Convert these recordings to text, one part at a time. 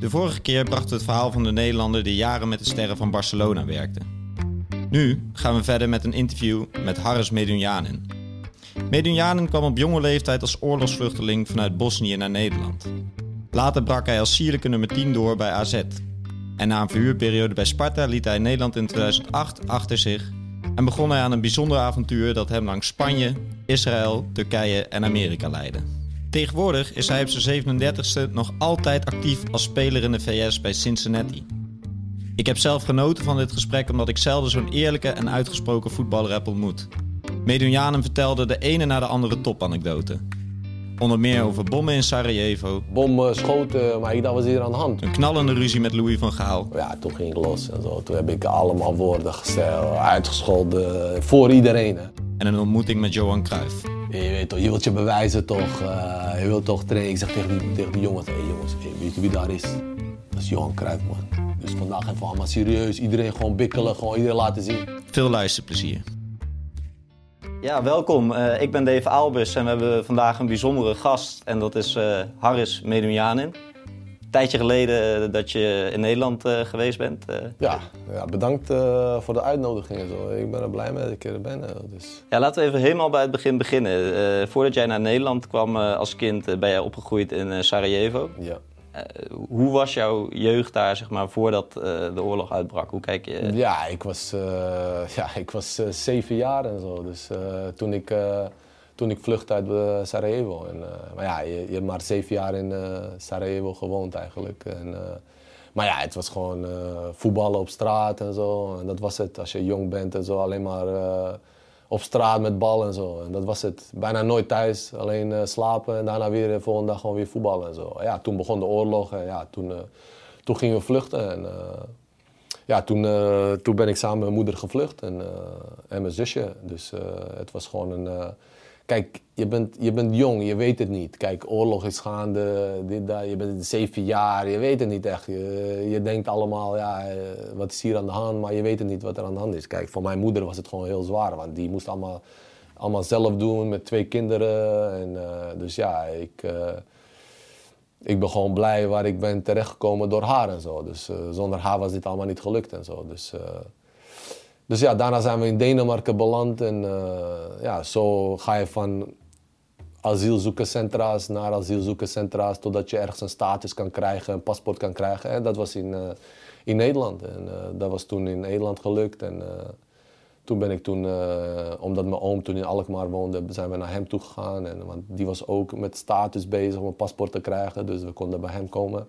De vorige keer brachten we het verhaal van de Nederlander die jaren met de sterren van Barcelona werkte. Nu gaan we verder met een interview met Haris Medunjanin. Medunjanin kwam op jonge leeftijd als oorlogsvluchteling vanuit Bosnië naar Nederland. Later brak hij als sierlijke nummer 10 door bij AZ. En na een verhuurperiode bij Sparta liet hij Nederland in 2008 achter zich en begon hij aan een bijzonder avontuur dat hem langs Spanje, Israël, Turkije en Amerika leidde. Tegenwoordig is hij op zijn 37ste nog altijd actief als speler in de VS bij Cincinnati. Ik heb zelf genoten van dit gesprek omdat ik zelden zo'n eerlijke en uitgesproken voetballer heb ontmoet. Medunjanen vertelde de ene na de andere topanekdote. Onder meer over bommen in Sarajevo, Bommen, schoten, maar ik dacht, wat is hier aan de hand? een knallende ruzie met Louis van Gaal Ja, toen ging ik los en zo. Toen heb ik allemaal woorden gesteld, uitgescholden, voor iedereen. Hè. en een ontmoeting met Johan Cruijff. Je weet toch, je wilt je bewijzen toch, eh, je wilt toch trainen. Ik zeg tegen die, tegen die jongens, hé jongens, hey, weet je wie daar is? Dat is Johan Cruijff, man. Dus vandaag even allemaal serieus, iedereen gewoon bikkelen, gewoon iedereen laten zien. Veel luisterplezier. Ja, welkom. Eh, ik ben Dave Aalbus en we hebben vandaag een bijzondere gast. En dat is eh Harris Medunjanin. Tijdje geleden eh, dat je in Nederland eh, geweest bent. eh. Ja, ja bedankt voor de uitnodiging en zo. Ik ben er blij mee dat ik er ben. Dus. Ja, laten we even helemaal bij het begin beginnen. Voordat jij naar Nederland kwam als kind, ben jij opgegroeid in Sarajevo. Ja. Hoe was jouw jeugd daar, zeg maar, voordat de oorlog uitbrak? Hoe kijk je? Ja, ik was, ja, ik was zeven jaar en zo. Dus toen, ik, toen ik vluchtte uit eh, Sarajevo. En, eh, maar ja, je, je hebt maar zeven jaar in eh, Sarajevo gewoond eigenlijk. En, maar ja, het was gewoon voetballen op straat en zo. En dat was het. Als je jong bent en zo, alleen maar op straat met bal en zo. En dat was het. Bijna nooit thuis, alleen slapen en daarna weer de volgende dag gewoon weer voetballen en zo. Ja, toen begon de oorlog en ja, toen, toen gingen we vluchten. En, ja, toen, toen ben ik samen met mijn moeder gevlucht en, en mijn zusje. Dus het was gewoon een. Kijk, je bent, je bent jong, je weet het niet. Kijk, oorlog is gaande, dit, dat, je bent zeven jaar, je weet het niet echt. Je, je denkt allemaal, ja, eh, wat is hier aan de hand, maar je weet het niet wat er aan de hand is. Kijk, voor mijn moeder was het gewoon heel zwaar, want die moest allemaal, allemaal zelf doen met twee kinderen. En, eh, dus ja, ik. eh, ik ben gewoon blij waar ik ben terechtgekomen door haar en zo. Dus zonder haar was dit allemaal niet gelukt en zo. Dus, dus ja, daarna zijn we in Denemarken beland. En eh, ja, zo ga je van asielzoekerscentra's naar asielzoekerscentra's... totdat je ergens een status kan krijgen, een paspoort kan krijgen. En dat was in, eh, in Nederland. En eh, dat was toen in Nederland gelukt. En toen ben ik toen, omdat mijn oom toen in Alkmaar woonde, zijn we naar hem toe gegaan. En, want die was ook met status bezig om een paspoort te krijgen. Dus we konden bij hem komen.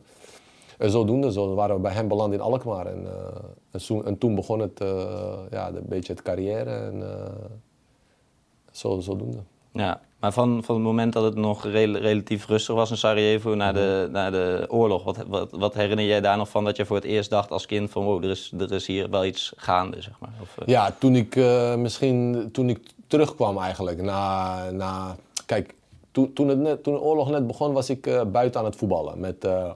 En zodoende, zo waren we bij hem beland in Alkmaar. En, eh, en, zo- en toen begon het, eh, ja, een beetje het carrière. En eh, zo, zodoende. Ja, maar van, van het moment dat het nog rel- relatief rustig was in Sarajevo naar de, naar de oorlog, wat, wat, wat herinner jij daar nog van dat je voor het eerst dacht als kind van wow, er is, er is hier wel iets gaande, zeg maar? Of, eh, Ja, toen ik eh, misschien toen ik terugkwam eigenlijk na, na kijk, toen, toen, het net, toen de oorlog net begon was ik eh, buiten aan het voetballen. Met, eh,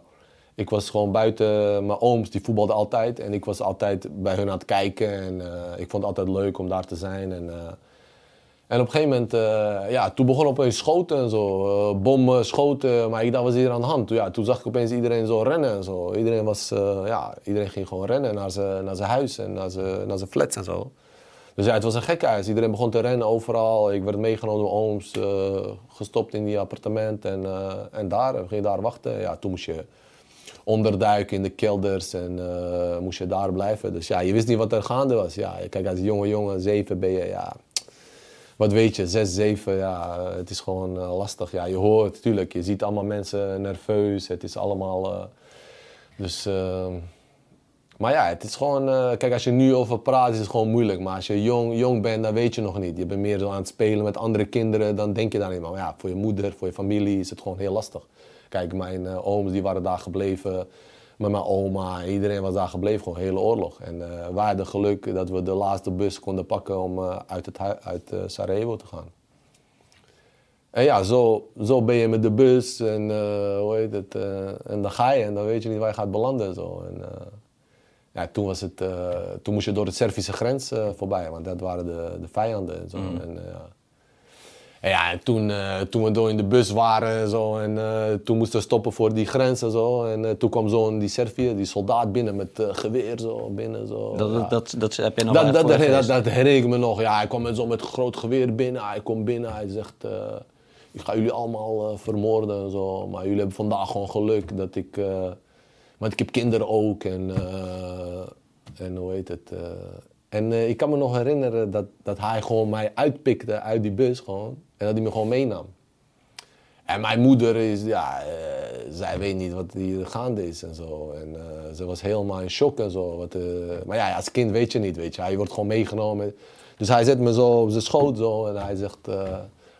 ik was gewoon buiten, mijn ooms die voetbalden altijd en ik was altijd bij hun aan het kijken en eh, ik vond het altijd leuk om daar te zijn. En, eh, en op een gegeven moment, eh, ja, toen begon opeens schoten en zo, eh, bommen, schoten, maar ik dacht, wat is hier aan de hand? Toen, ja, toen zag ik opeens iedereen zo rennen en zo. Iedereen, was, eh, ja, iedereen ging gewoon rennen naar zijn naar huis en naar zijn naar flats en zo. Dus ja, het was een gekhuis. Iedereen begon te rennen overal. Ik werd meegenomen door ooms, eh, gestopt in die appartement en, eh, en daar, we gingen daar wachten. Ja, toen moest je onderduiken in de kelders en eh, moest je daar blijven. Dus ja, je wist niet wat er gaande was. Ja, kijk, als jonge jongen, zeven ben je, ja, wat weet je, zes, zeven, ja, het is gewoon eh, lastig. Ja, je hoort, tuurlijk, je ziet allemaal mensen nerveus. Het is allemaal, eh, dus... eh, maar ja, het is gewoon, kijk, als je nu over praat, is het gewoon moeilijk. Maar als je jong, jong bent, dan weet je nog niet. Je bent meer zo aan het spelen met andere kinderen, dan denk je daar niet. Maar ja, voor je moeder, voor je familie is het gewoon heel lastig. Kijk, mijn eh, ooms die waren daar gebleven, met mijn oma, iedereen was daar gebleven, gewoon hele oorlog. En eh, wij hadden geluk dat we de laatste bus konden pakken om eh, uit, het uit Sarajevo te gaan. En ja, zo, zo ben je met de bus en, hoe heet het, en dan ga je en dan weet je niet waar je gaat belanden en zo. En, ja, toen, was het, toen moest je door de Servische grens voorbij, want dat waren de, de vijanden en zo. En, eh, ja. En ja, en toen, eh, toen we door in de bus waren en zo, en eh, toen moesten we stoppen voor die grens en zo. En eh, toen kwam zo'n die Serviër, die soldaat binnen met geweer zo, binnen zo. Dat, ja. dat, dat, heb je nog Dat, dat, dat, herinner ik me nog. Ja, hij kwam met zo'n met groot geweer binnen. Hij komt binnen, hij zegt, ik ga jullie allemaal vermoorden en zo. Maar jullie hebben vandaag gewoon geluk dat ik, want ik heb kinderen ook en, en hoe heet het. en ik kan me nog herinneren dat, dat hij gewoon mij uitpikte uit die bus gewoon. En dat hij me gewoon meenam. En mijn moeder is, ja, eh, zij weet niet wat hier gaande is en zo. En eh, ze was helemaal in shock en zo. Wat, eh, maar ja, als kind weet je niet, weet je. Je wordt gewoon meegenomen. Dus hij zet me zo op zijn schoot zo en hij zegt,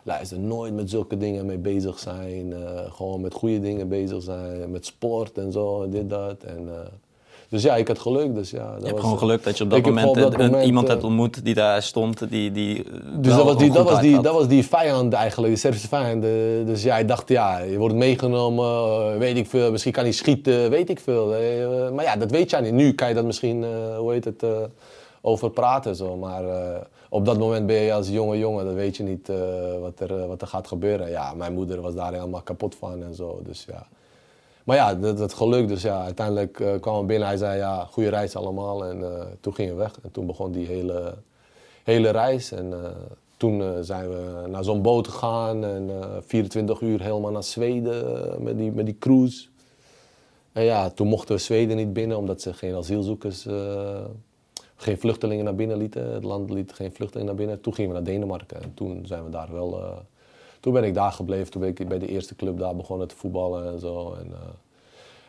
luister, nooit met zulke dingen mee bezig zijn. gewoon met goede dingen bezig zijn, met sport en zo, en dit, dat. En, dus ja, ik had geluk. Dus ja, dat Je hebt gewoon geluk dat je op dat moment, op dat een- iemand eh, hebt ontmoet die daar stond, die, die dus wel dat was die, dat, was die, dat was die vijand eigenlijk, die Servische vijand. Eh, Dus ja, ik dacht, ja, je wordt meegenomen, eh, weet ik veel. Misschien kan hij schieten, weet ik veel. Eh, Maar ja, dat weet jij niet. Nu kan je dat misschien, eh, hoe heet het, eh, over praten. Zo. Maar eh, op dat moment ben je als jonge jongen, dan weet je niet eh, wat, er, eh, wat er gaat gebeuren. Ja, mijn moeder was daar helemaal kapot van en zo. Dus ja. Maar ja, dat, dat geluk. Dus ja, uiteindelijk eh, kwam hij binnen. Hij zei, ja, goede reis allemaal. En eh, toen gingen we weg. En toen begon die hele, hele reis. En eh, toen zijn we naar zo'n boot gegaan. En eh 24 uur helemaal naar Zweden met, die, met die cruise. En ja, toen mochten we Zweden niet binnen, omdat ze geen asielzoekers, geen vluchtelingen naar binnen lieten. Het land liet geen vluchtelingen naar binnen. Toen gingen we naar Denemarken. En toen zijn we daar wel... toen ben ik daar gebleven. Toen ben ik bij de eerste club daar begonnen te voetballen en zo. En, eh,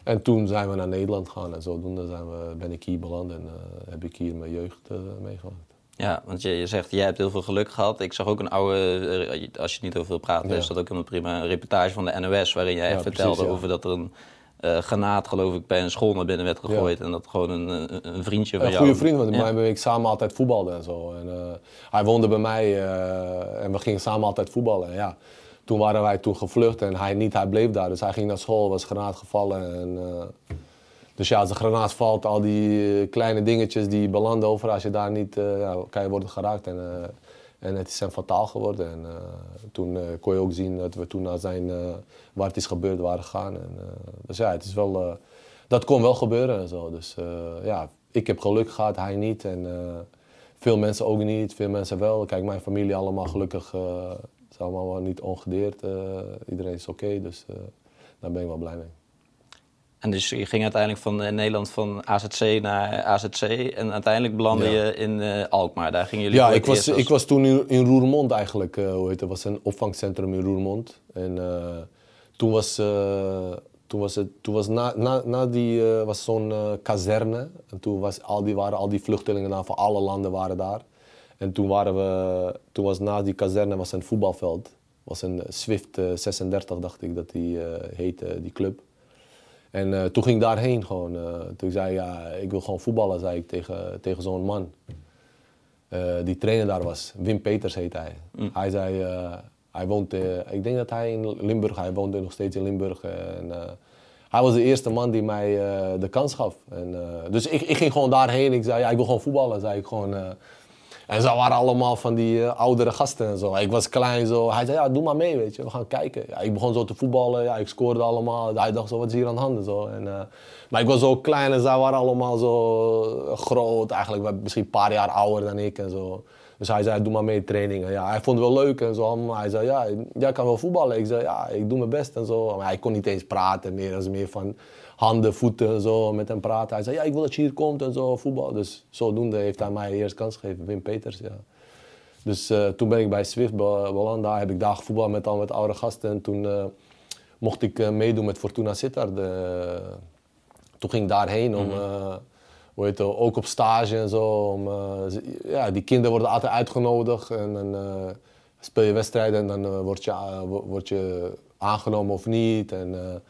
en toen zijn we naar Nederland gegaan. En zodoende zijn we, ben ik hier beland en eh, heb ik hier mijn jeugd eh, meegemaakt. Ja, want je, je zegt, jij hebt heel veel geluk gehad. Ik zag ook een oude, als je niet over wil praten, Ja. is dat ook een prima een reportage van de NOS, waarin jij Ja, vertelde precies, ja. over dat er een eh granaat, geloof ik, bij een school naar binnen werd gegooid. En dat gewoon een, een, een vriendje van Een jou... goede vriend van Ja. ik samen altijd voetbalde en zo. En, eh, hij woonde bij mij eh, en we gingen samen altijd voetballen. En ja, toen waren wij toen gevlucht en hij niet, hij bleef daar. Dus hij ging naar school, was granaat gevallen. En, dus ja, als een granaat valt, al die kleine dingetjes die belanden over, als je daar niet, ja, kan je worden geraakt. En, en het is hem fataal geworden. En eh, toen eh, kon je ook zien dat we toen naar zijn, eh, waar het is gebeurd, waren gegaan. En, dus ja, het is wel, dat kon wel gebeuren en zo. Dus ja, ik heb geluk gehad, hij niet. En veel mensen ook niet, veel mensen wel. Kijk, mijn familie allemaal gelukkig, eh is allemaal niet ongedeerd. iedereen is oké, dus daar ben ik wel blij mee. En dus je ging uiteindelijk van eh, Nederland van AZC naar AZC en uiteindelijk belandde Ja. je in eh, Alkmaar. Daar gingen jullie Ja, ik was, als- ik was toen in, in Roermond eigenlijk. eh hoe heet het? was een opvangcentrum in Roermond. En toen was, toen was het, toen was na, na, na die was zo'n kazerne. En toen was al die, waren al die vluchtelingen van alle landen waren daar. En toen waren we, toen was na die kazerne was een voetbalveld. was een Swift eh, 36 dacht ik dat die heette, die club. En eh, toen ging ik daarheen gewoon. eh, toen zei ik, ja, ik wil gewoon voetballen, zei ik tegen, tegen zo'n man. Eh, die trainer daar was. Wim Peters heet hij. Hij zei, hij woont, ik denk dat hij in Limburg, hij woont nog steeds in Limburg. En, hij was de eerste man die mij de kans gaf. En, dus ik, ik ging gewoon daarheen. Ik zei, ja, ik wil gewoon voetballen, zei ik gewoon. En ze waren allemaal van die eh, oudere gasten en zo. Ik was klein zo. Hij zei, ja, doe maar mee, weet je. We gaan kijken. Ja, ik begon zo te voetballen. Ja, ik scoorde allemaal. Hij dacht zo, wat is hier aan de hand? Zo. En, eh, maar ik was zo klein en zij waren allemaal zo eh, groot. Eigenlijk misschien een paar jaar ouder dan ik en zo. Dus hij zei, doe maar mee trainingen. Ja, hij vond het wel leuk en zo. Maar hij zei, ja, jij kan wel voetballen. Ik zei, ja, ik doe mijn best en zo. Maar hij kon niet eens praten meer. Dat is meer van handen, voeten en zo met hem praten. Hij zei, ja, ik wil dat je hier komt en zo, voetbal. Dus zodoende heeft hij mij eerst kans gegeven, Wim Peters, ja. Dus eh, toen ben ik bij Swift be- beland. Daar heb ik daar gevoetbald met al met oude gasten. En toen eh, mocht ik eh, meedoen met Fortuna Sittard. toen ging ik daarheen om, eh, hoe heet het, ook op stage en zo. Om, ja, die kinderen worden altijd uitgenodigd. En dan speel je wedstrijden en dan word, je, wo- word je aangenomen of niet. En,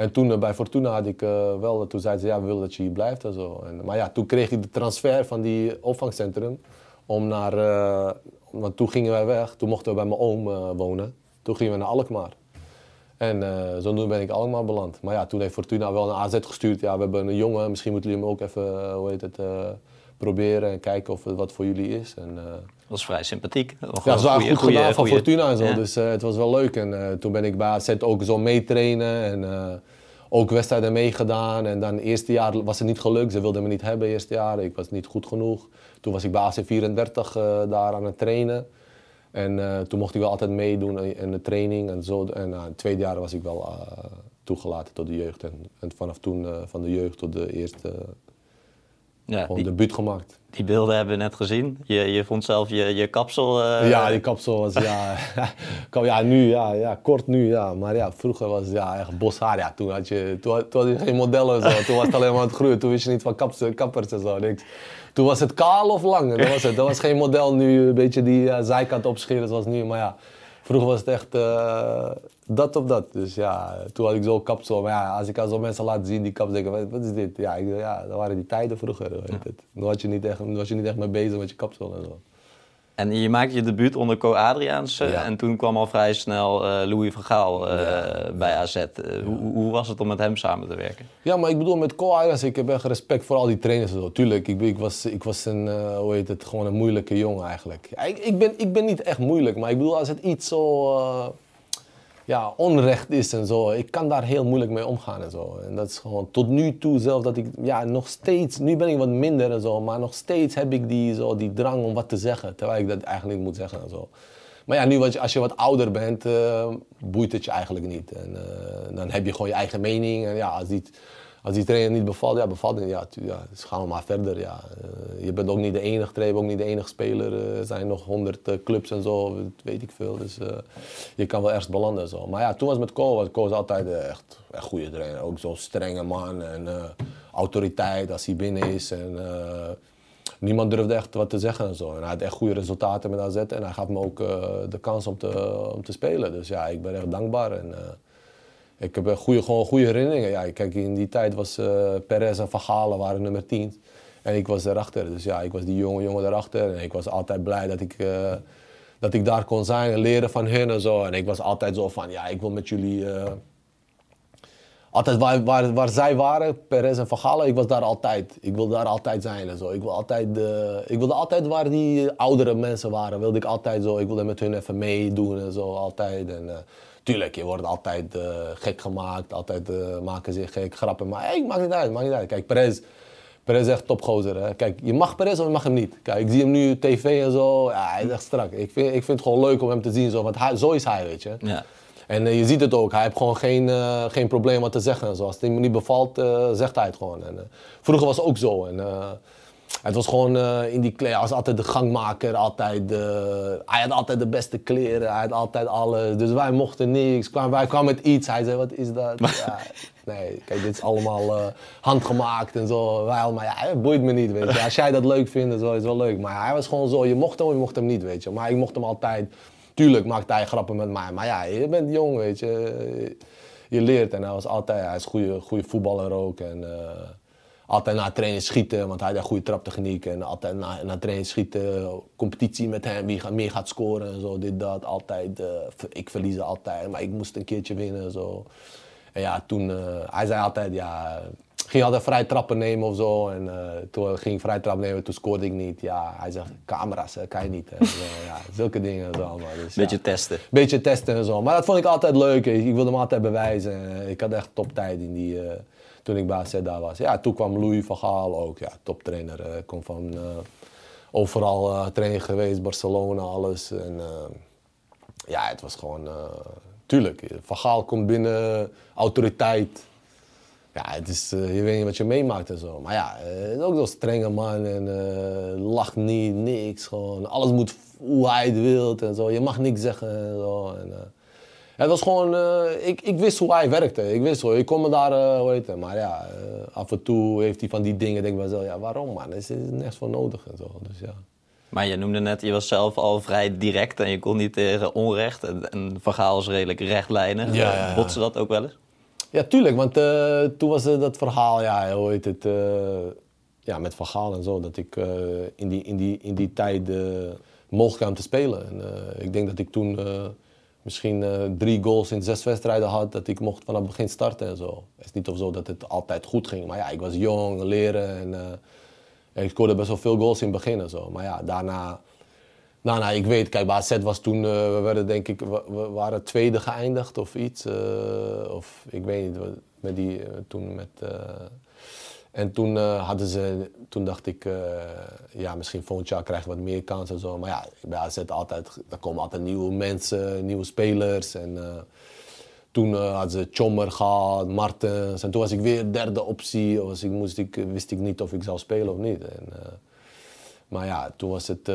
en toen eh, bij Fortuna had ik eh, wel, toen zeiden ze ja, we willen dat je hier blijft en zo. En, maar ja, toen kreeg ik de transfer van die opvangcentrum om naar, eh, want toen gingen wij weg, toen mochten we bij mijn oom eh, wonen. Toen gingen we naar Alkmaar. En eh zodoende ben ik allemaal beland. Maar ja, toen heeft Fortuna wel een AZ gestuurd. Ja, we hebben een jongen, misschien moeten jullie hem ook even, eh, hoe heet het, eh, proberen en kijken of het wat voor jullie is. En, eh, was vrij sympathiek. Nog Ja, wel ze waren goed gedaan van Fortuna en zo. Ja. Dus eh, het was wel leuk. En eh, toen ben ik bij AZ ook zo meetrainen. En eh, ook wedstrijden meegedaan. En dan het eerste jaar was het niet gelukt. Ze wilden me niet hebben eerste jaar. Ik was niet goed genoeg. Toen was ik bij AC34 eh, daar aan het trainen. En toen mocht ik wel altijd meedoen in- de training en zo. En na het tweede jaar was ik wel toegelaten tot de jeugd. En, en vanaf toen van de jeugd tot de eerste Ja, gewoon die, debuut gemaakt. die beelden hebben we net gezien. Je, je vond zelf je, je kapsel... eh, ja, die kapsel was ja, ja nu ja, ja, kort nu ja, maar ja, vroeger was het ja, echt boshaar. Ja, toen had je, toen, had- toen had je geen modellen en zo, toen was het alleen maar aan het groeien, toen wist je niet van kaps, kappers en zo, niks. Toen was het kaal of lang, dat was het. Dat was geen model nu, een beetje die zijkant opscheren zoals nu, maar ja, vroeger was het echt eh, dat of dat. Dus ja, toen had ik zo kapsel, maar ja, als ik aan zo mensen laat zien die kapsel, denk ik, wat, is dit? Ja, ik, ja, dat waren die tijden vroeger, weet het. Toen was je niet echt, was je niet echt mee bezig met je kapsel en zo. En je maakte je debuut onder Co Adriaanse. Ja. En toen kwam al vrij snel eh, Louis van Gaal eh, bij AZ. Eh, hoe, hoe was het om met hem samen te werken? Ja, maar ik bedoel, met Ko Ayers, ik heb echt respect voor al die trainers zo. Tuurlijk, ik, ik, was, ik was een, hoe heet het, gewoon een moeilijke jongen eigenlijk. Ja, ik, ik, ben, ik ben niet echt moeilijk, maar ik bedoel, als het iets zo ja, onrecht is en zo, ik kan daar heel moeilijk mee omgaan en zo. En dat is gewoon tot nu toe zelf dat ik, ja, nog steeds, nu ben ik wat minder en zo, maar nog steeds heb ik die, zo, die drang om wat te zeggen, terwijl ik dat eigenlijk moet zeggen en zo. Maar ja, nu als je wat ouder bent, eh, boeit het je eigenlijk niet. En eh, dan heb je gewoon je eigen mening. En ja, als die, als die trainer niet bevalt, ja, bevalt niet. Ja, dus gaan we maar verder. Ja. Eh, je bent ook niet de enige trainer, ook niet de enige speler. Eh, Er zijn nog honderd eh, clubs en zo, weet ik veel. Dus je kan wel ergens belanden en zo. Maar ja, toen was met Ko, was altijd echt een goede trainer. Ook zo'n strenge man en autoriteit als hij binnen is. En, niemand durfde echt wat te zeggen en zo. En hij had echt goede resultaten met AZ en hij gaf me ook de kans om te, om te spelen. Dus ja, ik ben echt dankbaar. En, ik heb goede, gewoon goede herinneringen. Ja, kijk, in die tijd was eh Perez en Van waren nummer 10. En ik was daarachter. Dus ja, ik was die jonge jongen daarachter. En ik was altijd blij dat ik, eh, dat ik daar kon zijn en leren van hen en zo. En ik was altijd zo van, ja, ik wil met jullie... eh, altijd waar, waar, waar zij waren, Perez en Van ik was daar altijd. Ik wilde daar altijd zijn en zo. Ik, wil altijd, ik wilde altijd waar die oudere mensen waren, wilde ik altijd zo. Ik wilde met hun even meedoen en zo, altijd. En, tuurlijk, je wordt altijd eh, gek gemaakt, altijd eh, maken zich gek, grappen. Maar hey, maakt niet uit, maakt niet uit. Kijk, Perez, Perez is echt topgozer. Hè? Kijk, je mag Perez of je mag hem niet. Kijk, ik zie hem nu tv en zo, ja, hij is echt strak. Ik vind, ik vind het gewoon leuk om hem te zien, zo, want hij, zo is hij, weet je. Ja. En eh, je ziet het ook, hij heeft gewoon geen, geen probleem wat te zeggen. en zo. Als het hem niet bevalt, zegt hij het gewoon. En, vroeger was het ook zo. En, het was gewoon eh, in die kleren, hij was altijd de gangmaker, altijd, hij had altijd de beste kleren, hij had altijd alles. Dus wij mochten niks, Kwam- wij kwamen met iets, hij zei wat is dat? ja, nee, kijk dit is allemaal eh, handgemaakt en zo. Wij allemaal, ja, het boeit me niet, weet je. Als jij dat leuk vindt, is wel, is wel leuk. Maar hij was gewoon zo, je mocht hem of je mocht hem niet, weet je. Maar ik mocht hem altijd, tuurlijk maakte hij grappen met mij. Maar ja, je bent jong, weet je. Je leert en hij was altijd, hij is een goede, goede voetballer ook. En, eh, altijd na training schieten, want hij had een goede traptechniek. En altijd na, na training schieten, competitie met hem, wie gaat, meer gaat scoren en zo, dit, dat. Altijd, eh, ik verlies altijd, maar ik moest een keertje winnen en zo. En ja, toen, eh, hij zei altijd, ja, ging altijd vrij trappen nemen of zo. En eh, toen ging ik vrij trappen nemen, toen scoorde ik niet. Ja, hij zegt, camera's, hè, kan je niet. Hè. Zo, ja, zulke dingen en zo allemaal. Dus, ja Beetje testen. beetje testen en zo. Maar dat vond ik altijd leuk. Ik, wilde hem altijd bewijzen. Ik had echt toptijd in die, toen ik bij daar was. Ja, toen kwam Louis van Gaal ook. Ja, toptrainer. eh kom van eh, overal eh trainen geweest, Barcelona, alles. En, eh, ja, het was gewoon... tuurlijk, Van Gaal komt binnen, autoriteit. Ja, het is, je weet niet wat je meemaakt en zo. Maar ja, ook zo'n strenge man en lacht niet, niks. Gewoon, alles moet hoe hij het wilt en zo. Je mag niks zeggen en zo. En, het was gewoon, eh, ik, ik wist hoe hij werkte. Ik wist hoe, ik kon me daar, hoe heet het. Maar ja, eh, af en toe heeft hij van die dingen, denk ik mezelf, ja, waarom man? Er is, is nergens voor nodig en zo. Dus ja. Maar je noemde net, je was zelf al vrij direct en je kon niet tegen onrecht. En, en Van Gaal is redelijk rechtlijnig. Ja, ja, ja. Botste dat ook wel eens? Ja, tuurlijk, want toen was dat verhaal, ja, hoe heet het, ja, met Van Gaal en zo, dat ik in, die, in, die, in die tijd mogelijk kwam te spelen. En, ik denk dat ik toen misschien eh, drie goals in zes wedstrijden had, dat ik mocht vanaf het begin starten en zo. Het is niet of zo dat het altijd goed ging, maar ja, ik was jong, leren en, eh, en ik scoorde best wel veel goals in het begin en zo. Maar ja, daarna nou, ik weet, kijk, AZ was toen, eh, we werden denk ik, we, we waren tweede geëindigd of iets. of ik weet niet, met die, toen met... en toen eh, hadden ze, toen dacht ik, eh, ja, misschien volgend jaar krijg je wat meer kans en zo. Maar ja, bij AZ altijd, er komen altijd nieuwe mensen, nieuwe spelers. En eh, toen hadden ze Chommer gehad, Martens. En toen was ik weer derde optie. Was ik, moest ik, wist ik niet of ik zou spelen of niet. En, maar ja, toen was het...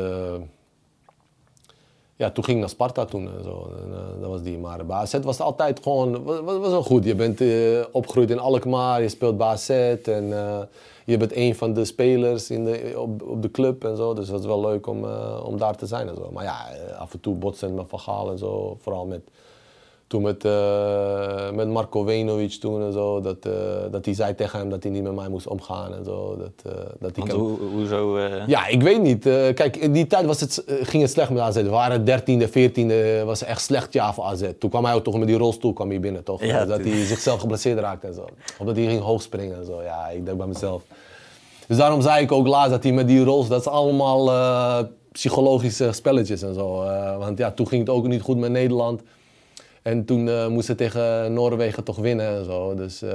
ja, toen ging ik naar Sparta toen en zo. En, eh, dat was die. Maar AZ was altijd gewoon... Was, was wel goed. Je bent eh, opgegroeid in Alkmaar. Je speelt AZ. En eh, je bent een van de spelers in de, op, op de club en zo. Dus het was wel leuk om, om daar te zijn en zo. Maar ja, af en toe botsend met Van Gaal en zo. Vooral met... Toen met, eh, met Marco Venovic toen en zo. Dat, eh, dat hij zei tegen hem dat hij niet met mij moest omgaan en zo. Dat, eh, dat hij Want hoe, hoezo... ja, ik weet niet. Kijk, in die tijd was het, ging het slecht met AZ. We waren 13e, 14e, was echt slecht jaar voor AZ. Toen kwam hij ook toch met die rolstoel kwam hij binnen, toch? Ja, dat hij zichzelf geblesseerd raakte en zo. Of dat hij ging hoogspringen en zo. Ja, ik denk bij mezelf. Dus daarom zei ik ook laatst dat hij met die rolstoel, dat is allemaal psychologische spelletjes en zo. Want ja, toen ging het ook niet goed met Nederland. En toen eh moesten ze tegen Noorwegen toch winnen en zo. Dus, eh,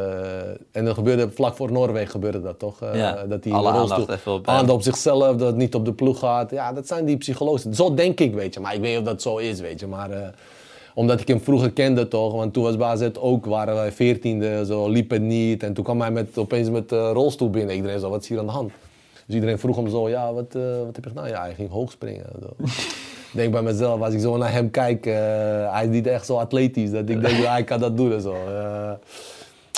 en dat gebeurde, vlak voor Noorwegen gebeurde dat toch? Ja, dat hij in alle aandacht even op aandacht op zichzelf, dat het niet op de ploeg gaat. Ja, dat zijn die psychologische. Zo denk ik, weet je. Maar ik weet niet of dat zo is, weet je. Maar omdat ik hem vroeger kende toch. Want toen was AZ ook, waren wij veertiende, zo liep het niet. En toen kwam hij met, opeens met de rolstoel binnen. Iedereen zo, wat is hier aan de hand? Dus iedereen vroeg hem zo, ja, wat, wat heb je gedaan? Ja, hij ging hoog springen. en Zo. Ik denk bij mezelf, als ik zo naar hem kijk, eh, hij is niet echt zo atletisch. Dat ik denk, ja, hij kan dat doen en zo. Eh,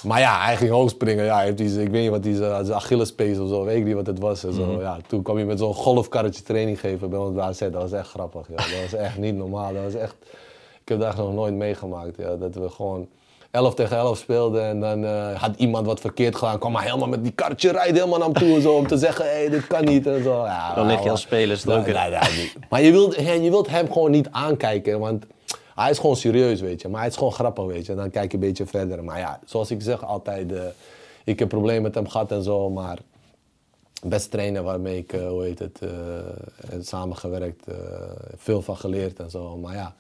maar ja, hij ging hoog springen. Ja, hij heeft ik weet niet wat hij zijn Achillespees of zo, weet ik niet wat het was. En zo. ja, toen kwam hij met zo'n golfkarretje training geven bij ons bij AZ. Dat was echt grappig. Ja. Dat was echt niet normaal. Dat was echt, ik heb dat nog nooit meegemaakt. Ja. Dat we gewoon 11 tegen 11 speelden en dan eh, had iemand wat verkeerd gedaan. kwam hij helemaal met die kartje rijden helemaal naar hem toe zo, om te zeggen, hé, hey, dit kan niet en zo. Ja, Dan lig je maar- als speler er ook Nee. Maar je wilt, je wilt hem gewoon niet aankijken, want hij is gewoon serieus, weet je. Maar hij is gewoon grappig, weet je. En dan kijk je een beetje verder. Maar ja, zoals ik zeg altijd, eh, ik heb problemen met hem gehad en zo, maar best trainer waarmee ik, eh, hoe heet het, samengewerkt, veel van geleerd en zo. Maar ja,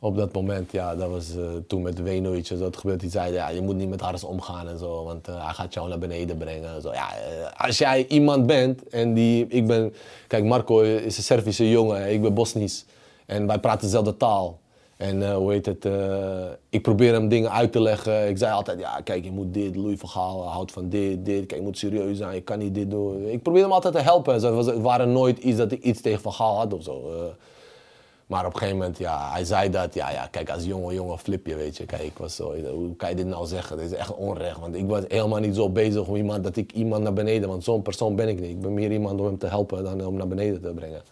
op dat moment, ja, dat was eh, toen met Wenovic dat gebeurde. Die zei, ja, je moet niet met Harris omgaan en zo, want eh, hij gaat jou naar beneden brengen en zo. Ja, eh, als jij iemand bent en die, ik ben, kijk, Marco is een Servische jongen, ik ben Bosnisch en wij praten dezelfde taal. En hoe heet het, ik probeer hem dingen uit te leggen. Ik zei altijd, ja, kijk, je moet dit, Louis van houdt van dit, dit. Kijk, je moet serieus zijn, je kan niet dit doen. Ik probeer hem altijd te helpen. en zo. Het was- waren nooit iets dat ik iets tegen Van Gaal had of zo. Maar op een gegeven moment, ja, hij zei dat, ja, ja, kijk, als jonge jongen flip je, weet je. Kijk, ik was zo, hoe kan je dit nou zeggen? Dit is echt onrecht, want ik was helemaal niet zo bezig om iemand, dat ik iemand naar beneden, want zo'n persoon ben ik niet. Ik ben meer iemand om hem te helpen dan om naar beneden te brengen.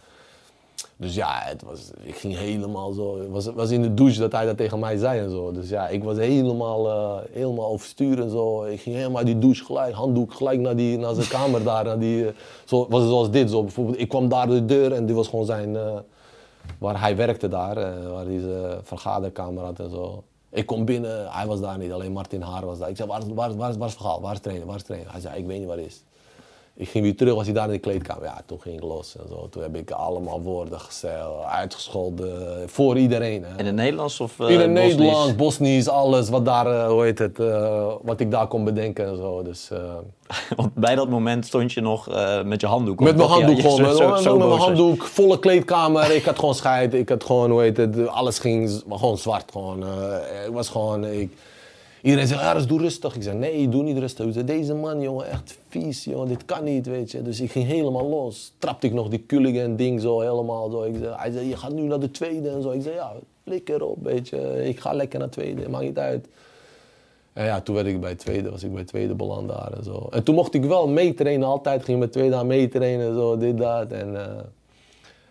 Dus ja, het was, ik ging helemaal zo, het was, was in de douche dat hij dat tegen mij zei en zo. Dus ja, ik was helemaal, eh, helemaal overstuur en zo. Ik ging helemaal die douche gelijk, handdoek gelijk naar, die, naar zijn kamer daar. Naar die, eh, zo, was het zoals dit, zo bijvoorbeeld. Ik kwam daar de deur en dit was gewoon zijn... eh, waar hij werkte daar, eh, waar hij zijn vergaderkamer had en zo. Ik kom binnen, hij was daar niet, alleen Martin Haar was daar. Ik zei, waar, waar, waar, waar is Vergaal, waar is trainer, waar is trainer? Hij zei, ik weet niet waar hij is. Ik ging weer terug, was hij daar in de kleedkamer. Ja, toen ging ik los en zo. Toen heb ik allemaal woorden gezegd, uitgescholden, voor iedereen. Hè. In het Nederlands of eh In het Bosnisch? Nederlands, Bosnisch, alles wat daar, eh, hoe heet het, eh, wat ik daar kon bedenken en zo. Dus, Want bij dat moment stond je nog met je handdoek Met mijn? Ja, handdoek gewoon. zo- met, zo- met zo mijn handdoek, volle kleedkamer. Ik had gewoon scheid. Ik had gewoon, hoe heet het, alles ging gewoon zwart. Gewoon, ik was gewoon, ik, iedereen zei, ja, dus doe rustig. Ik zei, nee, doe niet rustig. Zei, deze man, jongen, echt vies, jongen, dit kan niet, weet je. Dus ik ging helemaal los. Trapte ik nog die Culligan ding zo helemaal zo. Ik zei, hij zei, je gaat nu naar de tweede en zo. Ik zei, ja, flikker op, weet je. Ik ga lekker naar tweede, maakt niet uit. En ja, toen werd ik bij tweede, was ik bij tweede beland daar en zo. En toen mocht ik wel meetrainen, altijd ging ik met tweede aan meetrainen en zo, dit, dat. En, eh,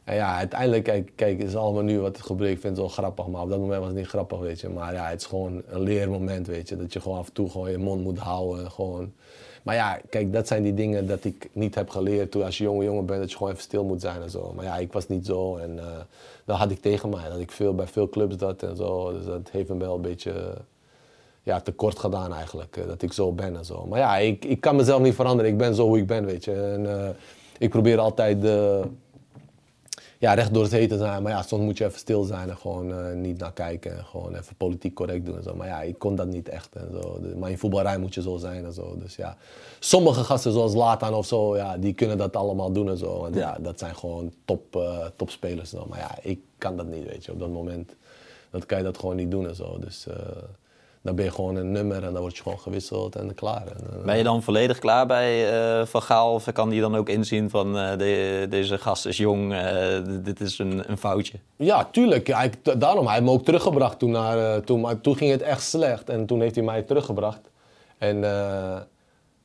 en ja, uiteindelijk, kijk, kijk, is allemaal nu wat het gebeurt. Ik vind het wel grappig, maar op dat moment was het niet grappig, weet je. Maar ja, het is gewoon een leermoment, weet je. Dat je gewoon af en toe je mond moet houden. Gewoon. Maar ja, kijk, dat zijn die dingen dat ik niet heb geleerd toen als je jonge jongen bent. Dat je gewoon even stil moet zijn en zo. Maar ja, ik was niet zo en eh dat had ik tegen mij. Dat ik veel, bij veel clubs dat en zo. Dus dat heeft me wel een beetje ja, tekort gedaan eigenlijk. eh, dat ik zo ben en zo. Maar ja, ik, ik kan mezelf niet veranderen. Ik ben zo hoe ik ben, weet je. En, eh, ik probeer altijd de... ja, recht door het heen zijn. Maar ja, soms moet je even stil zijn en gewoon eh, niet naar kijken. En gewoon even politiek correct doen en zo. Maar ja, ik kon dat niet echt en zo. Maar in voetbalrij moet je zo zijn en zo. Dus ja, sommige gasten zoals Latan of zo, ja, die kunnen dat allemaal doen en zo. Want ja, dat zijn gewoon top, eh, topspelers. en. Maar ja, ik kan dat niet, weet je. Op dat moment dat kan je dat gewoon niet doen en zo. Dus eh, dan ben je gewoon een nummer en dan word je gewoon gewisseld en klaar. En, eh, Ben je dan volledig klaar bij eh, Van Gaal? Of kan die dan ook inzien van eh, de- deze gast is jong, dit is een, een foutje? Ja, tuurlijk. T- daarom, hij heeft me ook teruggebracht toen, naar, toen, maar toen ging het echt slecht. En toen heeft hij mij teruggebracht. En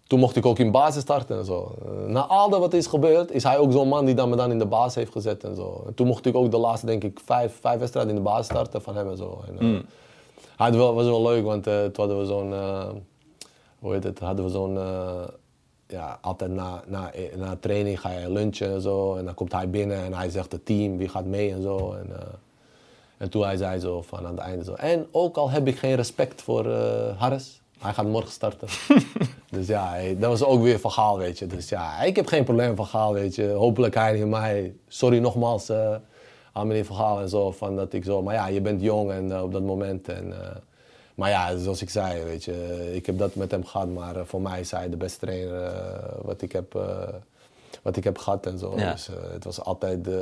toen mocht ik ook in basis starten en zo. Na al dat wat is gebeurd, is hij ook zo'n man die dan me dan in de basis heeft gezet en zo. En toen mocht ik ook de laatste, denk ik, vijf, vijf wedstrijden in de basis starten van hem en zo. En, eh, hij had wel, was wel leuk, want eh, toen hadden we zo'n, eh, hoe heet het, hadden we zo'n, eh, ja, altijd na, na, na training ga je lunchen en zo. En dan komt hij binnen en hij zegt het team, wie gaat mee en zo. En, en toen hij zei zo van aan het einde zo. En ook al heb ik geen respect voor Harris, hij gaat morgen starten. dus ja, dat was ook weer van Gaal, weet je. Dus ja, ik heb geen probleem van Gaal, weet je. Hopelijk hij niet mij. Sorry nogmaals aan Van Gaal en zo, van dat ik zo. Maar ja, je bent jong en eh, op dat moment. En, eh, maar ja, zoals ik zei, weet je, ik heb dat met hem gehad. Maar eh, voor mij is hij de beste trainer eh, wat, ik heb, eh, wat ik heb gehad en zo. Ja. Dus eh, het was altijd eh,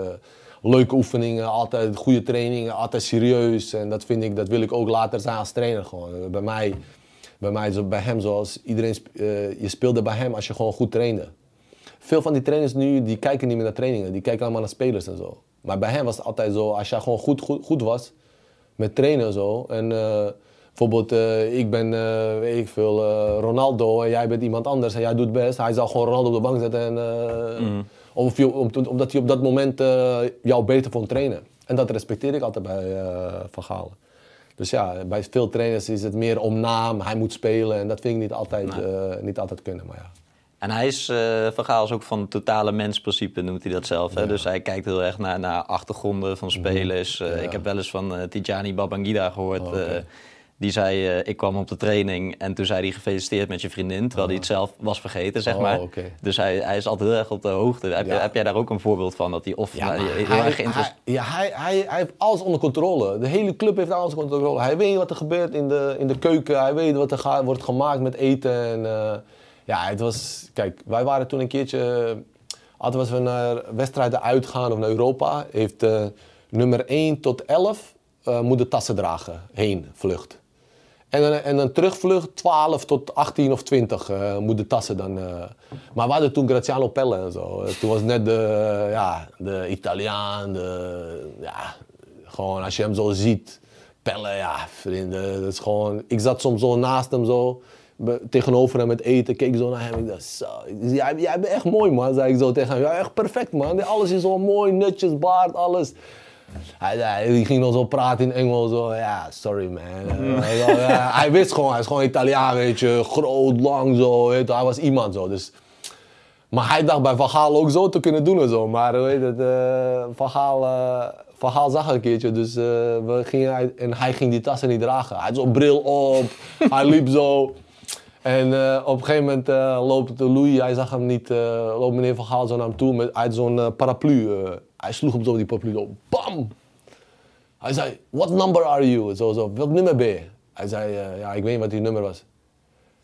leuke oefeningen, altijd goede trainingen, altijd serieus. En dat vind ik, dat wil ik ook later zijn als trainer gewoon. Eh, Bij mij, bij mij, zo- bij hem zoals iedereen, eh, je speelde bij hem als je gewoon goed trainde. Veel van die trainers nu, die kijken niet meer naar trainingen, die kijken allemaal naar spelers en zo. Maar bij hem was het altijd zo, als jij gewoon goed, goed, goed was met trainen en zo. En eh, bijvoorbeeld, eh, ik ben, eh, weet ik veel, Ronaldo en jij bent iemand anders en jij doet best. Hij zou gewoon Ronaldo op de bank zetten en, of je, om- omdat hij op dat moment jou beter vond trainen. En dat respecteer ik altijd bij Van Gaal. Dus ja, bij veel trainers is het meer om naam, hij moet spelen en dat vind ik niet altijd, niet altijd kunnen. Maar ja. En hij is, eh Van is ook van het totale mensprincipe, noemt hij dat zelf. Hè? Dus hij kijkt heel erg naar, naar achtergronden van spelers. Eh, Mhm. Ja. Ik heb wel eens van eh Tijani Babangida gehoord. Oh, die zei, ik kwam op de training en toen zei hij gefeliciteerd met je vriendin. Terwijl hij het zelf was vergeten, zeg Oh, maar. Dus hij, hij is altijd heel erg op de hoogte. Heb, je- Ja. heb jij daar ook een voorbeeld van? Dat hij of Ja, nou, heel hij, erg geïnteresseerd... ja, hij, hij, hij heeft alles onder controle. De hele club heeft alles onder controle. Hij weet wat er gebeurt in de, in de keuken. Hij weet wat er wordt gemaakt met eten. En, ja, het was... Kijk, wij waren toen een keertje... Altijd als we naar wedstrijden uitgaan of naar Europa... heeft eh, nummer 1 tot 11 eh moet de tassen dragen. Heen, vlucht. En dan, en dan terugvlucht 12 tot 18 of 20 eh moet de tassen dan. eh. Maar we hadden toen Graziano Pelle en zo. Eh, Toen was net de, ja, de Italiaan, de, ja, gewoon als je hem zo ziet. Pelle, ja, vrienden, dat is gewoon... Ik zat soms zo naast hem zo, tegenover hem met eten, keek zo naar hem. Ik dacht, zo, jij, jij bent echt mooi man, zei ik zo tegen hem. Ja, echt perfect man, alles is zo mooi, netjes, baard, alles. Hij, ging dan zo praten in Engels. Zo, ja, sorry man. Eh, hij, wist gewoon, hij is gewoon Italiaan, weet je. Groot, lang zo. Weet je, hij was iemand zo. Dus. Maar hij dacht bij Van Gaal ook zo te kunnen doen en zo. Maar weet het, eh, Van, Gaal, eh, Van Gaal zag een keertje. Dus eh, we gingen, en hij ging die tassen niet dragen. Hij had zo'n bril op. hij liep zo. En eh, op een gegeven moment eh, loopt Louis, hij zag hem niet, eh, loopt meneer Van Gaal zo naar hem toe met uit zo'n paraplu. hij sloeg hem zo die paraplu op. Bam! Hij zei, what number are you? Zo, zo, welk nummer ben je? Hij zei, ja, ik weet niet wat die nummer was.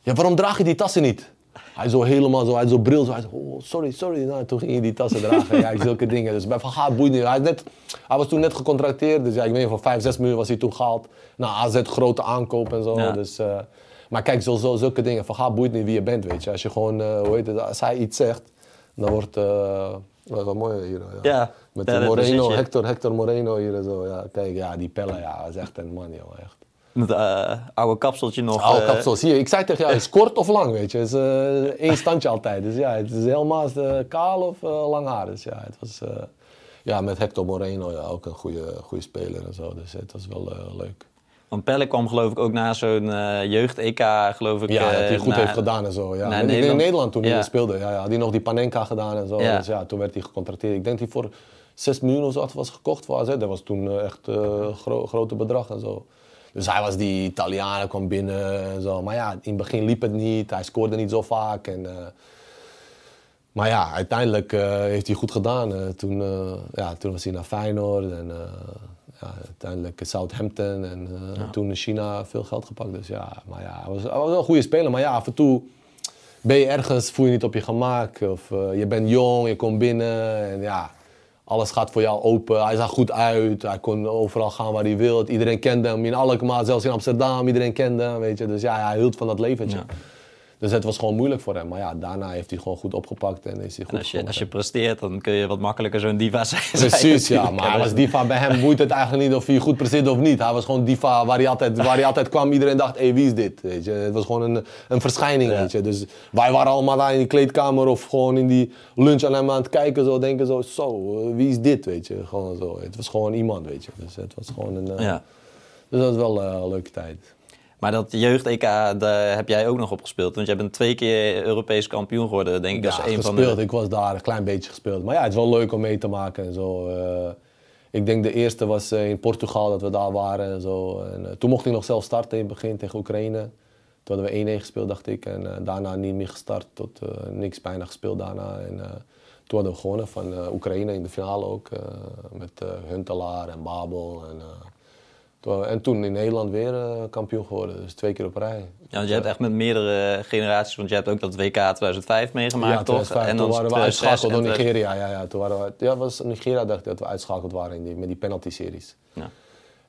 Ja, waarom draag je die tassen niet? Hij zo helemaal zo, hij zo'n bril zo. Hij zei, oh, sorry, sorry. Nou, toen ging hij die tassen dragen. ja, zulke dingen. Dus bij Van Gaal boeit niet. Hij, net, hij was toen net gecontracteerd. Dus ja, ik weet niet, voor 5, 6 miljoen was hij toen gehaald. Nou, AZ grote aankoop en zo. Ja. Dus, maar kijk, zo, zo, zulke dingen. Van Gaal boeit niet wie je bent, weet je. Als je gewoon, eh, hoe heet het, als hij iets zegt, dan wordt... eh dat is mooi hier. Ja. Ja, Met ja, dat Moreno. Hector, Hector Moreno hier en zo. Ja, kijk, ja, die Pelle, ja, dat is echt een man, joh, echt. Het eh, oude kapseltje nog. Oude eh, kapsel, zie je. Ik zei tegen jou, het is kort of lang, weet je. Het is één standje altijd. Dus ja, het is helemaal kaal of lang haar. Dus ja, het was... ja, met Hector Moreno, ja, ook een goede, goede speler en zo. Dus het was wel leuk. Want Pelle kwam geloof ik ook na zo'n eh, jeugd-EK, geloof ik. Ja, dat eh, hij goed na- heeft gedaan en zo. Ja. Nederland. In Nederland toen hij Ja. speelde. Ja, ja, had hij nog die Panenka gedaan en zo. Ja. Dus ja, toen werd hij gecontracteerd. Ik denk dat hij voor 6 miljoen of zo was gekocht voor AZ. Dat was toen eh, echt een grote bedrag en zo. Dus hij was die Italiaan, hij kwam binnen en zo. Maar ja, in het begin liep het niet. Hij scoorde niet zo vaak. En, eh, Maar ja, uiteindelijk eh, heeft hij goed gedaan. Eh, toen, eh, ja, toen was hij naar Feyenoord en eh, ja, uiteindelijk Southampton en eh, toen in China veel geld gepakt. Dus ja, maar ja, hij was, hij was wel een goede speler. Maar ja, af en toe ben je ergens, voel je niet op je gemak. Of eh, je bent jong, je komt binnen en ja, alles gaat voor jou open. Hij zag goed uit, hij kon overal gaan waar hij wilde. Iedereen kende hem in Alkmaar, zelfs in Amsterdam, iedereen kende hem, weet je. Dus ja, hij hield van dat leventje. Ja. Dus het was gewoon moeilijk voor hem. Maar ja, daarna heeft hij gewoon goed opgepakt en is hij goed En als je, als je presteert, dan kun je wat makkelijker zo'n diva zijn. Precies, ja. Maar hij was diva. Bij hem boeit het eigenlijk niet of hij goed presteert of niet. Hij was gewoon diva waar hij altijd, waar hij altijd kwam. Iedereen dacht, hé, wie is dit? Weet je? Het was gewoon een, een verschijning, Ja. weet je. Dus wij waren allemaal daar in die kleedkamer of gewoon in die lunch aan hem aan het kijken. Zo denken zo, zo, wie is dit, weet je. Gewoon zo. Het was gewoon iemand, weet je. Dus het was gewoon een... eh, Ja. Dus dat was wel eh, een leuke tijd. Maar dat jeugd-EK, daar heb jij ook nog op gespeeld. Want jij bent twee keer Europees kampioen geworden, denk ik. Ja, een van gespeeld. de... Ik was daar een klein beetje gespeeld. Maar ja, het is wel leuk om mee te maken en zo. Eh, ik denk de eerste was eh, in Portugal dat we daar waren en zo. En, eh, toen mocht ik nog zelf starten in het begin tegen Oekraïne. Toen hadden we 1-1 gespeeld, dacht ik. En daarna niet meer gestart, tot niks bijna gespeeld daarna. En toen hadden we gewonnen van Oekraïne in de finale ook. met Huntelaar en Babel. En, en toen in Nederland weer eh, kampioen geworden. Dus twee keer op rij. Ja, want je hebt echt met meerdere generaties, want je hebt ook dat WK 2005 meegemaakt, ja, toch? 2005, toen dan waren we 2006 uitschakeld door en Nigeria. Ja, ja, toen waren we, ja, was Nigeria dacht ik dat we uitschakeld waren in die, met die penalty-series. Ja.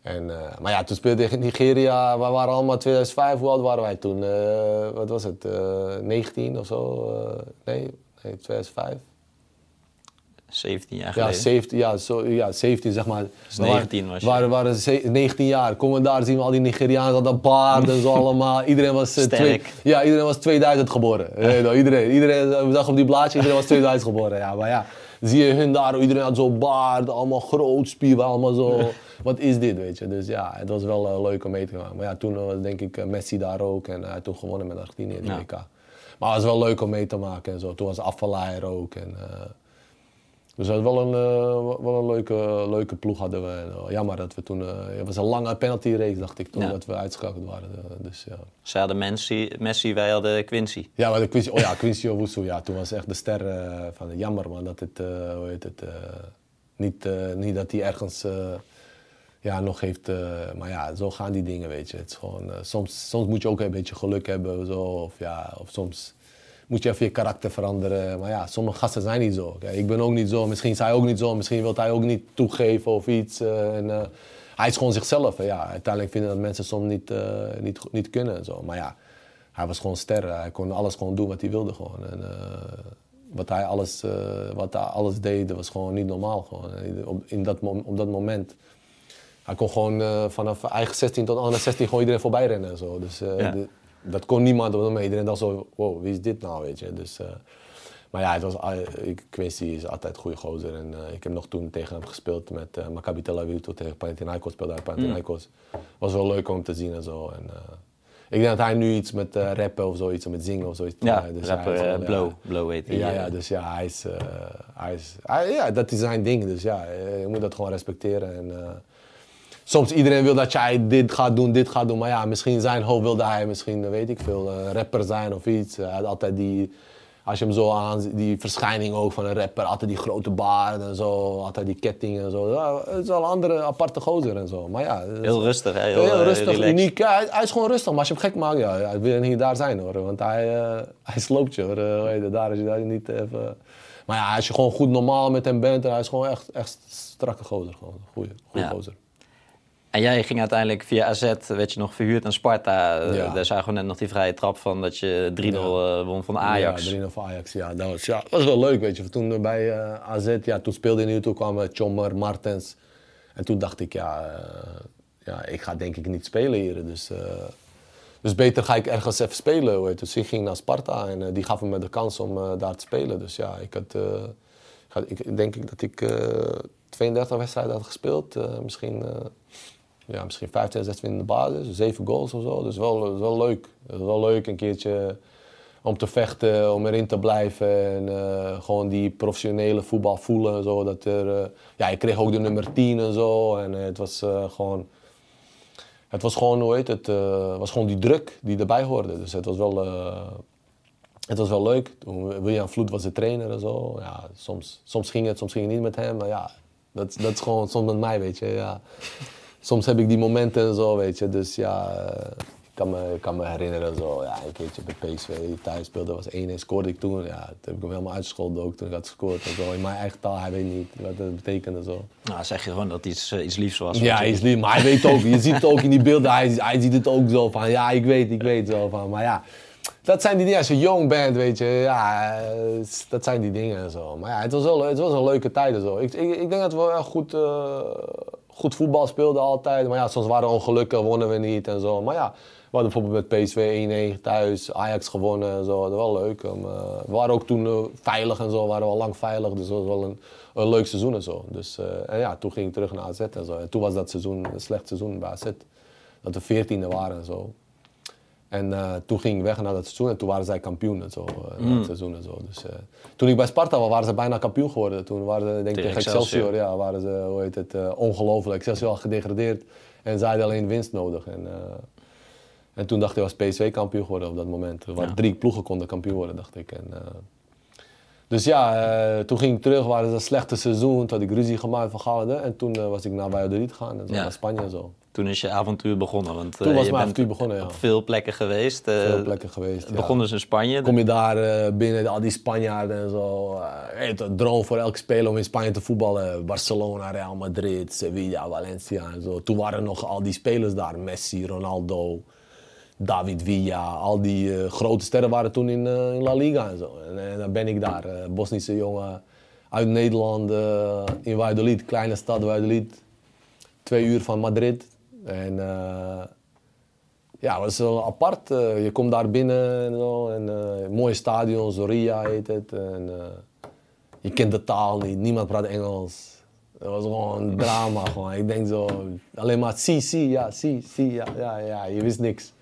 En, eh, maar ja, toen speelde tegen Nigeria, we waren allemaal 2005, hoe oud waren wij toen? Eh, wat was het, eh 19 of zo? Eh, nee, nee, 2005. 17 jaar Ja, geleden. 17, ja, zo, ja, 17 zeg maar. Dus We waren- 19 was je. waren, waren ze- 19 jaar. Komen we daar, zien we al die Nigerianen, hadden baarden en zo allemaal. Iedereen was, eh, twee, ja, iedereen was 2000 geboren. Nee, nou, iedereen, iedereen, we zagen op die blaadje, iedereen was 2000 geboren. Ja, maar ja, zie je hun daar, iedereen had zo baard, allemaal groot spieren, allemaal zo. Wat is dit, weet je? Dus ja, het was wel eh, leuk om mee te gaan. Maar ja, toen was denk ik eh, Messi daar ook en hij toen gewonnen met Argentinië in de Ja. WK. Maar het was wel leuk om mee te maken en zo. Toen was Afvalai er ook en... dus dat wel een, eh, wel een leuke, leuke ploeg hadden we. En, eh, jammer dat we toen... eh, het was een lange penalty-race, dacht ik, toen Ja. dat we uitgeschakeld waren. dus ja. Ze hadden Messi, Messi, wij hadden Quincy. Ja, maar de Quincy, oh ja, Quincy Owusu, ja, toen was echt de ster van jammer man dat het, hoe heet het, niet, niet dat hij ergens ja, nog heeft, maar ja, zo gaan die dingen, weet je. Het is gewoon, soms, soms moet je ook een beetje geluk hebben, zo, of ja, of soms moet je even je karakter veranderen. Maar ja, sommige gasten zijn niet zo. Kijk, ik ben ook niet zo, misschien is hij ook niet zo, misschien wil hij ook niet toegeven of iets. eh, en, eh, hij is gewoon zichzelf. Ja, uiteindelijk vinden dat mensen soms niet, eh, niet, niet kunnen en zo. Maar ja, hij was gewoon ster. Hij kon alles gewoon doen wat hij wilde gewoon. En, wat hij alles, wat hij alles deed, was gewoon niet normaal. Gewoon. Op, in dat, op dat moment. Hij kon gewoon vanaf eigen 16 tot andere 16 gewoon iedereen voorbij rennen en zo. Dus Ja. de- dat kon niemand op dat moment. Iedereen dacht zo, wow, wie is dit nou, weet je. Dus, eh, maar ja, het was, ik, Quincy is altijd een goede gozer. En eh, ik heb nog toen tegen hem gespeeld met uh, Maccabi Tel Aviv. Toen tegen Panathinaikos speelde hij Panathinaikos. was wel leuk om te zien en zo. En, ik denk dat hij nu iets met rappen of zoiets, met zingen of zoiets. Ja, dus rapper hij eh, ja. Blow. Blow heet hij. Ja, ja, dus ja, hij is, hij is hij- ja, dat is zijn ding. Dus ja, je moet dat gewoon respecteren. En, soms iedereen wil dat jij dit gaat doen, dit gaat doen. Maar ja, misschien zijn hoofd wilde hij misschien, weet ik veel, rapper zijn of iets. Hij had altijd die, als je hem zo aan die verschijning ook van een rapper, altijd die grote baard en zo, altijd die ketting en zo. Ja, het is wel een andere aparte gozer en zo. Maar ja, Heel rustig, hè? Heel, Heel, eh, rustig, relaxed. uniek. Ja, hij, hij is gewoon rustig, maar als je hem gek maakt, ja, hij wil niet daar zijn hoor. Want hij, eh, hij sloopt je hoor. Weet je, daar is je daar niet even... Maar ja, als je gewoon goed normaal met hem bent, en hij is gewoon echt, echt strakke gozer. Gewoon. Goeie, goeie Ja. gozer. En jij ging uiteindelijk via AZ, werd je nog verhuurd aan Sparta. Eh, Ja. Daar zagen we net nog die vrije trap van dat je 3-0 eh, won van Ajax. Ja, 3-0 van Ajax. Ja, dat was, ja, was wel leuk, weet je. Toen bij eh, AZ, ja, toen speelde hij nu, toen kwamen Chommer, Martens. En toen dacht ik, ja, ja, ik ga denk ik niet spelen hier. Dus, dus beter ga ik ergens even spelen. Weet je. Dus ik ging naar Sparta en die gaf me de kans om daar te spelen. Dus ja, ik had, ik denk ik dat ik eh 32 wedstrijden had gespeeld. Misschien, ja, misschien 15, 16 in de basis, 7 goals of zo. Dus wel, wel leuk. Het was wel leuk een keertje om te vechten, om erin te blijven en eh, gewoon die professionele voetbal voelen. Zo, dat er, eh, ja, ik kreeg ook de nummer 10 en zo en eh, het was gewoon... Het was gewoon, hoe heet het, was gewoon die druk die erbij hoorde. Dus het was wel, het was wel leuk. Toen William Vloed was de trainer en zo. Ja, soms, soms ging het, soms ging het niet met hem. Maar ja, dat, dat is gewoon soms met mij, weet je. Ja. Soms heb ik die momenten en zo, weet je. Dus ja, eh, ik kan me, ik kan me herinneren zo. Ja, een keertje bij PSV thuis speelde, was 1-1, scoorde ik toen. Ja, toen heb ik hem helemaal uitgescholden ook toen ik had gescoord. En zo. In mijn eigen taal, hij weet niet wat dat betekende zo. Nou, zeg je gewoon dat het iets, eh, iets liefs was. Ja, wat je- is lief, maar hij weet ook, je ziet het ook in die beelden, hij, hij ziet het ook zo van, ja, ik weet, ik weet zo van, maar ja, dat zijn die dingen, als je jong bent, weet je, ja, eh, dat zijn die dingen en zo. Maar ja, het was wel, het was een leuke tijd en zo. Ik, ik, ik denk dat we wel goed, goed voetbal speelden altijd, maar ja, soms waren we ongelukkig, wonnen we niet en zo. Maar ja, we hadden bijvoorbeeld met PSV 1-1 thuis, Ajax gewonnen en zo, dat was wel leuk. Um, eh, we waren ook toen eh, veilig en zo, waren we al lang veilig, dus dat was wel een, een leuk seizoen en zo. Dus, eh, en ja, toen ging ik terug naar AZ en zo. En toen was dat seizoen een slecht seizoen bij AZ. Dat we veertiende waren en zo. En eh, toen ging ik weg naar dat seizoen en toen waren zij kampioen en zo, eh, na het seizoen en zo. Dus, eh, toen ik bij Sparta was, waren ze bijna kampioen geworden. Toen waren ze, denk ik, Tegen Excelsior, Excelsior. ja, waren ze, hoe heet het, eh, ongelooflijk. Excelsior al gedegradeerd en zij hadden alleen winst nodig. En, eh, en toen dacht ik, was PSV kampioen geworden op dat moment. Er waren Ja. drie ploegen konden kampioen worden, dacht ik. En, eh, dus ja, eh, toen ging ik terug, waren ze een slechte seizoen. Toen had ik ruzie gemaakt van. En toen eh, was ik naar Valladolid gegaan en zo, Ja. naar Spanje en zo. Toen is je avontuur begonnen. Want, Toen eh, was je mijn avontuur begonnen, ja. op veel plekken geweest. eh, Veel plekken geweest. Het ja. begon dus in Spanje. Kom je daar eh, binnen, al die Spanjaarden en zo. een droom voor elke speler om in Spanje te voetballen. Barcelona, Real Madrid, Sevilla, Valencia en zo. Toen waren nog al die spelers daar. Messi, Ronaldo, David Villa. Al die grote sterren waren toen in, in La Liga en zo. En, dan ben ik daar, Bosnische jongen uit Nederland, in Valladolid, kleine stad Valladolid. Twee uur van Madrid. En... eh, ja, was wel apart. eh, je komt daar binnen en zo. En, eh, mooie stadion, Zoria heet het. En, je kent de taal niet, niemand praat Engels. Het was gewoon een drama. gewoon. Ik denk zo, alleen maar si, si, ja, si, si, ja, ja, ja, je wist niks.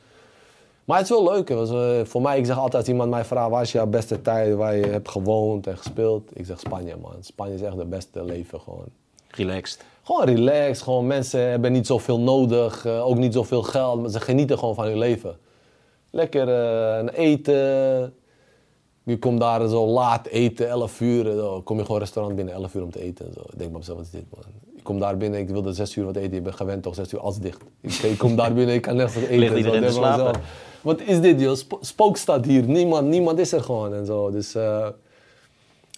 Maar het is wel leuk. Was, voor mij, ik zeg altijd als iemand mij vraagt, waar is jouw beste tijd waar je hebt gewoond en gespeeld? Ik zeg Spanje, man. Spanje is echt het beste leven gewoon. Relaxed. Gewoon relaxed, gewoon mensen hebben niet zoveel nodig, eh, ook niet zoveel geld, maar ze genieten gewoon van hun leven. Lekker eh, eten, je komt daar zo laat eten, 11 uur, eh, dan kom je gewoon een restaurant binnen, 11 uur om te eten. en Zo. Ik denk bij mezelf, wat is dit man? Ik kom daar binnen, ik wilde 6 uur wat eten, je bent gewend toch, 6 uur, alles dicht. Ik, ik kom daar binnen, ik kan nergens wat eten. Ligt en zo. iedereen Ik te slapen? Wat is dit joh, Sp- spookstad hier, niemand, niemand is er gewoon en zo. Dus...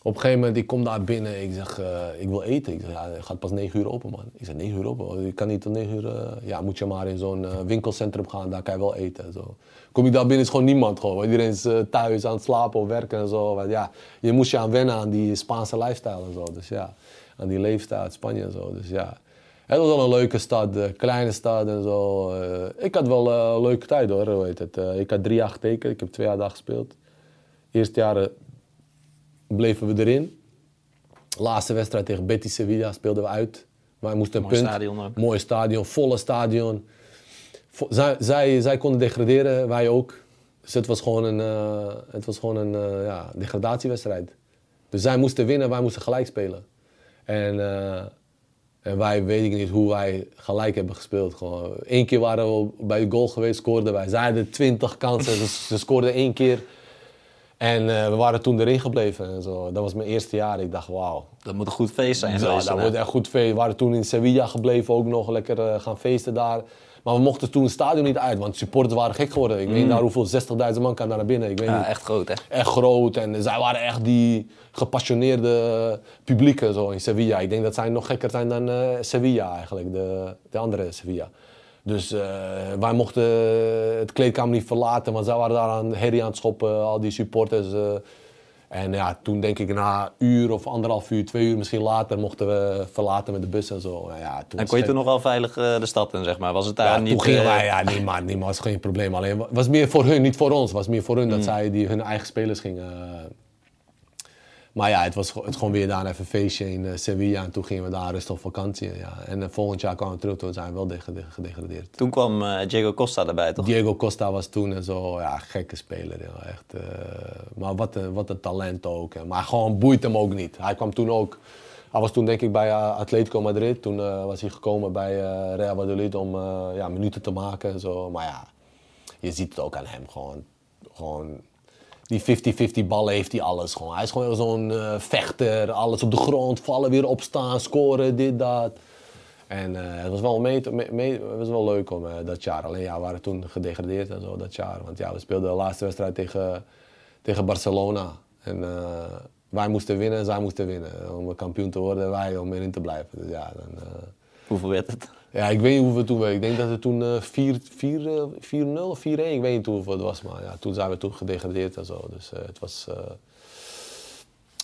op een gegeven moment, ik kom daar binnen, ik zeg, eh, ik wil eten. Ik zeg, ja, het gaat pas 9 uur open, man. Ik zeg, 9 uur open? Ik kan niet tot 9 uur... eh, ja, moet je maar in zo'n eh, winkelcentrum gaan, daar kan je wel eten. en Zo. Kom ik daar binnen, is gewoon niemand gewoon. Iedereen is thuis aan het slapen of werken en zo. Want, ja, je moest je aan wennen aan die Spaanse lifestyle en zo. Dus ja, aan die leefstijl Spanje en zo. Dus ja, het was wel een leuke stad, kleine stad en zo. Ik had wel een leuke tijd hoor, het. Ik had drie jaar getekend, ik heb twee jaar daar gespeeld. Eerste jaren bleven we erin. Laatste wedstrijd tegen Betis Sevilla speelden we uit. Wij moesten een Mooi punt. stadion ook. Mooi stadion, volle stadion. Vo- zij, zij, zij konden degraderen, wij ook. Dus het was gewoon een, eh, het was gewoon een eh, ja, degradatiewedstrijd. Dus zij moesten winnen, wij moesten gelijk spelen. En, eh, en wij weet ik niet hoe wij gelijk hebben gespeeld. Gewoon. Eén keer waren we bij de goal geweest, scoorden wij. Zij hadden twintig kansen, ze, ze scoorden één keer. En eh, we waren toen erin gebleven en zo. Dat was mijn eerste jaar. Ik dacht, wauw. Dat moet een goed feest zijn Ja, dat hè? wordt echt goed feest. We waren toen in Sevilla gebleven, ook nog lekker eh, gaan feesten daar. Maar we mochten toen het stadion niet uit, want de supporters waren gek geworden. Ik weet niet naar hoeveel, 60.000 man kan daar naar binnen. Ik weet Ja, niet. echt groot, hè? Echt groot. En zij waren echt die gepassioneerde publieken zo in Sevilla. Ik denk dat zij nog gekker zijn dan eh, Sevilla eigenlijk, de, de andere Sevilla. Dus eh, wij mochten het kleedkamer niet verlaten, want zij waren daar aan herrie aan het schoppen, al die supporters. eh. en ja, toen denk ik na een uur of anderhalf uur, twee uur misschien later, mochten we verlaten met de bus en zo. Nou ja, toen En kon je toen nog wel veilig eh, de stad in, zeg maar? Was het daar ja, niet... toen gingen wij, ja, nee, maar, nee, maar was geen probleem. Alleen het was meer voor hun, niet voor ons. Het was meer voor hun dat Mm. zij die hun eigen spelers gingen. Maar ja, het was gewoon- het gewoon weer daar even een feestje in eh, Sevilla. En toen gingen we daar rustig op vakantie. Ja. En eh, volgend jaar kwamen we terug, toen zijn we wel gedegradeerd. Toen kwam eh, Diego Costa erbij, toch? Diego Costa was toen en zo, ja, gekke speler. Ja, echt, maar wat een, wat een talent ook. hè. Maar gewoon boeit hem ook niet. Hij kwam toen ook, hij was toen denk ik bij Atletico Madrid. Toen was hij gekomen bij Real Madrid om ja, minuten te maken en zo. Maar ja, je ziet het ook aan hem gewoon. gewoon die 50-50 ballen heeft hij alles gewoon. Hij is gewoon zo'n eh, vechter, alles op de grond, vallen, weer opstaan, scoren, dit, dat. En eh, het was wel, mee, het was wel leuk om eh, dat jaar. Alleen ja, we waren toen gedegradeerd en zo dat jaar. Want ja, we speelden de laatste wedstrijd tegen, tegen Barcelona. En wij moesten winnen en zij moesten winnen. Om kampioen te worden, wij om erin te blijven. Dus ja, dan, Hoeveel werd het? Ja, ik weet niet hoeveel toen. Ik denk dat het toen eh, 4 4, eh, 4-0 of 4-1, ik weet niet hoeveel het was. Maar ja, toen zijn we toen gedegradeerd en zo. Dus eh, het, was, eh,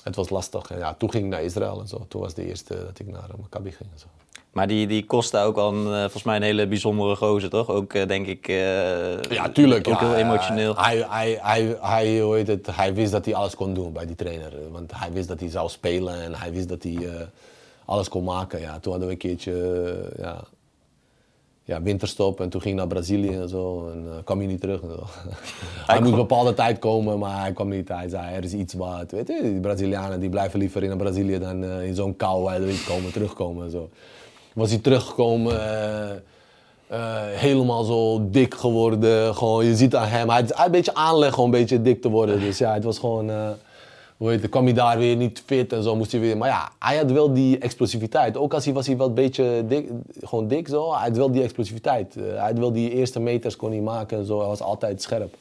het was lastig. En ja, toen ging ik naar Israël en zo. Toen was de eerste dat ik naar eh, Maccabi ging en zo. Maar die, die Costa ook al een, eh, volgens mij een hele bijzondere gozer, toch? Ook eh, denk ik... eh, Ja, tuurlijk. Ook ja, heel emotioneel. Hij, hij, hij, hij, hoe heet het, hij wist dat hij alles kon doen bij die trainer. Want hij wist dat hij zou spelen en hij wist dat hij eh, alles kon maken. Ja, toen hadden we een keertje eh, ja, ja, winterstop en toen ging hij naar Brazilië en zo. En eh, kwam hij niet terug en zo. hij moest een bepaalde tijd komen, maar hij kwam niet. Hij zei, er is iets wat. Weet je, die Brazilianen die blijven liever in Brazilië dan eh, in zo'n kou weet, komen, terugkomen en zo. Was hij teruggekomen... eh, helemaal zo dik geworden. Gewoon, je ziet aan hem. Hij had een beetje aanleg om een beetje dik te worden. Dus ja, het was gewoon. Hoe heet kwam hij daar weer niet fit en zo moest hij weer. Maar ja, hij had wel die explosiviteit. Ook als hij was hij wel een beetje dik, gewoon dik zo. Hij had wel die explosiviteit. Eh, hij had wel die eerste meters kon hij maken en zo. Hij was altijd scherp.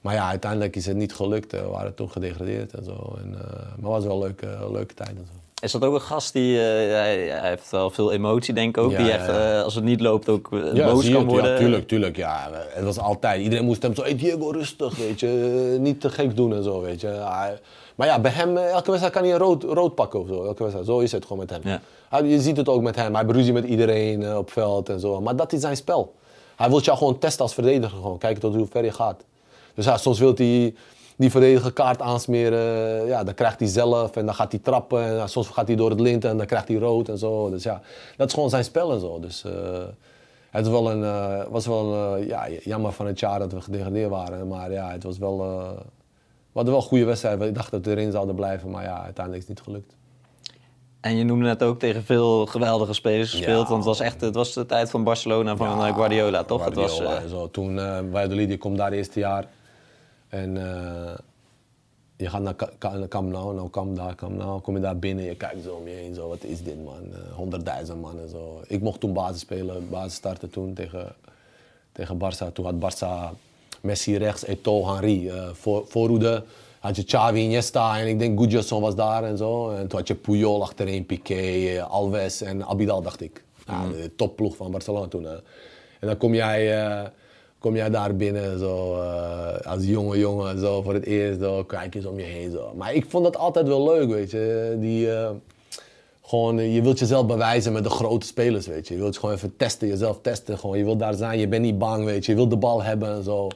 Maar ja, uiteindelijk is het niet gelukt. Eh, We waren toen gedegradeerd en zo. En, eh, maar het was wel een leuke, leuke tijd en zo. Is dat ook een gast die... eh, hij, hij heeft wel veel emotie, denk ik ook. Ja, die echt, eh, als het niet loopt, ook eh, Ja, boos kan het, worden. Ja, tuurlijk, tuurlijk. Ja. Het was altijd, iedereen moest hem zo, hey Diego, rustig, weet je. Niet te gek doen en zo, weet je. Hij- maar ja, bij hem, elke wedstrijd kan hij een rood, rood pakken of zo. Elke wedstrijd. Zo is het gewoon met hem. Ja. Hij- je ziet het ook met hem. Hij heeft ruzie met iedereen op veld en zo. Maar dat is zijn spel. Hij wil jou gewoon testen als verdediger. Gewoon. Kijken tot hoe ver je gaat. Dus ja, soms wil hij die verdediger kaart aansmeren. Ja, dan krijgt hij zelf en dan gaat hij trappen. En soms gaat hij door het lint en dan krijgt hij rood en zo. Dus ja, dat is gewoon zijn spel en zo. Dus eh, het was wel een, eh, was wel een, eh, ja, jammer van het jaar dat we gedegradeerd waren. Maar ja, het was wel... eh, we hadden wel een goede wedstrijd. Ik dacht dat we erin zouden blijven, maar ja, uiteindelijk is het niet gelukt. En je noemde net ook tegen veel geweldige spelers gespeeld. Ja. want het was echt het was de tijd van Barcelona, van eh, Guardiola, toch? het was, eh, zo. Toen, uh, Valladolid komt daar het eerste jaar. En eh, je gaat naar Ka- Ka- Camp Nou, nou Camp daar, Camp Nou. Kom je daar binnen, je kijkt zo om je heen, zo, wat is dit man? Eh, Honderdduizend man en zo. Ik mocht toen basis spelen, basis starten toen tegen, tegen Barça. Toen had Barça Messi rechts, Eto'o, Henry. eh, voor, voorhoede had je Xavi, Iniesta en ik denk Gudjoson was daar en zo. En toen had je Puyol achterin, Piqué, Alves en Abidal, dacht ik. Ja, de topploeg van Barcelona toen. En dan kom jij, kom jij daar binnen zo, eh, als jonge jongen zo, voor het eerst. Zo, kijk eens om je heen. Zo. Maar ik vond dat altijd wel leuk, weet je. Die, eh, gewoon, eh, je wilt jezelf bewijzen met de grote spelers, weet je. Je wilt gewoon even testen, jezelf testen. Gewoon. Je wilt daar zijn, je bent niet bang, weet je. Je wilt de bal hebben en zo.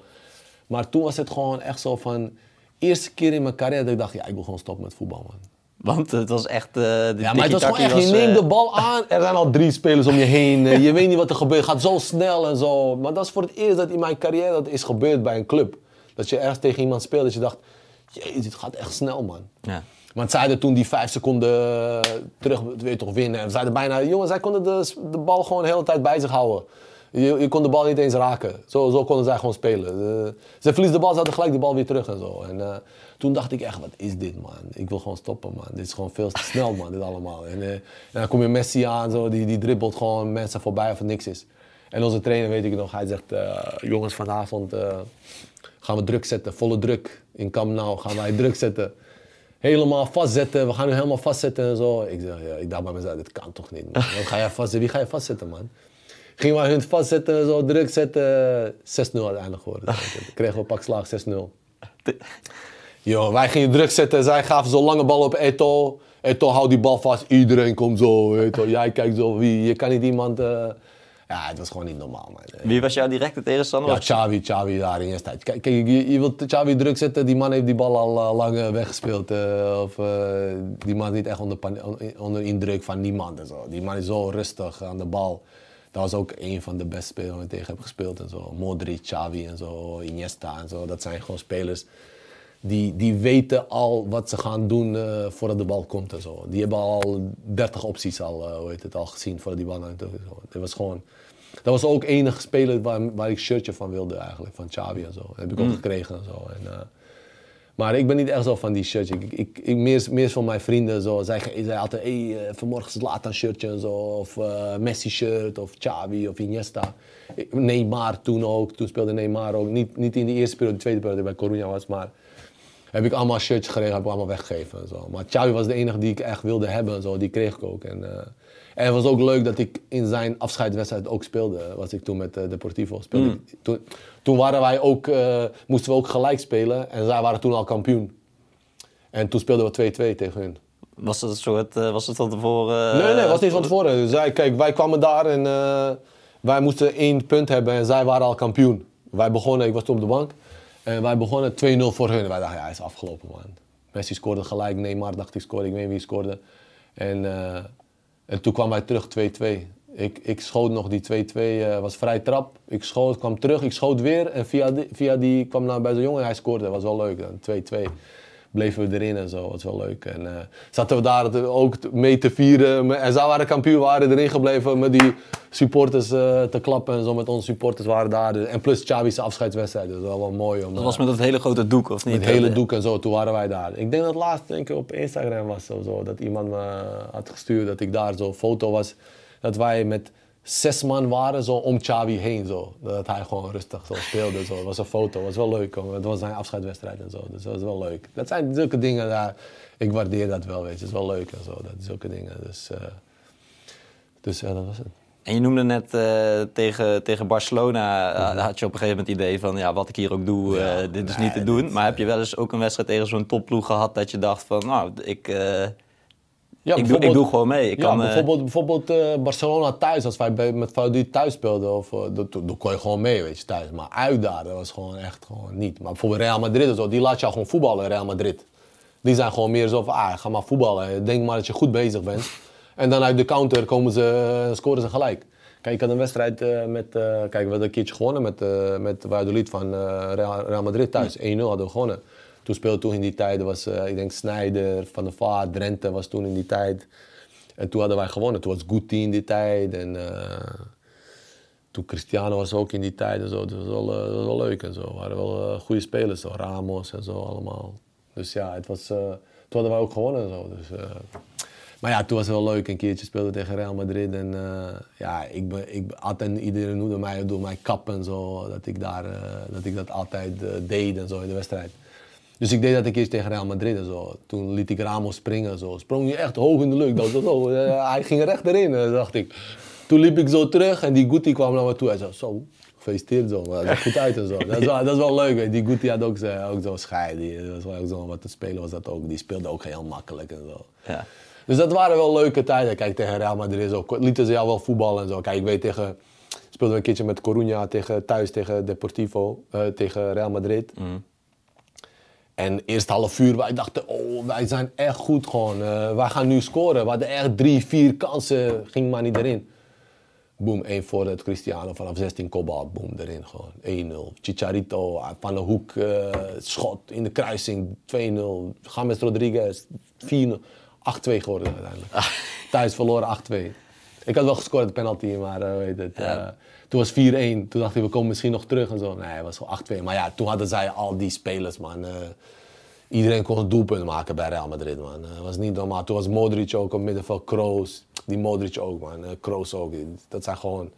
Maar toen was het gewoon echt zo van... Eerste keer in mijn carrière dat ik dacht, ja, ik wil gewoon stoppen met voetbal, man. Want het was echt... eh de Ja, maar het was gewoon echt, je neemt eh, de bal aan, er zijn al drie spelers om je heen. eh, Je weet niet wat er gebeurt, het gaat zo snel en zo. Maar dat is voor het eerst dat in mijn carrière dat is gebeurd bij een club. Dat je ergens tegen iemand speelt dat je dacht, jezus, dit gaat echt snel, man. Ja. Want zij hadden toen die vijf seconden terug weer toch winnen. En zeiden bijna, jongens, zij konden de, de bal gewoon de hele tijd bij zich houden. Je, je kon de bal niet eens raken. Zo, zo konden zij gewoon spelen. Eh, ze verliezen de bal, ze hadden gelijk de bal weer terug en zo. En eh, toen dacht ik echt, wat is dit man? Ik wil gewoon stoppen man. Dit is gewoon veel te snel man, dit allemaal. En, eh, dan kom je Messi aan, zo, die, die dribbelt gewoon mensen voorbij of niks is. En onze trainer, weet ik nog, hij zegt, eh, jongens vanavond eh, gaan we druk zetten. Volle druk in Camp Nou gaan wij druk zetten helemaal vastzetten. We gaan nu helemaal vastzetten en zo. Ik, zeg, ja, ik dacht bij mezelf, dit kan toch niet, man. Wat ga je vastzetten? Wie ga je vastzetten, man? Gingen wij hun vastzetten en zo, druk zetten. 6-0 uiteindelijk geworden. Kregen we pak slaag, 6-0. Yo, wij gingen druk zetten. Zij gaven zo'n lange bal op Eto. Eto houdt die bal vast. Iedereen komt zo. Jij kijkt zo. Wie? Je kan niet iemand... eh, Ja, het was gewoon niet normaal, man. Wie was jouw directe tegenstander? Ja, Xavi, Xavi daar in eerste tijd. Kijk, kijk, je, je wilt Xavi druk zetten, die man heeft die bal al eh, lang eh, weggespeeld. of die man is niet echt onder, onder indruk van niemand en zo. Die man is zo rustig aan de bal. Dat was ook een van de beste spelers waar ik tegen heb gespeeld en zo. Modric, Xavi en zo, Iniesta en zo. Dat zijn gewoon spelers die, die weten al wat ze gaan doen eh, voordat de bal komt en zo. Die hebben al 30 opties al, eh, hoe heet het, al gezien voordat die bal naar is. Dat was gewoon... Dat was ook enige speler waar, waar ik shirtje van wilde eigenlijk, van Xavi en zo. Dat heb ik ook gekregen en zo. En, eh, Maar ik ben niet echt zo van die shirtjes. Ik, ik, ik, meer, meer van mijn vrienden. Zo. Zij, zij altijd, hey, vanmorgen Zlatan shirtje en zo. Of Messi shirt, of Xavi, of Iniesta. Neymar toen ook. Toen speelde Neymar ook. Niet, niet in de eerste periode, de tweede periode bij Coruña was. Maar heb ik allemaal shirtjes gekregen, heb ik allemaal weggegeven en zo. Maar Xavi was de enige die ik echt wilde hebben en zo. Die kreeg ik ook. En, eh, en het was ook leuk dat ik in zijn afscheidswedstrijd ook speelde. Was ik toen met eh, Deportivo. Speelde ik- toen, toen waren wij ook, eh, moesten we ook gelijk spelen. En zij waren toen al kampioen. En toen speelden we 2-2 tegen hun. Was het een soort, was het van tevoren? Nee, nee, eh, was niet van tevoren. Zij, kijk, wij kwamen daar en wij moesten één punt hebben en zij waren al kampioen. Wij begonnen, ik was toen op de bank, en wij begonnen 2-0 voor hun. Wij dachten, ja, hij is afgelopen, man. Messi scoorde gelijk, Neymar dacht ik scoorde, ik weet niet wie scoorde. En, eh, en toen kwamen wij terug 2-2. Ik, ik schoot nog die 2-2, eh, was vrij trap. Ik schoot, kwam terug, ik schoot weer en via die, via die kwam naar bij zo'n jongen en hij scoorde. Dat was wel leuk dan, 2-2 bleven we erin en zo. Dat was wel leuk. En eh, zaten we daar ook mee te vieren. En zij waren kampioen, waren erin gebleven met die supporters eh, te klappen en zo. Met onze supporters waren daar. En plus Xavi's afscheidswedstrijd. Dus dat was wel mooi. Om, Dat was eh, met dat hele grote doek, of niet? met het hele doek en zo. Toen waren wij daar. Ik denk dat laatst denk ik, op Instagram was of zo. Dat iemand me had gestuurd dat ik daar zo'n foto was. Dat wij met zes man waren zo om Xavi heen. Zo. Dat hij gewoon rustig zo speelde. Zo. Het was een foto. Was wel leuk. hoor. Het was zijn afscheidswedstrijd en zo. Dus dat was wel leuk. Dat zijn zulke dingen. Daar, ik waardeer dat wel. Weet je. Het is wel leuk en zo. Dat, zulke dingen. Dus, eh, dus ja, dat was het. En je noemde net eh, tegen, tegen Barcelona, eh, had je op een gegeven moment het idee van, ja, wat ik hier ook doe, Ja, dit is nee, niet te doen. Maar heb je wel eens ook een wedstrijd tegen zo'n topploeg gehad dat je dacht van, nou, ik, Ja, ik, doe, ik doe gewoon mee. Ik ja, kan, eh, bijvoorbeeld, bijvoorbeeld eh, Barcelona thuis, als wij bij, met Valladolid thuis speelden, of, eh, dat- kon je gewoon mee, weet je, thuis. Maar uit daar, dat was gewoon echt gewoon niet. Maar bijvoorbeeld Real Madrid zo, die laat jou gewoon voetballen, Real Madrid. Die zijn gewoon meer zo van, ah, ga maar voetballen. Denk maar dat je goed bezig bent. En dan uit de counter komen ze, scoren ze gelijk. Kijk, ik had een wedstrijd met, kijk, we hadden een keertje gewonnen met, met Valladolid van Real, Real Madrid thuis. 1-0 hadden we gewonnen. Toen speelde toen in die tijd, was, eh, ik denk Sneijder, Van der Vaart, Drenthe was toen in die tijd. En toen hadden wij gewonnen. Toen was Guti in die tijd. En uh, toen Cristiano was ook in die tijd en zo. Dat was wel, was wel leuk en zo. We waren wel goede spelers, zo. Ramos en zo allemaal. Dus ja, het was, toen hadden wij ook gewonnen en zo. Dus, maar ja, toen was het wel leuk. Een keertje speelde tegen Real Madrid. En ja, ik, ben, ik altijd iedereen noemde mij door mijn kap en zo. Dat ik, daar, dat, ik dat altijd deed en zo in de wedstrijd. Dus ik deed dat een keer tegen Real Madrid en zo. Toen liet ik Ramos springen zo. Sprong hij echt hoog in de lucht. Dat was zo. hij ging recht erin, dacht ik. Toen liep ik zo terug en die Guti kwam naar me toe. Hij zei, zo, gefeliciteerd zo. Maar dat goed uit en zo. Dat is wel, dat is wel leuk. Die Guti had ook, zo, ook zo'n schei. Die was wel ook zo wat te spelen was dat ook. Die speelde ook heel makkelijk en zo. Ja. Dus dat waren wel leuke tijden. Kijk, tegen Real Madrid zo. Lieten ze jou wel voetballen en zo. Kijk, ik weet tegen... Speelden we een keertje met Coruña tegen, thuis tegen Deportivo. Uh, tegen Real Madrid. Mm. En eerst half uur, wij dachten, oh, wij zijn echt goed gewoon. Uh, wij gaan nu scoren. We hadden echt drie, vier kansen, ging maar niet erin. Boom, één voor het Cristiano vanaf 16 kopbal, boom, erin gewoon. 1-0. Chicharito van de hoek, uh, schot in de kruising, 2-0. James Rodriguez, 4-0. 8-2 geworden uiteindelijk. Ah. Thuis verloren 8-2. Ik had wel gescoord de penalty, maar uh, weet het. Ja. Toen was 4-1. Toen dacht ik, we komen misschien nog terug en zo. Nee, het was gewoon 8-2. Maar ja, toen hadden zij al die spelers, man. Uh, iedereen kon een doelpunt maken bij Real Madrid, man. Het uh, was niet normaal. Toen was Modric ook op middenveld, Kroos. Die Modric ook, man. Uh, Kroos ook. Dat zijn gewoon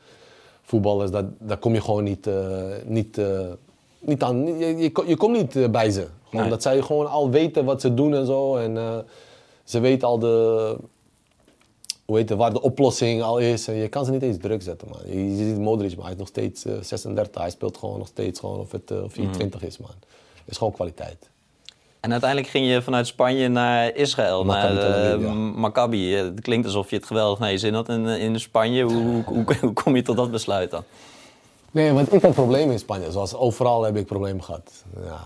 voetballers, dat, daar kom je gewoon niet, niet, niet aan. Je, je, je komt niet bij ze. Gewoon, nee. Dat zij gewoon al weten wat ze doen en zo. En ze weten al de hoe heet het, waar de oplossing al is. Je kan ze niet eens druk zetten, man. Je, je ziet Modric, maar hij is nog steeds uh, 36. Hij speelt gewoon nog steeds gewoon of het uh, 24 mm. is, man. Het is gewoon kwaliteit. En uiteindelijk ging je vanuit Spanje naar Israël, Maccabi naar uh, ja. Maccabi. Het klinkt alsof je het geweldig naar je zin had in, in Spanje. Hoe, hoe, hoe, hoe, kom je tot dat besluit dan? Nee, want ik had problemen in Spanje. Zoals overal heb ik problemen gehad. Ja,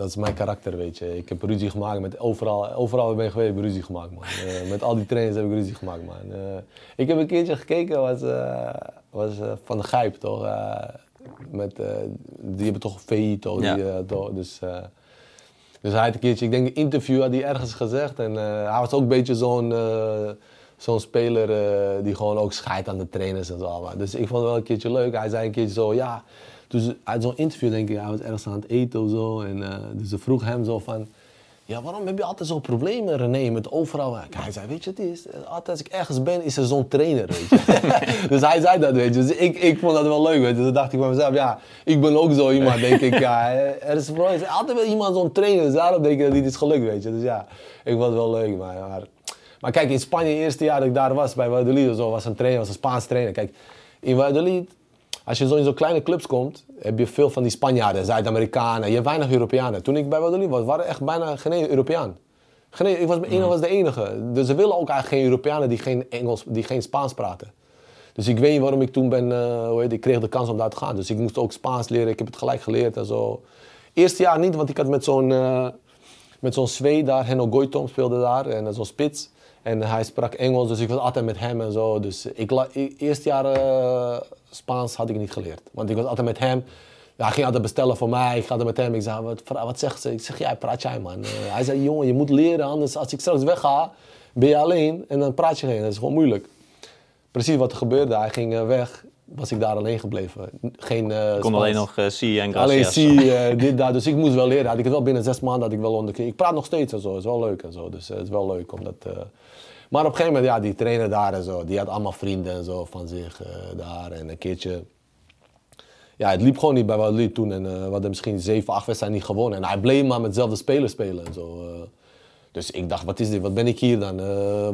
dat is mijn karakter, weet je. Ik heb ruzie gemaakt met overal. Overal ben ik geweest, heb ik ruzie gemaakt, man. Uh, met al die trainers heb ik ruzie gemaakt, man. Uh, ik heb een keertje gekeken, was, uh, was Van de Gijp, toch? met, die hebben toch VI, toch? Ja. Die, toch? Dus, dus hij had een keertje, ik denk een interview had hij ergens gezegd. En hij was ook een beetje zo'n zo'n speler die gewoon ook scheidt aan de trainers en zo. Maar. Dus ik vond het wel een keertje leuk. Hij zei een keertje zo, ja Dus uit zo'n interview denk ik, hij was ergens aan het eten of zo. En, uh, dus ze vroeg hem zo van, ja, waarom heb je altijd zo'n problemen, René, met overal? Hij zei, weet je, het is, altijd als ik ergens ben, is er zo'n trainer, weet je. dus hij zei dat, weet je. Dus ik, ik vond dat wel leuk, weet je. Dus dacht ik bij mezelf, ja, ik ben ook zo iemand, denk ik. Ja, er is, altijd wel iemand zo'n trainer, dus daarom denk ik dat dit is gelukt, weet je. Dus ja, ik vond het wel leuk, maar... maar, maar kijk, in Spanje, het eerste jaar dat ik daar was, bij Valladolid zo, was een trainer, was een Spaans trainer. Kijk, in Valladolid als je zo in zo'n kleine clubs komt, heb je veel van die Spanjaarden, Zuid-Amerikanen. Je hebt weinig Europeanen. Toen ik bij Valladolid was, waren er echt bijna geen Europeaan. Geen, ik was, ik was de enige. Dus ze willen ook eigenlijk geen Europeanen die geen, Engels, die geen Spaans praten. Dus ik weet niet waarom ik toen ben, uh, hoe heet, ik kreeg de kans om daar te gaan. Dus ik moest ook Spaans leren, ik heb het gelijk geleerd en zo. Eerste jaar niet, want ik had met zo'n uh, met zo'n Zwee daar, Henno Goitom speelde daar, en zo'n spits. En hij sprak Engels, dus ik was altijd met hem en zo. Dus ik, eerste jaar uh, Spaans had ik niet geleerd. Want ik was altijd met hem. Ja, hij ging altijd bestellen voor mij. Ik ga er met hem. Ik zei, wat, wat zegt ze? Ik zeg, ja, praat jij man. Uh, hij zei, jongen, je moet leren. Anders als ik straks wegga, ben je alleen. En dan praat je geen. Dat is gewoon moeilijk. Precies wat er gebeurde. Hij ging uh, weg. Was ik daar alleen gebleven. Geen uh, kon alleen nog zie en Alleen zie, dit, dat. Dus ik moest wel leren. Had ik het wel binnen zes maanden had ik wel onder. Ik praat nog steeds en zo. Het is wel leuk en zo. Dus het is wel leuk om dat... Maar op een gegeven moment, ja, die trainer daar en zo, die had allemaal vrienden en zo van zich uh, daar. En een keertje, ja, het liep gewoon niet bij liep toen. En uh, we hadden misschien zeven, acht wedstrijden niet gewonnen. En hij bleef maar met dezelfde spelers spelen en zo. Uh, dus ik dacht, wat is dit? Wat ben ik hier dan?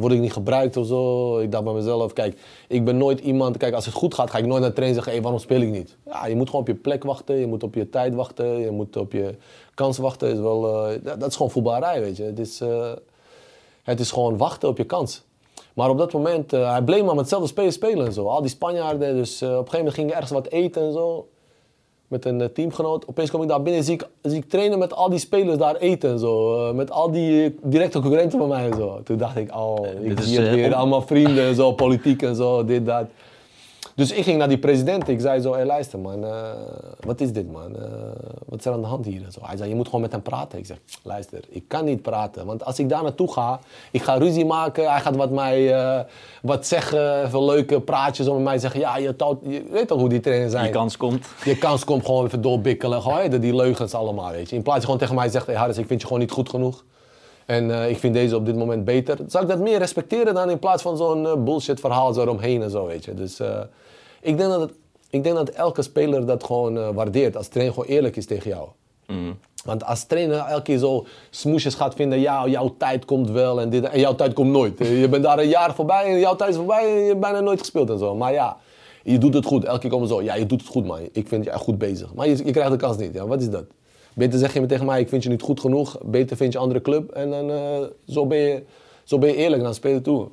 word ik niet gebruikt of zo? Ik dacht bij mezelf, kijk, ik ben nooit iemand... Kijk, als het goed gaat, ga ik nooit naar de trainer zeggen... Hé, waarom speel ik niet? Ja, je moet gewoon op je plek wachten. Je moet op je tijd wachten. Je moet op je kans wachten. Is wel, dat, is gewoon voetballerij, weet je. Het is... Het is gewoon wachten op je kans. Maar op dat moment, uh, hij bleef maar met hetzelfde spelen spelen en zo. Al die Spanjaarden, dus uh, op een gegeven moment ging ik ergens wat eten en zo. Met een uh, teamgenoot. Opeens kom ik daar binnen en zie ik, zie ik trainen met al die spelers daar eten en zo. met al die directe concurrenten van mij en zo. Toen dacht ik, oh, ik zie weer allemaal vrienden en zo, politiek en zo, dit, dat. Dus ik ging naar die president. Ik zei zo, hey, luister man, uh, wat is dit man? Uh, wat is er aan de hand hier? Zo. Hij zei, je moet gewoon met hem praten. Ik zeg, luister, ik kan niet praten. Want als ik daar naartoe ga, ik ga ruzie maken. Hij gaat wat mij uh, wat zeggen, veel leuke praatjes om mij zeggen. Ja, je, tout, je weet toch hoe die trainers zijn. Je kans komt. Je kans komt gewoon even doorbikkelen. Gewoon, die leugens allemaal, weet je. In plaats van gewoon tegen mij zegt, hey Harris, ik vind je gewoon niet goed genoeg. En uh, ik vind deze op dit moment beter. Zou ik dat meer respecteren dan in plaats van zo'n uh, bullshit verhaal zo eromheen en zo, weet je. Dus uh, ik, denk dat het, ik denk dat elke speler dat gewoon waardeert. Als trainer gewoon eerlijk is tegen jou. Mm. Want als trainer elke keer zo smoesjes gaat vinden, ja, jouw tijd komt wel en dit en jouw tijd komt nooit. je bent daar een jaar voorbij en jouw tijd is voorbij en je hebt bijna nooit gespeeld en zo. Maar ja, je doet het goed. Elke keer komt zo, ja, je doet het goed man. Ik vind je echt goed bezig. Maar je, je krijgt de kans niet. Ja, wat is dat? Beter zeg je me tegen mij, ik vind je niet goed genoeg. Beter vind je andere club. En dan uh, zo, ben je, zo ben je eerlijk naar spelen toe.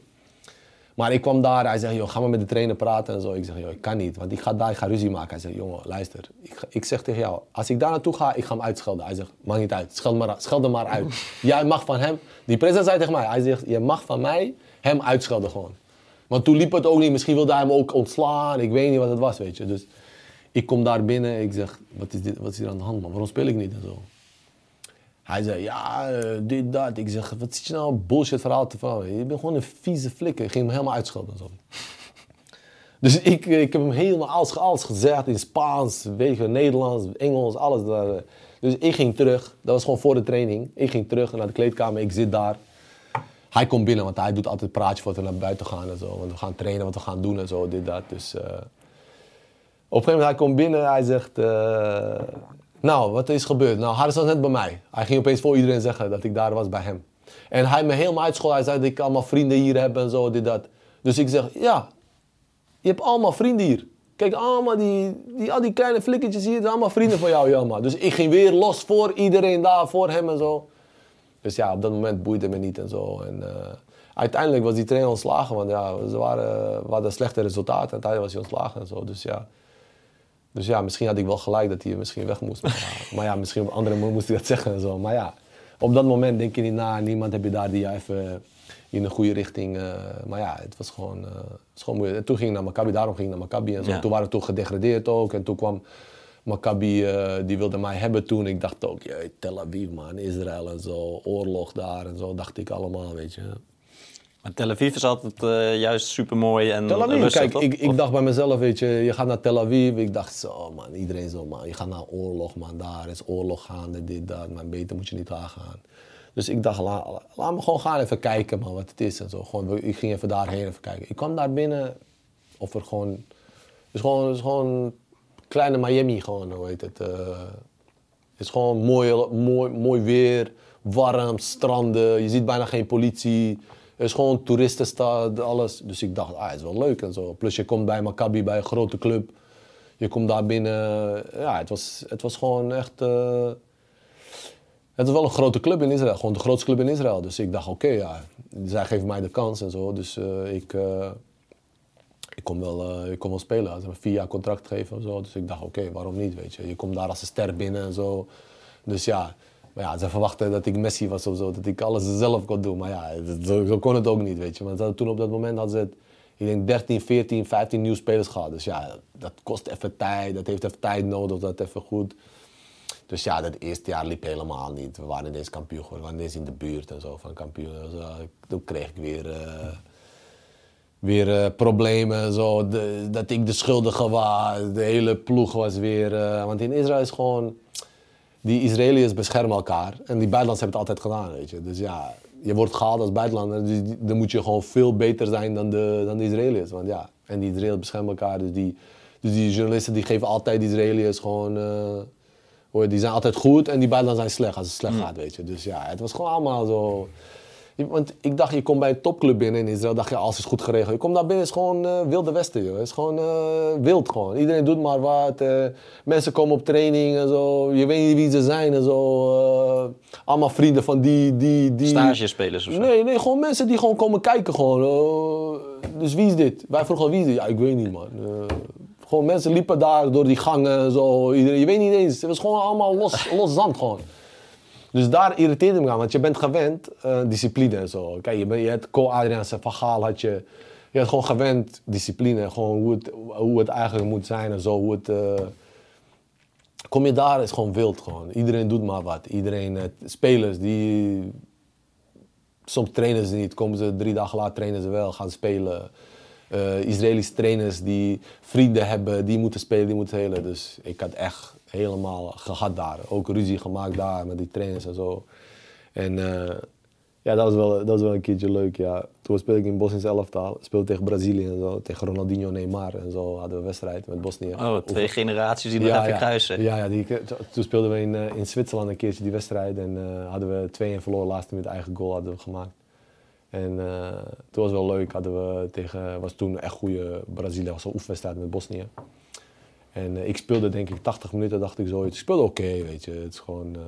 Maar ik kwam daar, hij zei, joh, ga maar met de trainer praten en zo. Ik zeg, joh, ik kan niet, want ik ga daar, ik ga ruzie maken. Hij zegt, jongen, luister, ik, ik zeg tegen jou, als ik daar naartoe ga, ik ga hem uitschelden. Hij zegt, maakt niet uit, scheld, maar, scheld hem maar uit. Jij mag van hem, die president zei tegen mij, hij zegt, je mag van mij hem uitschelden gewoon. Want toen liep het ook niet, misschien wilde hij hem ook ontslaan, ik weet niet wat het was, weet je. Dus ik kom daar binnen, ik zeg, wat is, dit, wat is hier aan de hand man, waarom speel ik niet en zo. Hij zei, ja, uh, dit, dat. Ik zeg, wat zit je nou bullshit verhaal te vertellen? Je bent gewoon een vieze flikker. Ik ging hem helemaal uitschelden. Zo. dus ik, ik heb hem helemaal alles, alles gezegd in Spaans, weet je, Nederlands, Engels, alles. Dus ik ging terug. Dat was gewoon voor de training. Ik ging terug naar de kleedkamer. Ik zit daar. Hij komt binnen, want hij doet altijd praatjes voor we naar buiten gaan en zo. Want we gaan trainen, wat we gaan doen en zo, dit, dat. Dus... Uh, op een gegeven moment, hij komt binnen, hij zegt... Uh, nou, wat is gebeurd? Nou, Harris was net bij mij. Hij ging opeens voor iedereen zeggen dat ik daar was bij hem. En hij me helemaal uitschool. Hij zei dat ik allemaal vrienden hier heb en zo, dit, dat. Dus ik zeg, ja, je hebt allemaal vrienden hier. Kijk, allemaal die, die, al die kleine flikkertjes hier, zijn allemaal vrienden van jou, jammer. Dus ik ging weer los voor iedereen daar, voor hem en zo. Dus ja, op dat moment boeide me niet en zo. En, uh, uiteindelijk was die trainer ontslagen, want ja, ze waren, we hadden slechte resultaten. En uiteindelijk was hij ontslagen en zo. Dus ja, dus ja, misschien had ik wel gelijk dat hij misschien weg moest. Maar, ja, misschien op andere manier moest hij dat zeggen en zo. Maar ja, op dat moment denk je niet na. Niemand heb je daar die even in een goede richting. Uh, maar ja, het was gewoon, uh, het gewoon moeilijk. En toen ging ik naar Maccabi, daarom ging ik naar Maccabi en zo. Toen waren we toch gedegradeerd ook. En toen kwam Maccabi, uh, die wilde mij hebben toen. Ik dacht ook, Tel Aviv man, Israël en zo, oorlog daar en zo. Dacht ik allemaal, weet je. Maar Tel Aviv is altijd uh, juist super mooi en Tel Aviv, rustig, kijk, ik, ik dacht bij mezelf, weet je, je gaat naar Tel Aviv. Ik dacht zo, man, iedereen zo, man, je gaat naar oorlog, man, daar is oorlog gaande, dit, dat, maar beter moet je niet gaan gaan. Dus ik dacht, laat, laat me gewoon gaan even kijken, man, wat het is en zo. Gewoon, ik ging even daarheen even kijken. Ik kwam daar binnen, of er gewoon, het is gewoon, het is gewoon kleine Miami, gewoon, hoe heet het. Uh, het is gewoon mooi, mooi, mooi weer, warm, stranden, je ziet bijna geen politie. Is gewoon toeristenstad, alles. Dus ik dacht, ah, het is wel leuk en zo. Plus je komt bij Maccabi, bij een grote club. Je komt daar binnen. Ja, het was, het was gewoon echt... Uh... het is wel een grote club in Israël. Gewoon de grootste club in Israël. Dus ik dacht, oké, ja, zij geven mij de kans en zo. Dus uh, ik, uh, ik, kon wel, ik kon wel spelen. Ze hebben vier jaar contract gegeven en zo. Dus ik dacht, oké, waarom niet, weet je. Je komt daar als een ster binnen en zo. Dus ja, ja, ze verwachten dat ik Messi was of zo, dat ik alles zelf kon doen. Maar ja, zo, kon het ook niet, weet je. Want toen op dat moment hadden ze ik denk 13, 14, 15 nieuwe spelers gehad. Dus ja, dat kost even tijd, dat heeft even tijd nodig, dat even goed. Dus ja, dat eerste jaar liep helemaal niet. We waren ineens kampioen geworden, we waren ineens in de buurt en zo van kampioen. Dus, uh, toen kreeg ik weer, uh, weer uh, problemen, zo, dat ik de schuldige was. De hele ploeg was weer... want in Israël is gewoon die Israëliërs beschermen elkaar. En die buitenlanders hebben het altijd gedaan, weet je. Dus ja, je wordt gehaald als buitenlander, dus dan moet je gewoon veel beter zijn dan de, dan de Israëliërs. Want ja, en die Israëliërs beschermen elkaar, dus die, dus die journalisten die geven altijd Israëliërs gewoon... Uh, die zijn altijd goed en die buitenlanders zijn slecht als het slecht mm. gaat, weet je. Dus ja, het was gewoon allemaal zo... Want ik dacht, je komt bij een topclub binnen in Israël, dacht je, alles is goed geregeld. Je komt daar binnen, is gewoon uh, wilde westen, joh. Het is gewoon uh, wild gewoon. Iedereen doet maar wat. Uh, mensen komen op training en zo. Je weet niet wie ze zijn en zo. allemaal vrienden van die, die, die... Stagespelers of zo? Nee, nee, gewoon mensen die gewoon komen kijken gewoon. dus wie is dit? Wij vroegen wie is dit? Ja, ik weet niet, man. gewoon mensen liepen daar door die gangen en zo. Iedereen, je weet niet eens. Het was gewoon allemaal los, los zand gewoon. Dus daar irriteerde me aan, want je bent gewend uh, discipline en zo. Kijk, je, bent, je hebt Co-Adriaanse van Gaal had je... Je had gewoon gewend discipline, gewoon hoe het, eigenlijk moet zijn en zo. Hoe het, uh, kom je daar, is gewoon wild gewoon. Iedereen doet maar wat. Iedereen, uh, spelers die... Soms trainen ze niet, komen ze drie dagen later trainen ze wel, gaan spelen. Israëlische trainers die vrienden hebben, die moeten spelen, die moeten helen. Dus ik had echt helemaal gehad daar. Ook ruzie gemaakt daar met die trainers en zo. En uh, ja, dat was, wel, dat was wel een keertje leuk. Ja. Toen speelde ik in Bosnisch elftal. Speelde tegen Brazilië en zo. Tegen Ronaldinho, Neymar en zo hadden we een wedstrijd met Bosnië. Oh, twee generaties die nog even ja. kruisen. Ja, ja die, toen speelden we in, uh, in Zwitserland een keertje die wedstrijd. En uh, hadden we 2-1 verloren. Laatste met eigen goal hadden we gemaakt. En toen was wel leuk. Hadden we tegen, was toen echt goede Brazilië. was een oefenwedstrijd met Bosnië. En uh, ik speelde denk ik 80 minuten, dacht ik zoiets. Ik speelde oké, weet je. Het is gewoon, uh...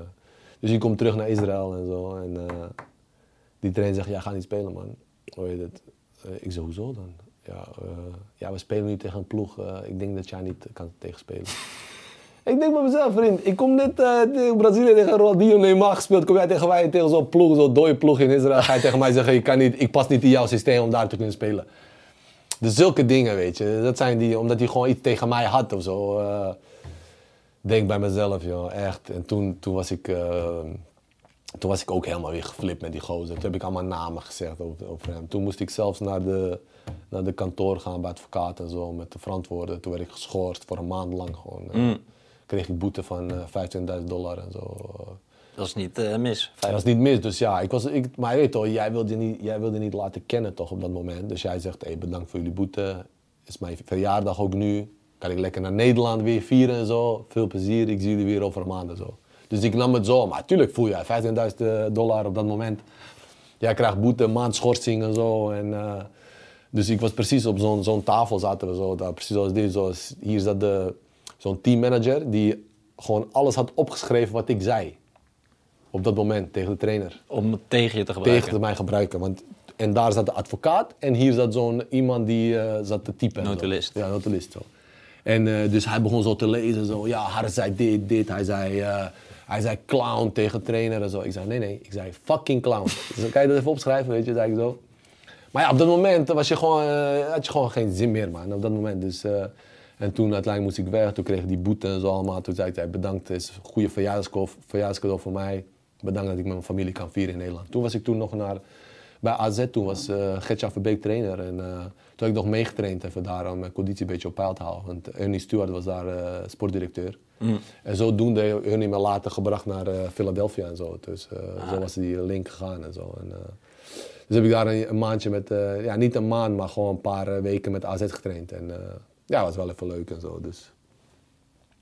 dus ik kom terug naar Israël en zo. En uh, die trainer zegt, ja, ga niet spelen man. Hoor je dat? ik zeg, hoezo dan? Ja, ja, we spelen nu tegen een ploeg. ik denk dat jij niet kan tegenspelen. ik denk bij mezelf, vriend. Ik kom net tegen Brazilië tegen Ronaldinho Neymar gespeeld. Kom jij tegen mij tegen zo'n ploeg, zo'n dode ploeg in Israël. Ga je tegen mij zeggen, ik, kan niet, ik pas niet in jouw systeem om daar te kunnen spelen. Dus zulke dingen, weet je. Dat zijn die, omdat hij gewoon iets tegen mij had of zo. Uh, denk bij mezelf, joh, echt. En toen, toen, was ik, uh, toen was ik ook helemaal weer geflipt met die gozer. Toen heb ik allemaal namen gezegd over, over hem. Toen moest ik zelfs naar de, naar de kantoor gaan bij advocaat en zo met de verantwoorden. Toen werd ik geschorst voor een maand lang gewoon. Mm. kreeg ik boete van uh, 25.000 dollar en zo. Dat is niet uh, mis. Dat was niet mis, dus ja. Ik was, ik, maar je weet toch, jij wilde, niet, jij wilde niet laten kennen toch op dat moment. Dus jij zegt, hey, bedankt voor jullie boete. is mijn verjaardag ook nu. Kan ik lekker naar Nederland weer vieren en zo. Veel plezier, ik zie jullie weer over een maand en zo. Dus ik nam het zo. Maar natuurlijk voel je 15.000 dollar op dat moment. Jij krijgt boete, maand schorsing en zo. En, uh, dus ik was precies op zo'n zo'n tafel zaten we zo. Daar, precies zoals dit. Zoals, hier zat zo'n teammanager die gewoon alles had opgeschreven wat ik zei op dat moment tegen de trainer. Om tegen je te gebruiken? Tegen mij gebruiken. Want, en daar zat de advocaat en hier zat zo'n iemand die uh, zat te typen. Notulist. Ja, notulist. Zo. En uh, dus hij begon zo te lezen. Zo, ja, Harris zei dit, dit. Hij zei, uh, hij zei clown tegen trainer en zo. Ik zei, nee, nee. Ik zei fucking clown. dus dan kan je dat even opschrijven, weet je. Zei ik zo. Maar ja, op dat moment was je gewoon, had je gewoon geen zin meer, man. Op dat moment. Dus, en toen uiteindelijk moest ik weg. Toen kreeg ik die boete en zo allemaal. Toen zei ik, bedankt. Het is een goede verjaardagscadeau voor mij bedankt dat ik met mijn familie kan vieren in Nederland. Toen was ik toen nog naar bij AZ toen was uh, Gertjan Verbeek trainer. En uh, toen heb ik nog meegetraind even daar om mijn conditie een beetje op peil te houden. Want Ernie Stewart was daar uh, sportdirecteur. Mm. En zodoende heeft Ernie me later gebracht naar Philadelphia en zo. Dus ah. zo was die link gegaan en zo. En, dus heb ik daar een, een maandje met, ja niet een maand, maar gewoon een paar weken met AZ getraind. En ja, was wel even leuk en zo. Dus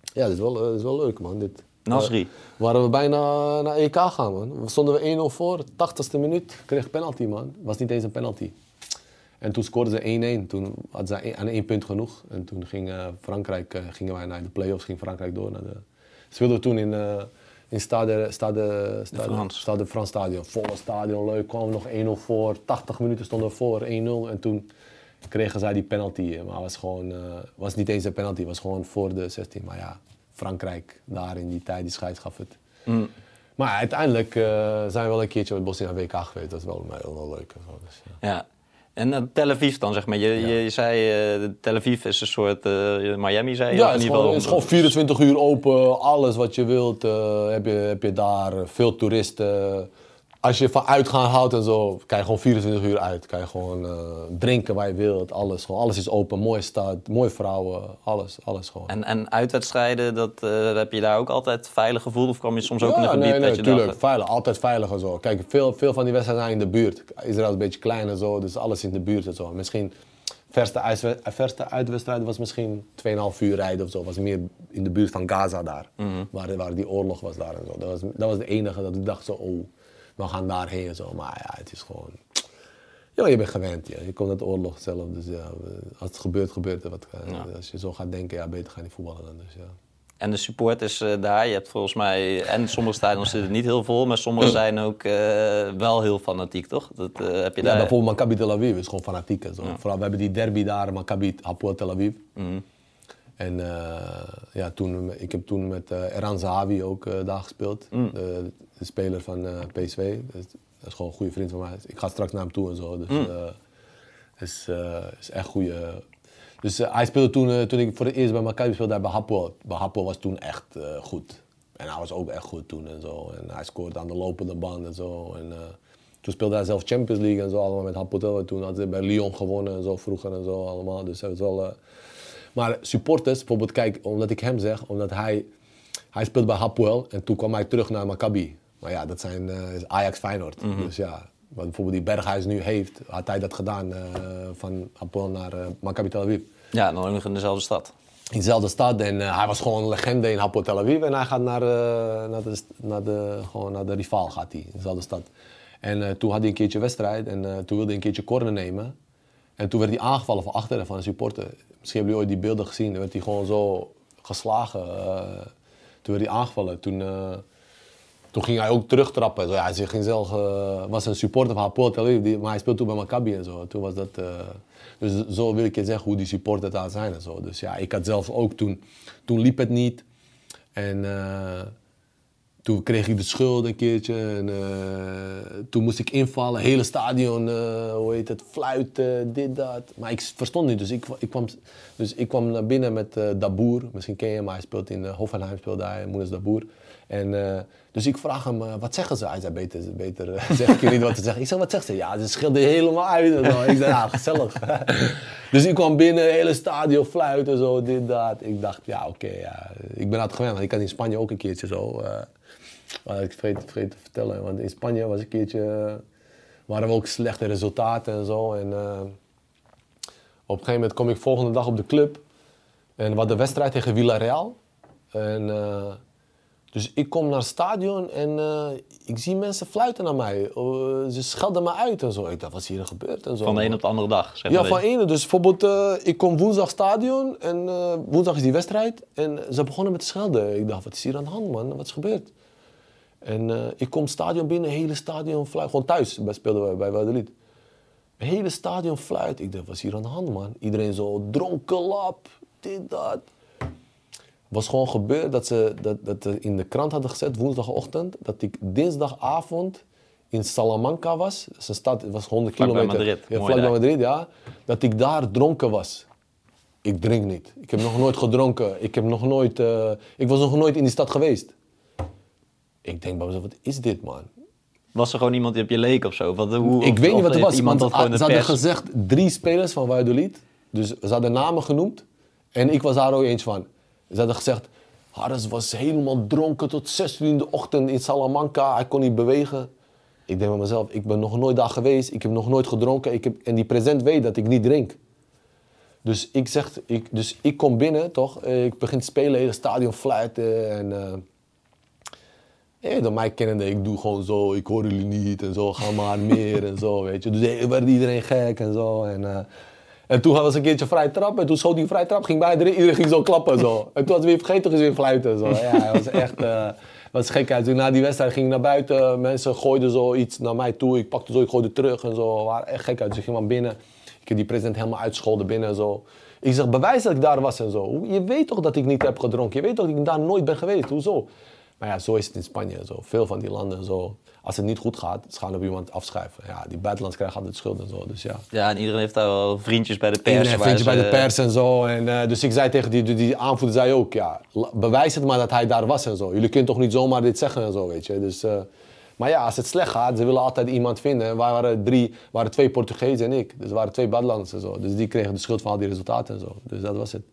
ja, dat is wel, dat is wel leuk man. Dit. Nasri. waren we bijna naar EK gaan, man. We stonden we 1-0 voor, 80ste minuut, kreeg penalty, man. Was niet eens een penalty. En toen scoorden ze 1-1. Toen hadden ze aan één punt genoeg. En toen ging uh, Frankrijk, uh, gingen wij naar de play-offs, ging Frankrijk door naar de... Speelden we toen in, uh, in Stade, Stade, Stade, Stade Frans Stadion. Volle stadion, leuk. Kwamen we nog 1-0 voor. 80 minuten stonden we voor, 1-0. En toen kregen zij die penalty. Maar het was gewoon, was niet eens een penalty, het was gewoon voor de 16. Maar ja, Frankrijk daar in die tijd, die scheids gaf het. Mm. Maar uiteindelijk uh, zijn we wel een keertje met Bosnië naar WK geweest. Dat is wel, heel, wel leuk. Dus, ja. ja. En uh, Tel Aviv dan, zeg maar. Je, je, zei, uh, Tel Aviv is een soort Miami, zei je? Ja, het is, gewoon, het is gewoon 24 uur open. Alles wat je wilt heb, je, heb je daar. Veel toeristen als je van uitgaan houdt en zo, kan je gewoon 24 uur uit. Kan je gewoon uh, drinken waar je wilt, alles. Gewoon, alles is open, mooie stad, mooie vrouwen, alles, alles gewoon. En, en uitwedstrijden, dat, uh, heb je daar ook altijd veilig gevoeld? Of kwam je soms ook in een gebied nee, nee, dat je tuurlijk, dacht... veilig, altijd veilig en zo. Kijk, veel, veel van die wedstrijden zijn in de buurt. Israël is een beetje klein en zo, dus alles in de buurt en zo. Misschien, verste, verste uitwedstrijd was misschien 2,5 uur rijden of zo. Was meer in de buurt van Gaza daar, mm -hmm. waar, waar die oorlog was daar en zo. Dat was, dat was de enige dat ik dacht zo, oh we gaan daarheen en zo. Maar ja, het is gewoon... Ja, je bent gewend. Ja. Je komt uit de oorlog zelf. Dus ja, als het gebeurt, gebeurt het. Wat, Als je zo gaat denken, ja, beter ga je niet voetballen dan. Dus, ja. En de support is uh, daar. Je hebt volgens mij, en sommige stadions zitten niet heel vol, maar sommige zijn ook uh, wel heel fanatiek, toch? Dat, uh, heb je ja, daar... bijvoorbeeld Maccabi Tel Aviv is gewoon fanatiek. En zo. Ja. Vooral, we hebben die derby daar, Maccabi Hapoel Tel Aviv. Mm. En ja, toen, ik heb toen met Eran Zahavi ook daar gespeeld. Mm. De, de speler van uh, eh, PSV. Dat, dat, is gewoon een goede vriend van mij. Ik ga straks naar hem toe en zo. Dus mm. uh, is, uh, is echt goede. Dus hij speelde toen, toen ik voor het eerst bij Maccabi speelde, bij Hapoel. Bij Hapoel was toen echt goed. En hij was ook echt goed toen en zo. En hij scoorde aan de lopende band en zo. En, toen speelde hij zelf Champions League en zo, allemaal met Hapoel. Toen had hij bij Lyon gewonnen en zo vroeger en zo allemaal. Dus hij was wel... maar supporters, bijvoorbeeld, kijk, omdat ik hem zeg, omdat hij... Hij speelde bij Hapoel en toen kwam hij terug naar Maccabi. Maar ja, dat zijn uh, Ajax Feyenoord. Mhm. Dus ja, wat bijvoorbeeld die Berghuis nu heeft, had hij dat gedaan uh, van Apol naar uh, Maccabi Tel Aviv. Ja, dan ook nog in dezelfde stad. In dezelfde stad en hij was gewoon een legende in Hapoel Tel Aviv en hij gaat naar, naar, de, naar, de, gewoon naar de rivaal gaat hij, in dezelfde stad. En toen had hij een keertje wedstrijd en toen wilde hij een keertje corner nemen. En toen werd hij aangevallen van achteren van een supporter. Misschien hebben jullie ooit die beelden gezien. Dan werd hij gewoon zo geslagen. toen werd hij aangevallen. Toen, toen ging hij ook terugtrappen. Zo, ja, hij ging zelf, uh, was een supporter van Aviv, maar hij speelde toen bij Maccabi en zo. Toen was dat, uh, dus zo wil ik je zeggen hoe die supporters daar zijn en zo. Dus ja, ik had zelf ook toen, toen liep het niet. En uh, toen kreeg ik de schuld een keertje. En, toen moest ik invallen, hele stadion, hoe heet het, fluiten, dit, dat. Maar ik verstond niet, dus ik, ik, kwam, dus ik kwam naar binnen met Daboer. Misschien ken je hem, maar hij speelt in Hoffenheim, speelde hij, Moeders Daboer. En, uh, dus ik vraag hem, uh, wat zeggen ze? Hij zei, beter, beter uh, zeg ik je niet wat te zeggen. Ik zeg, wat zegt ze? Ja, ze schilde helemaal uit. En. Ik zei, ja, gezellig. dus ik kwam binnen, hele stadion fluiten, zo, dit, dat. Ik dacht, ja, oké, ja. ik ben het gewend. Ik had in Spanje ook een keertje zo. ik vergeet, vergeet te vertellen. Want in Spanje was een keertje, waren we ook slechte resultaten en zo. En op een gegeven moment kom ik volgende dag op de club. En we hadden de wedstrijd tegen Villarreal. En... Dus ik kom naar het stadion en uh, ik zie mensen fluiten naar mij. Uh, ze schelden me uit en zo. Ik dacht, wat is hier gebeurd? En zo. Van de een op de andere dag? Zeg ja, van de ene. Dus bijvoorbeeld, uh, ik kom woensdag stadion en woensdag is die wedstrijd. En ze begonnen met te schelden. Ik dacht, wat is hier aan de hand, man? Wat is gebeurd? En ik kom stadion binnen, hele stadion fluit. Gewoon thuis speelden we bij Valladolid. Hele stadion fluit. Ik dacht, wat is hier aan de hand, man? Iedereen zo dronken lap, dit, dat was gewoon gebeurd dat ze dat, dat in de krant hadden gezet woensdagochtend dat ik dinsdagavond in Salamanca was. Dat is een stad, het was 100 vlak kilometer. Bij Madrid. Ja, vlak bij Madrid, ja. Dat ik daar dronken was. Ik drink niet. Ik heb nog nooit gedronken. Ik, heb nog nooit, uh, ik was nog nooit in die stad geweest. Ik denk bij mezelf, wat is dit man? was er gewoon iemand die op je leek of zo? Wat, hoe, ik weet niet wat het was, iemand want gewoon ze de hadden gezegd drie spelers van Valladolid. Dus ze hadden namen genoemd. En ik was daar ook eens van. Ze hadden gezegd, Harris was helemaal dronken tot 6 uur in de ochtend in Salamanca. Hij kon niet bewegen. Ik denk bij mezelf, ik ben nog nooit daar geweest. Ik heb nog nooit gedronken. Ik heb, en die present weet dat ik niet drink. Dus ik zeg, ik, dus ik kom binnen, toch? Eh, Ik begin te spelen, hele stadion fluiten. En uh, door mij kennende, ik doe gewoon zo, ik hoor jullie niet en zo, ga maar meer en zo, weet je. Dus werd iedereen gek en zo. En, en toen was een keertje vrij trap en toen schoot die vrij trap, ging bij iedereen, ging zo klappen zo. En toen had weer vergeten, ging weer fluiten zo. Ja, het was echt, uh, gekheid. Toen na die wedstrijd ging ik naar buiten, mensen gooiden zo iets naar mij toe, ik pakte zo, ik gooide terug en zo. Waren echt gek uit, dus ik ging maar binnen. Ik heb die president helemaal uitscholden binnen en zo. Ik zeg, bewijs dat ik daar was en zo. Je weet toch dat ik niet heb gedronken? Je weet toch dat ik daar nooit ben geweest? Hoezo? Maar ja, zo is het in Spanje. Zo. Veel van die landen zo. Als het niet goed gaat, ze gaan op iemand afschuiven. Ja, die buitenlands krijgen altijd schuld en zo. Dus ja. Ja, en iedereen heeft daar wel vriendjes bij de pers. Iedereen heeft vriendjes bij de pers en zo. En, eh, dus ik zei tegen die, die, die aanvoerder zei ook, ja, bewijs het maar dat hij daar was en zo. Jullie kunnen toch niet zomaar dit zeggen en zo, weet je. Dus, eh, maar ja, als het slecht gaat, ze willen altijd iemand vinden. En wij waren drie, waren twee Portugezen en ik. Dus er waren twee buitenlanders en zo. Dus die kregen de schuld van al die resultaten en zo. Dus dat was het.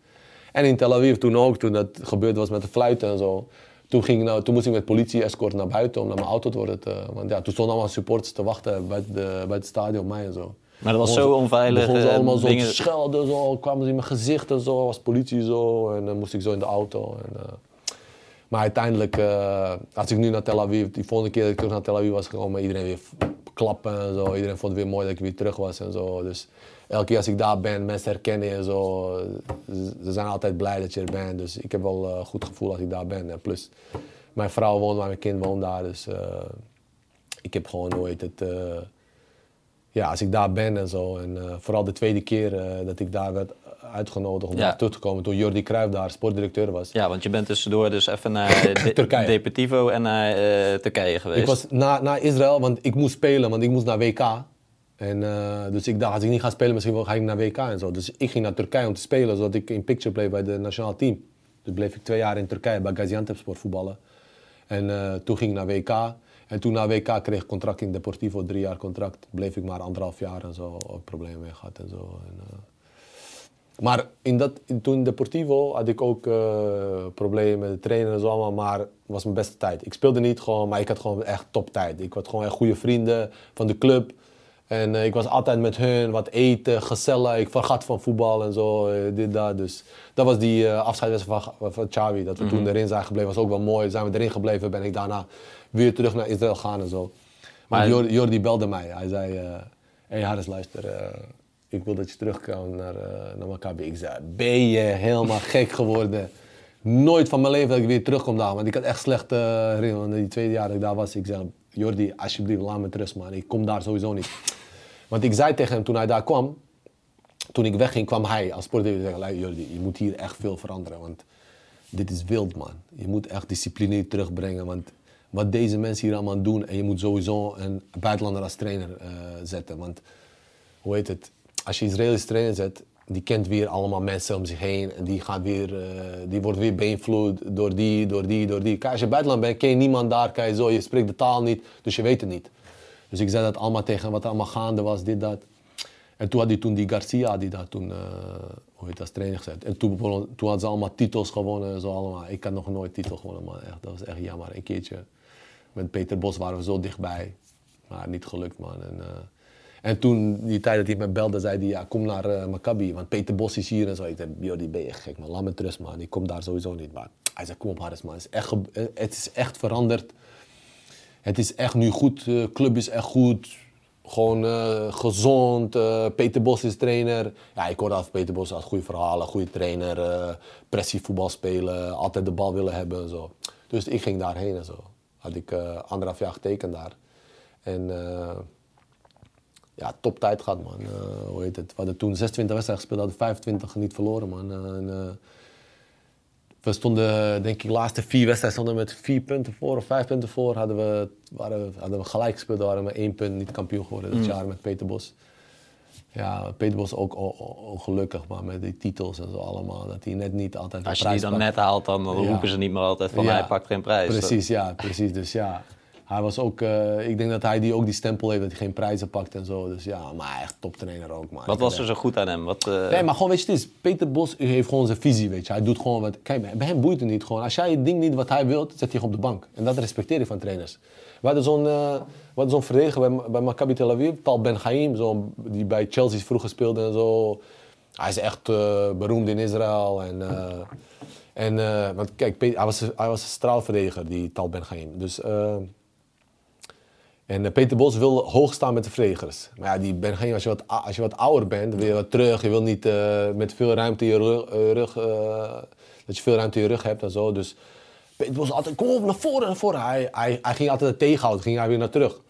En in Tel Aviv toen ook, toen dat gebeurd was met de fluiten en zo. Toen, ging, nou, toen moest ik met politie-escort naar buiten om naar mijn auto te worden. Te, want ja, toen stonden allemaal supporters te wachten bij, de, bij het stadion op mij en zo. Maar dat was Begon zo onveilig, Begonnen ze eh, allemaal zo dingen- te schelden, zo, kwamen ze in mijn gezicht en zo, was politie zo. En dan moest ik zo in de auto. En, eh, maar uiteindelijk, eh, als ik nu naar Tel Aviv, die volgende keer dat ik terug naar Tel Aviv was gekomen, iedereen weer klappen en zo. Iedereen vond het weer mooi dat ik weer terug was en zo. Dus elke keer als ik daar ben, mensen herkennen je en zo. Ze, zijn altijd blij dat je er bent. Dus ik heb wel eh, een goed gevoel als ik daar ben. En plus, mijn vrouw woont daar, mijn kind woont daar. Dus eh, ik heb gewoon nooit het... eh, ja, als ik daar ben en zo. En eh, vooral de tweede keer eh, dat ik daar werd uitgenodigd om Ja. daar terug te komen. Toen Jordi Cruijff daar sportdirecteur was. Ja, want je bent tussendoor dus even naar Turkije. Deportivo en naar eh, Turkije geweest. Ik was na, naar Israël, want ik moest spelen, want ik moest naar WK. En, eh, dus ik dacht, als ik niet ga spelen, misschien wel ga ik naar WK en zo. Dus ik ging naar Turkije om te spelen, zodat ik in picture bleef bij het nationaal team. Dus bleef ik twee jaar in Turkije bij Gaziantepspor voetballen. En eh, toen ging ik naar WK. En toen na WK kreeg ik contract in Deportivo, drie jaar contract. Bleef ik maar anderhalf jaar en zo, ook problemen mee gehad en zo. En, eh, maar in dat, toen in Deportivo had ik ook eh, problemen met de trainer en zo allemaal, maar het was mijn beste tijd. Ik speelde niet gewoon, maar ik had gewoon echt toptijd. Ik had gewoon echt goede vrienden van de club. En eh, ik was altijd met hun, wat eten, gezellig. Ik vergat van voetbal en zo, eh, dit, dat. Dus dat was die eh afscheidswedstrijd van, van Xavi, dat we toen erin zijn gebleven. was ook wel mooi. Zijn we erin gebleven, ben ik daarna weer terug naar Israël gegaan en zo. Maar Jordi, Jordi belde mij. Hij zei, eh hey Harris, luister, ik wil dat je terugkomt naar, eh naar Maccabi. Ik zei, ben je helemaal gek geworden? Nooit van mijn leven dat ik weer terugkom daar. Want ik had echt slecht eh herinneringen. Die tweede jaar dat ik daar was, ik zei, Jordi, alsjeblieft, laat me rust, man. Ik kom daar sowieso niet. Want ik zei tegen hem toen hij daar kwam, toen ik wegging, kwam hij als sportdirecteur zeggen, "Luister, Jordi, je moet hier echt veel veranderen. Want dit is wild, man. Je moet echt discipline terugbrengen. Want wat deze mensen hier allemaal doen, en je moet sowieso een buitenlander als trainer eh, zetten. Want, hoe heet het, als je Israëlische trainer zet, die kent weer allemaal mensen om zich heen. En die, gaat weer, eh, die wordt weer beïnvloed door die, door die, door die. Kijk, als je buitenland bent, ken je niemand daar, kan je zo, je spreekt de taal niet, dus je weet het niet. Dus ik zei dat allemaal tegen wat er allemaal gaande was, dit, dat. En toen had hij toen die Garcia, die daar toen, eh, hoe heet dat, trainer gezet. En toen, toen hadden ze allemaal titels gewonnen en zo allemaal. Ik had nog nooit titel gewonnen, man. Echt, dat was echt jammer. Een keertje met Peter Bos waren we zo dichtbij. Maar niet gelukt, man. En, eh, en toen, die tijd dat hij me belde, zei hij, ja, kom naar eh, Maccabi. Want Peter Bos is hier en zo. Ik zei, joh, die ben je gek, man. Laat me rust, man. Ik kom daar sowieso niet. Maar hij zei, kom op, Harris, man. Het is echt, eh, het is echt veranderd. Het is echt nu goed. De club is echt goed. Gewoon eh, gezond. eh, Peter Bos is trainer. Ja, ik hoorde af Peter Bos had goede verhalen, goede trainer. eh pressievoetbal spelen, altijd de bal willen hebben en zo. Dus ik ging daarheen en zo. Had ik eh, anderhalf jaar getekend daar. En eh, ja, top tijd gehad, man. Eh, hoe heet het? We hadden toen 26 wedstrijden gespeeld, hadden 25 niet verloren, man. Eh, en, eh, we stonden, denk ik, de laatste vier wedstrijden stonden met vier punten voor of vijf punten voor. Hadden we, waren, hadden we gelijk gespeeld, waren we met één punt niet kampioen geworden dat jaar met Peter Bos. Ja, Peter Bos ook ongelukkig, maar met die titels en zo allemaal. Dat hij net niet altijd Als je die dan pakt. net haalt, dan, Ja. roepen ze niet meer altijd van Ja, hij pakt geen prijs. Precies, ja, precies. Dus ja, hij was ook, uh, ik denk dat hij die ook die stempel heeft dat hij geen prijzen pakt en zo. Dus ja, maar echt toptrainer ook. Man. Wat was er zo goed aan hem? Wat, uh... Nee, maar gewoon, weet je, het is, Peter Bos heeft gewoon zijn visie, weet je. Hij doet gewoon wat, kijk, bij hem boeit het niet gewoon. Als jij het ding niet wat hij wilt, zet je hem op de bank. En dat respecteer ik van trainers. We hadden zo'n uh, zo'n verdediger bij, bij Maccabi Tel Aviv, Tal Ben Chaim, zo, die bij Chelsea vroeger speelde en zo. Hij is echt beroemd in Israël en... En, want kijk, hij was, hij was een straalverdediger, die Tal Ben Chaim. Dus en uh, Peter Bos wil hoog staan met de verdedigers. Maar ja, die geen, als, je wat, als je wat ouder bent, wil je wat terug. Je wil niet uh, met veel ruimte in je rug, uh, dat je veel ruimte in je rug hebt en zo. Dus Peter Bos altijd, kom op, naar voren, naar. Hij, hij, hij ging altijd tegenhouden, ging hij weer naar terug.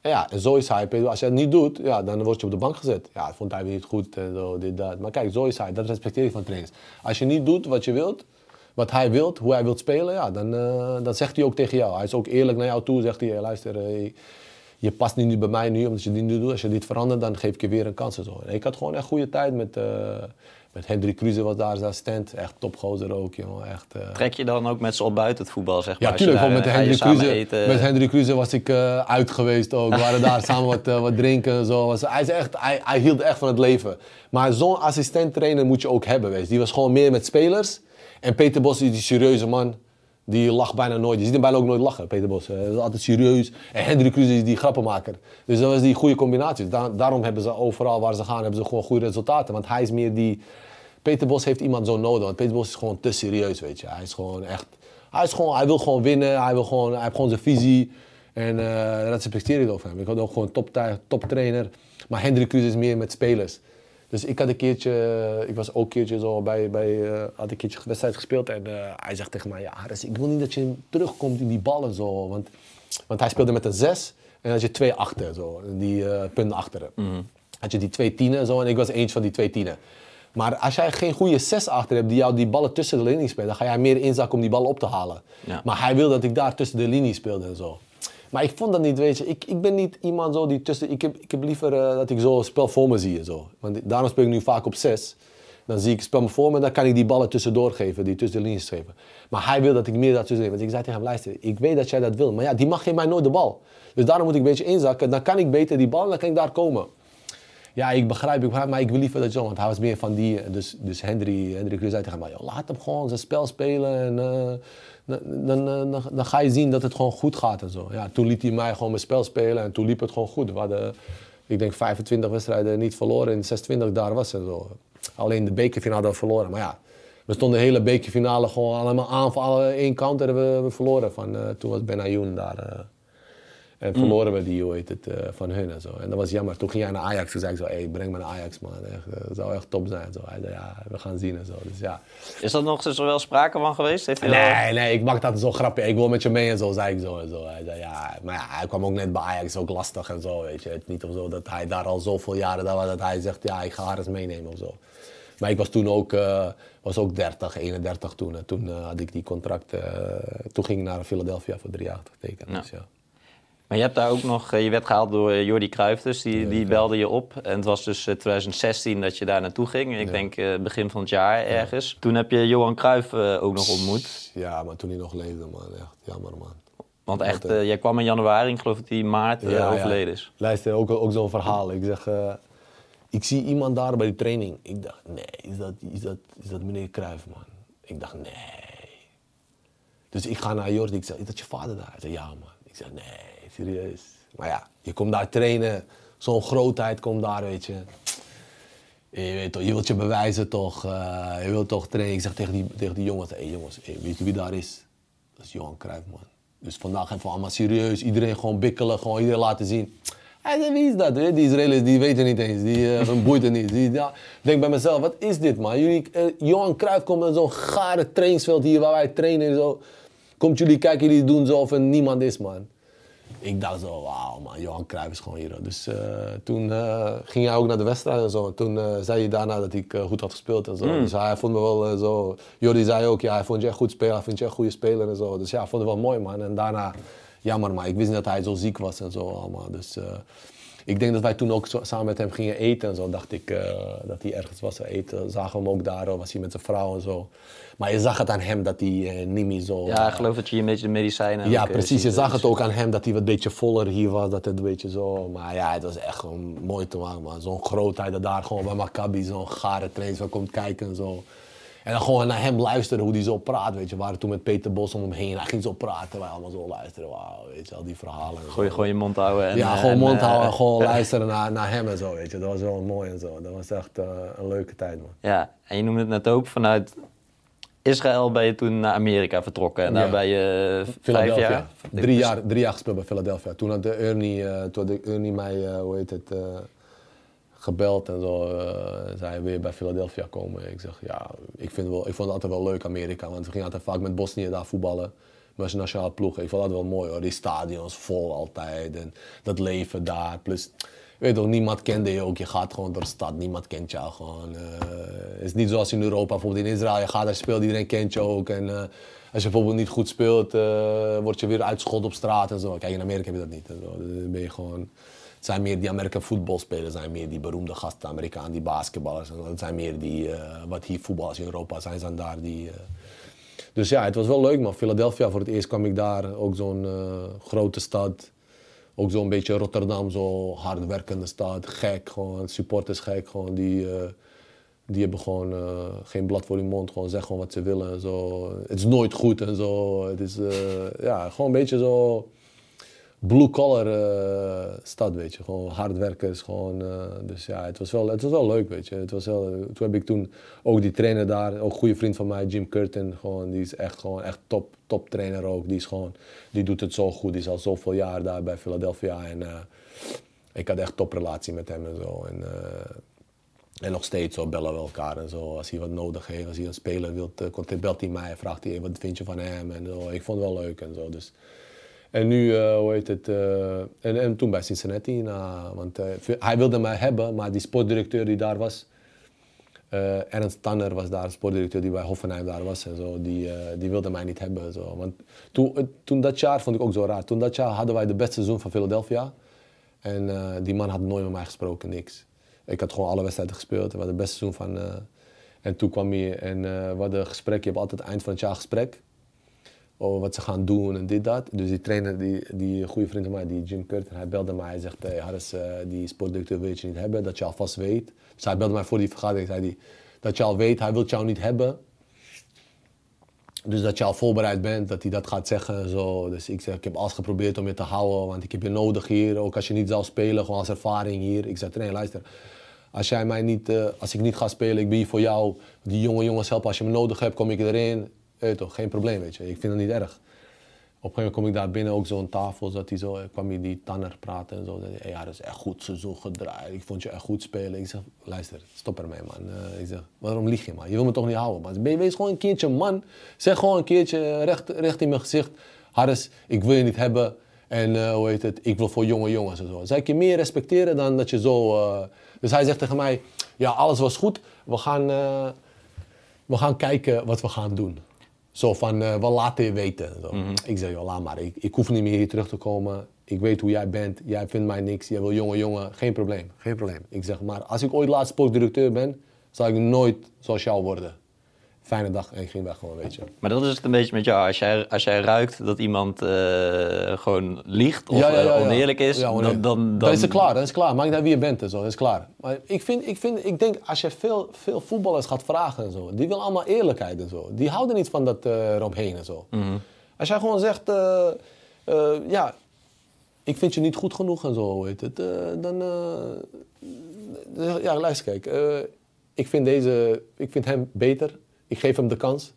En ja, zo is hij. Peter, als je het niet doet, ja, dan word je op de bank gezet. Ja, dat vond hij weer niet goed en zo, dit, dat. Maar kijk, zo is hij. Dat respecteer ik van trainers. Als je niet doet wat je wilt, wat hij wilt, hoe hij wilt spelen, ja, dan, uh, dan zegt hij ook tegen jou. Hij is ook eerlijk naar jou toe, zegt hij, luister, uh, je past niet bij mij nu, omdat je dit niet doet. Als je dit verandert, dan geef ik je weer een kans. En zo. En ik had gewoon echt goede tijd met, uh, met Hendrik Kruse was daar zijn assistent. Echt topgozer ook, joh. Echt, Trek je dan ook met ze op buiten het voetbal, zeg maar? Ja, tuurlijk. met, Hendrik Kruse, met Hendrik Kruse was ik uit geweest ook. We waren daar samen wat, wat drinken en zo. Was, hij, is echt, hij, hij hield echt van het leven. Maar zo'n assistent-trainer moet je ook hebben, wees. Die was gewoon meer met spelers. En Peter Bos is die serieuze man. Die lacht bijna nooit. Je ziet hem bijna ook nooit lachen, Peter Bos. Hij is altijd serieus. En Hendrik Kruse is die grappenmaker. Dus dat was die goede combinatie. daarom hebben ze overal waar ze gaan, hebben ze gewoon goede resultaten. Want hij is meer die... Peter Bos heeft iemand zo nodig. Want Peter Bos is gewoon te serieus, weet je. Hij is gewoon echt... Hij, is gewoon, hij wil gewoon winnen. Hij, wil gewoon, hij heeft gewoon zijn visie. En uh, dat respecteer ik over hem. Ik had ook gewoon top, top trainer. Maar Hendrik Kruse is meer met spelers. Dus ik had een keertje, ik was ook een keertje zo bij, bij uh, had een keertje wedstrijd gespeeld en uh, hij zegt tegen mij, ja Harris, ik wil niet dat je terugkomt in die ballen zo, want, want hij speelde met een zes en had je twee achter zo, die uh, punten achteren. Mm. Had je die twee tienen zo en ik was eentje van die twee tienen. Maar als jij geen goede zes achter hebt die jou die ballen tussen de linies speelt, dan ga jij meer inzakken om die ballen op te halen. Ja. Maar hij wil dat ik daar tussen de linies speelde en zo. Maar ik vond dat niet, weet je. Ik, ik ben niet iemand zo die tussen... Ik heb, ik heb liever uh, dat ik zo spel voor me zie en zo. Want daarom speel ik nu vaak op zes. Dan zie ik spel voor me dan kan ik die ballen tussendoor geven, die tussen de linies geven. Maar hij wil dat ik meer daartussen geef. Want ik zei tegen hem, luister, ik weet dat jij dat wil. Maar ja, die mag geeft mij nooit de bal. Dus daarom moet ik een beetje inzakken. Dan kan ik beter die bal, dan kan ik daar komen. Ja, ik begrijp, ik begrijp, maar ik wil liever dat zo, want hij was meer van die. Dus, dus Hendry, Hendry zei tegen mij, laat hem gewoon zijn spel spelen. En, uh, dan, dan, dan, ga je zien dat het gewoon goed gaat en zo. Ja, toen liet hij mij gewoon mijn spel spelen en toen liep het gewoon goed. We hadden, ik denk, 25 wedstrijden niet verloren. In 26 daar was het zo. Alleen de bekerfinale hadden we verloren. Maar ja, we stonden de hele bekerfinale gewoon allemaal aan één kant hebben we, verloren. Van, uh, toen was Benayoun daar. Uh, en mm. verloren we die, hoe heet het, uh, van hun en zo. En dat was jammer. Toen ging hij naar Ajax. Toen zei ik zo, hey, breng me naar Ajax, man. Echt, eh, dat zou echt top zijn. Zo. Hij zei, ja, we gaan zien en zo. Dus, ja. Is dat nog zo wel sprake van geweest? Heeft nee, nee, ik maak dat zo grappig. Ik wil met je mee en zo, zei ik zo en zo. Hij zei, ja, maar ja, hij kwam ook net bij Ajax, ook lastig en zo, weet je. Het niet of zo dat hij daar al zoveel jaren, dat, dat hij zegt, ja, ik ga haar eens meenemen of zo. Maar ik was toen ook, uh, was ook 30, 31 toen. En toen had ik die contract, toen ging ik naar Philadelphia voor drie jaar getekend. Dus, ja. Maar je hebt daar ook nog, eh, je werd gehaald door eh, Jordi Cruijff dus, die, die belde je op. En het was dus 2016 eh, dat je daar naartoe ging. Ik denk begin van het jaar ergens. Toen heb je Johan Cruijff ook nog ontmoet. Ja, maar toen hij nog leefde, man. Echt jammer, man. Want echt, jij kwam in januari, ik geloof dat hij in maart overleden is. Luister, ook, ook zo'n verhaal. Ik zeg, ik zie iemand daar bij de training. Ik dacht, nee, is dat, is dat, is dat meneer Cruijff, man? Ik dacht, nee. Dus ik ga naar Jordi, ik zeg, is dat je vader daar? Hij zei, ja, man. Ik zeg, nee serieus. Maar ja, je komt daar trainen, zo'n grootheid komt daar, weet je. Je, weet toch, je wilt je bewijzen toch, uh, je wilt toch trainen. Ik zeg tegen die, tegen die jongens, hé hey, jongens, weet je wie daar is? Dat is Johan Cruijff, man. Dus vandaag even allemaal serieus, iedereen gewoon bikkelen, gewoon iedereen laten zien. Hij zei, wie is dat? Die Israëli's die weten niet eens, die uh, boeit niet. Ja. Ik denk bij mezelf, wat is dit man? Jullie, uh, Johan Cruijff komt met zo'n gare trainingsveld hier waar wij trainen en zo. Komt jullie kijken, jullie doen zo of er niemand is man ik dacht zo, wauw man, Johan Cruijff is gewoon hier. Dus uh, toen uh, ging hij ook naar de wedstrijd en zo. Toen uh, zei hij daarna dat ik goed had gespeeld en zo. Mm. Dus hij vond me wel zo... Jordi zei ook, ja, hij vond je echt goed spelen, hij vond je echt goede speler en zo. Dus ja, ik vond het wel mooi man. En daarna, jammer maar, ik wist niet dat hij zo ziek was en zo allemaal. Dus ik denk dat wij toen ook samen met hem gingen eten en zo. Dacht ik eh, dat hij ergens was eten. Zagen we hem ook daar, was hij met zijn vrouw en zo. Maar je zag het aan hem dat hij eh, niet meer zo... Ja, ik geloof dat je een beetje de medicijnen... Ja, eh, precies. Je zag het ook aan hem dat hij wat beetje voller hier was. Dat het een beetje zo... Maar ja, het was echt gewoon mooi te maken, man. Zo'n grootheid dat daar gewoon bij Maccabi zo'n gare trainer zo komt kijken en zo. En dan gewoon naar hem luisteren, hoe hij zo praat, weet je. We waren toen met Peter Bos om hem heen. Hij ging zo praten, wij allemaal zo luisteren. Wauw, weet je, al die verhalen. en Gooi gewoon je mond houden. En, Ja, eh, gewoon en, mond eh, houden en gewoon luisteren naar, naar hem en zo, weet je. Dat was wel mooi en zo. Dat was echt eh, een leuke tijd, man. Ja, en je noemde het net ook, vanuit Israël ben je toen naar Amerika vertrokken. En daar Ja. ben je vijf Philadelphia. jaar? Drie jaar, drie jaar gespeeld bij Philadelphia. Toen had de Ernie, toen had de Ernie mij, hoe heet het, gebeld en zo. eh, zei weer bij Philadelphia komen. Ik zeg, ja, ik, vind wel, ik vond het altijd wel leuk Amerika. Want we gingen altijd vaak met Bosnië daar voetballen. Met zijn nationale ploeg. Ik vond dat wel mooi hoor. Die stadions vol altijd. En dat leven daar. Plus, weet toch, niemand kende je ook. Je gaat gewoon door de stad. Niemand kent jou gewoon. eh. het is niet zoals in Europa. Bijvoorbeeld in Israël. Je gaat daar spelen. Iedereen kent je ook. En eh, als je bijvoorbeeld niet goed speelt, word je weer uitgescholden op straat en zo. Kijk, in Amerika heb je dat niet. Zo. Dan ben je gewoon... Het zijn meer die American voetbalspelers, zijn meer die beroemde gasten, Amerikaan, die basketballers. Dat zijn meer die, eh, wat hier voetballers in Europa zijn, zijn daar die... eh. Dus ja, het was wel leuk man. Philadelphia, voor het eerst kwam ik daar. Ook zo'n eh, grote stad. Ook zo'n beetje Rotterdam, zo hardwerkende stad. Gek, gewoon supporters gek. Gewoon die, die hebben gewoon geen blad voor hun mond. Gewoon zeggen gewoon wat ze willen. en Zo. Het is nooit goed en zo. Het is ja, gewoon een beetje zo blue-collar eh, stad, weet je. Gewoon hardwerkers, gewoon... eh, dus ja, het was, wel, het was wel leuk, weet je. Het was wel, toen heb ik toen ook die trainer daar, ook een goede vriend van mij, Jim Curtin. Gewoon, die is echt, gewoon, echt top, top trainer ook. Die, is gewoon, die doet het zo goed. Die is al zoveel jaar daar bij Philadelphia. En eh, ik had echt toprelatie met hem en zo. En, eh, en nog steeds zo bellen we elkaar en zo. Als hij wat nodig heeft, als hij een speler wil, uh, belt hij mij en vraagt hij, wat vind je van hem? En zo. Ik vond het wel leuk en zo. Dus. En nu, uh, hoe heet het, uh, en, en, toen bij Cincinnati, nou, want uh, hij wilde mij hebben, maar die sportdirecteur die daar was, uh, Ernst Tanner was daar, sportdirecteur die bij Hoffenheim daar was en zo, die, die wilde mij niet hebben. Zo. Want toen, toen dat jaar vond ik ook zo raar. Toen dat jaar hadden wij de beste seizoen van Philadelphia. En die man had nooit met mij gesproken, niks. Ik had gewoon alle wedstrijden gespeeld. We hadden het beste seizoen van... en toen kwam hij en we hadden een gesprek. Je hebt altijd eind van het jaar gesprek wat ze gaan doen en dit, dat. Dus die trainer, die, die goede vriend van mij, die Jim Curtin, hij belde mij. Hij zegt, hey, Harris, uh, die sportdirecteur wil je niet hebben, dat je alvast weet. Dus hij belde mij voor die vergadering, zei hij, dat je al weet, hij wil jou niet hebben. Dus dat je al voorbereid bent, dat hij dat gaat zeggen en zo. Dus ik zeg, ik heb alles geprobeerd om je te houden, want ik heb je nodig hier. Ook als je niet zou spelen, gewoon als ervaring hier. Ik zeg, nee, luister. Als, jij mij niet, uh, als ik niet ga spelen, ik ben hier voor jou. Die jonge jongens helpen, als je me nodig hebt, kom ik erin. Weet toch, geen probleem, weet je. Ik vind het niet erg. Op een gegeven moment kom ik daar binnen, ook zo'n tafel, zat hij zo, kwam hij die Tanner praten en zo. Zei ja, dat is echt goed seizoen gedraaid. Ik vond je echt goed spelen. Ik zeg, luister, stop ermee, man. Uh, ik zeg, waarom lieg je, man? Je wil me toch niet houden, man. Wees gewoon een keertje man. Zeg gewoon een keertje recht, recht in mijn gezicht. Harris, ik wil je niet hebben. En hoe heet het, ik wil voor jonge jongens en zo. Zou ik je meer respecteren dan dat je zo... Dus hij zegt tegen mij, ja, alles was goed. We gaan, we gaan kijken wat we gaan doen. Zo van, uh, we laten je weten. Zo. Mm -hmm. Ik zeg, joh, laat maar. Ik, ik hoef niet meer hier terug te komen. Ik weet hoe jij bent. Jij vindt mij niks. Jij wil jongen, jongen. Geen probleem. Geen probleem. Ik zeg, maar als ik ooit laatst sportdirecteur ben, zal ik nooit zoals jou worden. Fijne dag en ik ging weg gewoon, weet je. Maar dat is het een beetje met jou. Als jij, als jij ruikt dat iemand uh, gewoon liegt of ja, ja, ja, oneerlijk is, dan, dan, dan... Dan is het klaar, dan is het klaar. Maakt niet uit wie je bent en zo, dat is klaar. Maar ik, vind, ik, vind, ik denk, als je veel, veel voetballers gaat vragen en zo, die willen allemaal eerlijkheid en zo. Die houden niet van dat uh, eromheen en zo. Mhm. Mm -hmm. Als jij gewoon zegt, uh, ja, ik vind je niet goed genoeg en zo, weet het, dan... ja, luister, kijk. ik vind deze, ik vind hem beter. Ik geef hem de kans.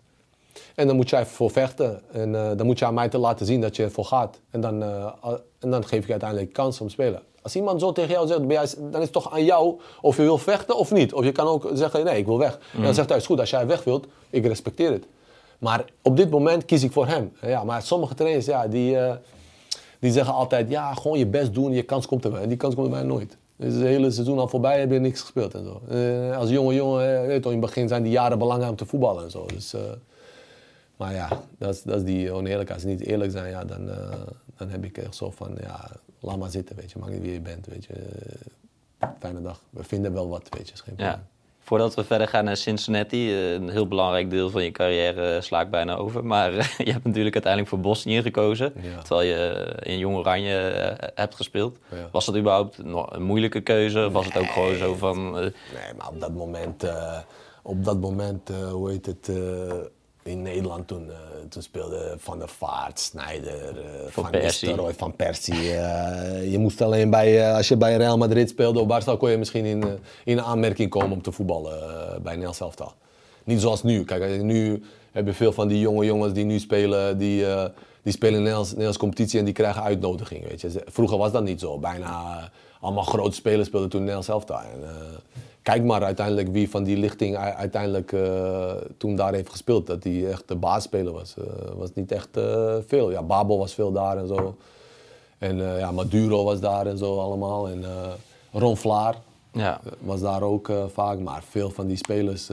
En dan moet jij voor vechten. En uh, dan moet je aan mij te laten zien dat je ervoor gaat. En dan, uh, en dan geef ik uiteindelijk kans om te spelen. Als iemand zo tegen jou zegt, dan is het toch aan jou of je wil vechten of niet. Of je kan ook zeggen, nee, ik wil weg. Mm. En dan zegt hij, is goed, als jij weg wilt, ik respecteer het. Maar op dit moment kies ik voor hem. Ja, maar sommige trainers, ja, die, uh, die zeggen altijd, ja, gewoon je best doen, je kans komt er En die kans komt er bij nooit. Dus het hele seizoen al voorbij, heb je niks gespeeld en zo. Uh, als jonge jongen, weet je, in het begin zijn die jaren belangrijk om te voetballen en zo. Dus, uh, maar ja, dat is, dat is die oneerlijkheid. Als ze niet eerlijk zijn, ja, dan, uh, dan heb ik echt zo van, ja, laat maar zitten, weet je. Maak niet wie je bent, weet je. Eh, Fijne dag. We vinden wel wat, weet je. Is geen Ja. Voordat we verder gaan naar Cincinnati, eh, een heel belangrijk deel van je carrière eh, sla ik bijna over. Maar eh, je hebt natuurlijk uiteindelijk voor Bosnië gekozen, Ja. terwijl je in Jong Oranje hebt gespeeld. Ja. Was dat überhaupt een moeilijke keuze? Of was het ook gewoon zo van, Nee, maar op dat moment, op dat moment eh, hoe heet het, in Nederland toen, eh, toen speelde Van der Vaart, Snijder, eh, Van, Persie. Nistelrooy, Van Persie. eh, je moest alleen bij, als je bij Real Madrid speelde of Barca, kon je misschien in, in aanmerking komen om te voetballen bij Nederlands elftal. Niet zoals nu. Kijk, nu heb je veel van die jonge jongens die nu spelen, die, die spelen in de Nederlands, Nederlandse competitie en die krijgen uitnodiging. Weet je. Vroeger was dat niet zo. Bijna allemaal grote spelers speelden toen Nederlands elftal. En, kijk maar uiteindelijk wie van die lichting uiteindelijk eh, toen daar heeft gespeeld. Dat hij echt de baasspeler was. Eh, was niet echt eh, veel. Ja, Babel was veel daar en zo. En ja, Maduro was daar en zo allemaal. En Ron Vlaar ja. was daar ook vaak. Maar veel van die spelers...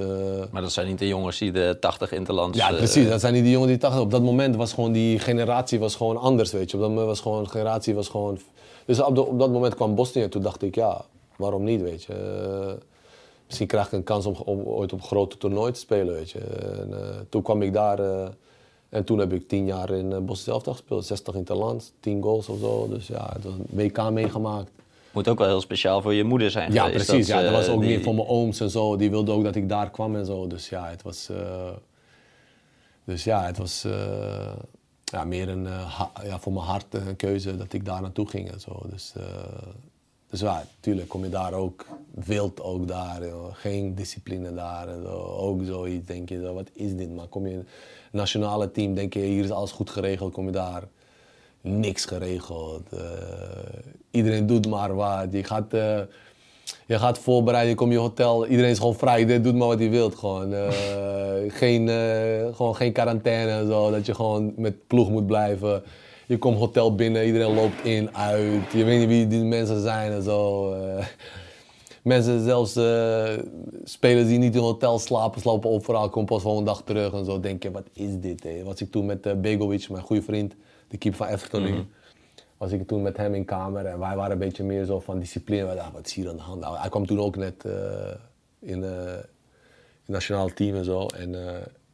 Maar dat zijn niet de jongens die de 80 interlands... ja, precies. Dat zijn niet die jongen die 80. Op dat moment was gewoon die generatie was gewoon anders, weet je. Op dat moment was gewoon generatie was gewoon. Dus op, de- op dat moment kwam Bosnië en toen dacht ik, ja, waarom niet, weet je. Misschien krijg ik een kans om, om ooit op een grote toernooi te spelen, weet je. En, eh, toen kwam ik daar eh, en toen heb ik tien jaar in uh, Bosnië zelf gespeeld. 60 in land, 10 goals of zo. Dus ja, het was een WK meegemaakt. Moet ook wel heel speciaal voor je moeder zijn Ja, precies. ja, dat was ook die- meer voor mijn ooms en zo. Die wilden ook dat ik daar kwam en zo. Dus ja, het was... dus ja, het was ja, meer een, ja, voor mijn hart een keuze dat ik daar naartoe ging en zo. Dus, dus ja, tuurlijk kom je daar ook wild ook daar. Geen discipline daar. Ook zoiets denk je, wat is dit? Maar kom je in het nationale team, denk je, hier is alles goed geregeld. Kom je daar, niks geregeld. Eh, iedereen doet maar wat. Je gaat, eh, je gaat voorbereiden, je komt in je hotel. Iedereen is gewoon vrij. Iedereen doet maar wat hij wil. Gewoon, Eh, geen, gewoon geen quarantaine zo. Dat je gewoon met ploeg moet blijven. Je komt hotel binnen, iedereen loopt in, uit. Je weet niet wie die mensen zijn en zo. Eh, mensen, zelfs eh, spelers die niet in hotel slapen, slapen overal. Komen pas volgende dag terug en zo. Denk je, wat is dit? Hè? Was ik toen met eh, Begovic, mijn goede vriend, de keeper van Everton nu. Was ik toen met hem in kamer en wij waren een beetje meer zo van discipline. Wij dachten, wat is hier aan de hand? Nou, hij kwam toen ook net in, het nationale team en zo. En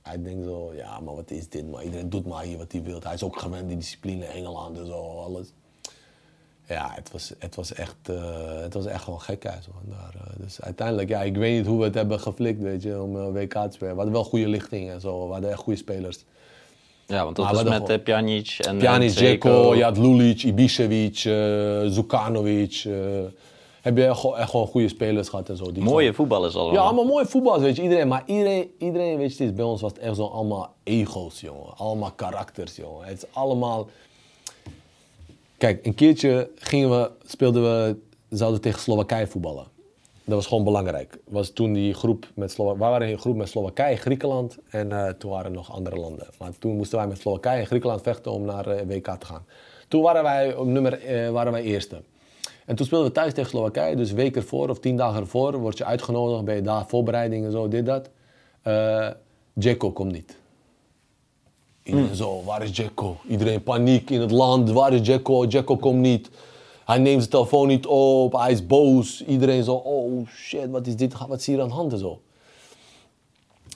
hij denkt zo, ja, maar wat is dit? Maar iedereen doet maar hier wat hij wil. Hij is ook gewend die discipline, Engeland en zo, alles. Ja, het was, het was, echt, eh, het was echt gewoon gekhuis. Man, daar, eh. dus uiteindelijk, ja, ik weet niet hoe we het hebben geflikt, weet je, om eh, WK te spelen. We hadden wel goede lichting en zo, we hadden echt goede spelers. Ja, want dat Maar was met Pjanic en Pjanic, Dzeko. Je had Lulic, Ibišević, Zukanovic. Heb je echt, gewoon- echt gewoon goede spelers gehad en zo. Die Mooie voetballers allemaal. Ja, allemaal mooie voetballers, weet je. Iedereen, maar iedereen, iedereen weet je, het is- bij ons was het echt zo allemaal ego's, jongen. Allemaal karakters, jongen. Het is allemaal... Kijk, een keertje gingen we, speelden we, zouden tegen Slowakije voetballen. Dat was gewoon belangrijk. Was toen die groep met Slowakije, wij waren in een groep met Slowakije, Griekenland en eh, toen waren er nog andere landen. Maar toen moesten wij met Slowakije en Griekenland vechten om naar eh, WK te gaan. Toen waren wij op nummer, eh, waren wij eerste. En toen speelden we thuis tegen Slowakije, dus week ervoor of tien dagen ervoor word je uitgenodigd, ben je daar, voorbereidingen, zo, dit, dat. Dzeko komt niet. Iedereen zo, waar is Jacko? Iedereen paniek in het land, waar is Jacko? Jacko komt niet. Hij neemt zijn telefoon niet op, hij is boos. Iedereen zo, oh shit, wat is dit? Wat is hier aan de hand en zo?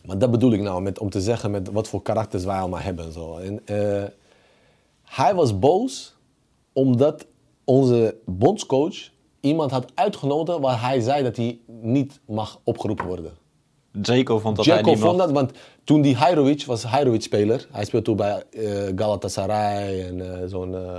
Maar dat bedoel ik nou, met, om te zeggen met wat voor karakters wij allemaal hebben en zo. En, eh, hij was boos omdat onze bondscoach iemand had uitgenodigd waar hij zei dat hij niet mag opgeroepen worden. Dzeko vond dat hij niet vond dat, want toen die Hajrovic was Hajrovic speler. Hij speelde toen bij eh, Galatasaray en eh, zo'n... eh,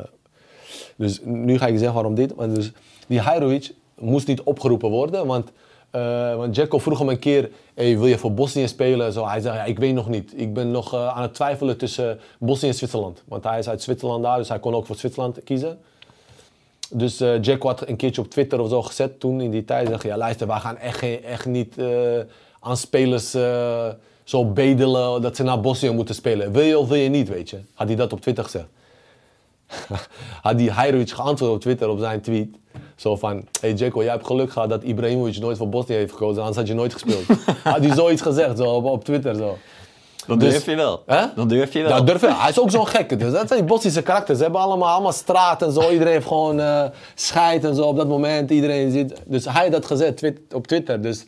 dus nu ga ik zeggen waarom dit. Want dus die Hajrovic moest niet opgeroepen worden, want... eh want Djeko vroeg hem een keer, hey, wil je voor Bosnië spelen? Zo, hij zei, ja, ik weet nog niet. Ik ben nog aan het twijfelen tussen Bosnië en Zwitserland. Want hij is uit Zwitserland daar, dus hij kon ook voor Zwitserland kiezen. Dus eh Jack had een keertje op Twitter of zo gezet toen in die tijd. Zeg ja, luister, wij gaan echt, echt niet eh, aan spelers eh, zo bedelen dat ze naar Bosnië moeten spelen. Wil je of wil je niet, weet je? Had hij dat op Twitter gezegd. had die Hajrovic geantwoord op Twitter op zijn tweet. Zo van, hey Jacko, jij hebt geluk gehad dat Ibrahimovic nooit voor Bosnië heeft gekozen, anders had je nooit gespeeld. had hij zoiets gezegd zo, op, op Twitter zo. Dan Dus- durf je wel. Hè? Dan durf je wel. Dat durf je. Hij is ook zo'n gekke. Dus dat zijn die Bosnische karakters. Ze hebben allemaal, allemaal straat en zo. Iedereen heeft gewoon eh scheid en zo op dat moment. Iedereen zit. Dus hij had dat gezet twit- op Twitter. Dus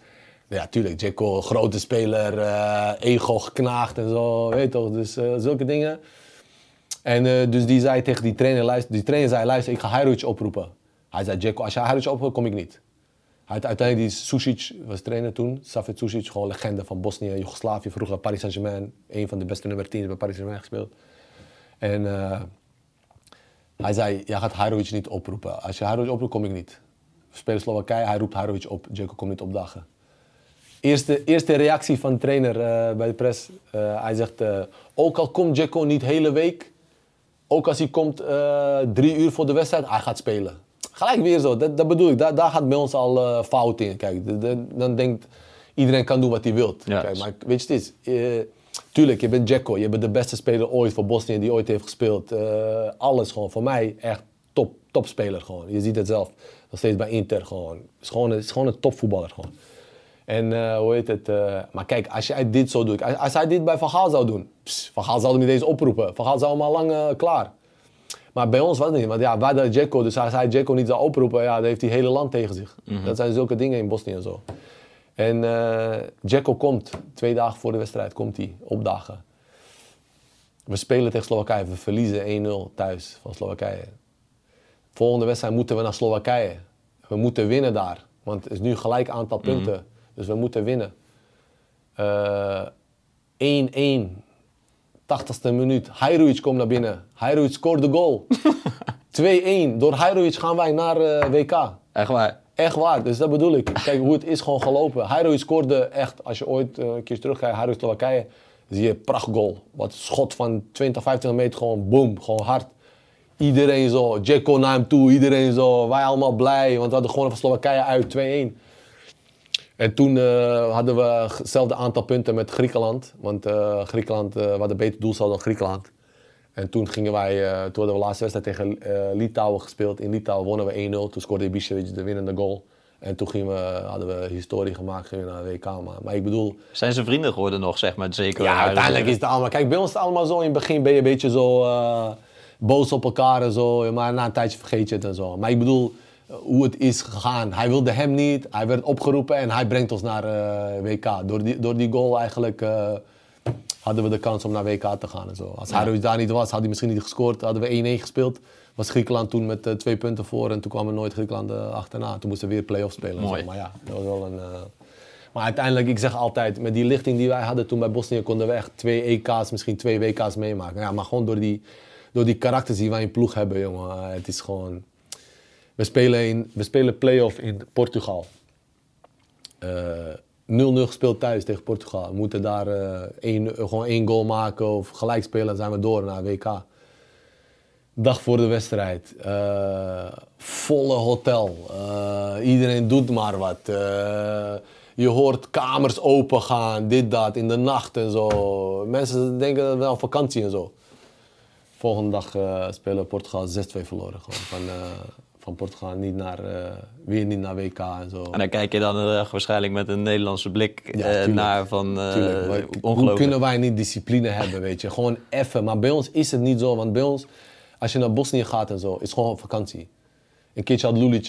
ja, tuurlijk. Jacko, grote speler. eh, ego geknaagd en zo. Weet toch? Dus eh, zulke dingen. En dus die zei tegen die trainer, luister, die trainer zei, luister, ik ga Hajrovic oproepen. Hij zei, Jacko, als je Hajrovic oproept, kom ik niet. Had uiteindelijk die Susic, was trainer toen, Safet Susic, gewoon legende van Bosnië, Joegoslavië, vroeger Paris Saint-Germain, een van de beste nummer 10 bij Paris Saint-Germain gespeeld. En eh, hij zei, jij gaat Hajrovic niet oproepen. Als je Hajrovic oproept, kom ik niet. We spelen Slowakije, hij roept Hajrovic op, Jacko komt niet opdagen. Eerste, eerste reactie van de trainer eh, bij de press, eh, hij zegt, ook al komt Jacko niet hele week, ook als hij komt drie uur voor de wedstrijd, hij gaat spelen. Gelijk weer zo, dat, dat bedoel ik. Daar, daar gaat bij ons al eh, fout in. Kijk, de- de- dan denkt iedereen kan doen wat hij wil. Ja. Kijk, maar weet je, het is, eh, tuurlijk, je bent Jacko. Je bent de beste speler ooit voor Bosnië die ooit heeft gespeeld. Eh, alles gewoon, voor mij echt top, topspeler gewoon. Je ziet het zelf, nog steeds bij Inter gewoon. Het is gewoon, is gewoon een topvoetballer gewoon. En hoe heet het? maar kijk, als jij dit zo doet. Als, als hij dit bij Van Gaal zou doen. Pss, Van Gaal zou hem niet eens oproepen. Van Gaal zou hem al lang klaar. Maar bij ons was het niet. Want ja, wij hadden Jacko. Dus als hij Jacko niet zou oproepen, ja, dan heeft hij het hele land tegen zich. Dat zijn zulke dingen in Bosnië en zo. En eh Jacko komt, twee dagen voor de wedstrijd, komt hij opdagen. We spelen tegen Slowakije. We verliezen 1-0 thuis van Slowakije. Volgende wedstrijd moeten we naar Slowakije. We moeten winnen daar. Want het is nu gelijk aantal punten. Dus we moeten winnen. Eh, 1-1. 80ste minuut. Hajrovic komt naar binnen. Hajrovic scoort de goal. 2-1. Door Hajrovic gaan wij naar eh, WK. Echt waar. Echt waar, dus dat bedoel ik. Kijk hoe het is gewoon gelopen. Hajrovic scoorde echt, als je ooit eh, een keer terugkijkt, Hajrovic Slowakije, zie je prachtgoal. Wat schot van 20, 25 meter, gewoon boom, gewoon hard. Iedereen zo, Jacko naar hem toe, iedereen zo. Wij allemaal blij, want we hadden gewoon van Slowakije uit 2-1. En toen eh, hadden we hetzelfde aantal punten met Griekenland. Want eh, Griekenland, eh we hadden beter doelsaldo dan Griekenland. En toen gingen wij, eh, toen hadden we de laatste wedstrijd tegen eh, Litouwen gespeeld. In Litouwen wonnen we 1-0. Toen scoorde Ibišević de winnende goal. En toen gingen we, hadden we historie gemaakt, gingen we naar de WK. Maar, maar ik bedoel, Zijn ze vrienden geworden nog, zeg maar, zeker? ja, uiteindelijk is het allemaal... Kijk, bij ons is het allemaal zo. In het begin ben je een beetje zo eh, boos op elkaar en zo. Maar na een tijdje vergeet je het en zo. Maar ik bedoel, eh, hoe het is gegaan. Hij wilde hem niet. Hij werd opgeroepen en hij brengt ons naar eh, WK. Door die, door die goal eigenlijk eh, hadden we de kans om naar WK te gaan en zo. Als hij daar niet was, had hij misschien niet gescoord. Hadden we 1-1 gespeeld. Was Griekenland toen met eh, twee punten voor. En toen kwam er nooit Griekenland achterna. Toen moesten we weer play-offs spelen. en zo. Mooi. Maar ja, dat was wel een... maar uiteindelijk, ik zeg altijd, met die lichting die wij hadden toen bij Bosnië, konden we echt twee EK's, misschien twee WK's meemaken. Ja, maar gewoon door die, door die karakters die wij in ploeg hebben, jongen. Het is gewoon... We spelen, in, we spelen play-off in Portugal. Eh, 0-0 gespeeld thuis tegen Portugal. We moeten daar eh, één, gewoon één goal maken of gelijk spelen, dan zijn we door naar WK. Dag voor de wedstrijd. eh, volle hotel. Eh, iedereen doet maar wat. Eh, je hoort kamers open gaan, dit, dat, in de nacht en zo. Mensen denken dat we op vakantie en zo. Volgende dag eh, spelen Portugal 6-2 verloren. Gewoon van, eh, van Portugal niet naar, eh, weer niet naar WK en zo. En dan kijk je dan eh, waarschijnlijk met een Nederlandse blik Ja, eh, naar van maar hoe ongelooflijk. kunnen wij niet discipline hebben, weet je? Gewoon even. Maar bij ons is het niet zo, want bij ons, als je naar Bosnië gaat en zo, is gewoon op vakantie. Een keertje had Lulic,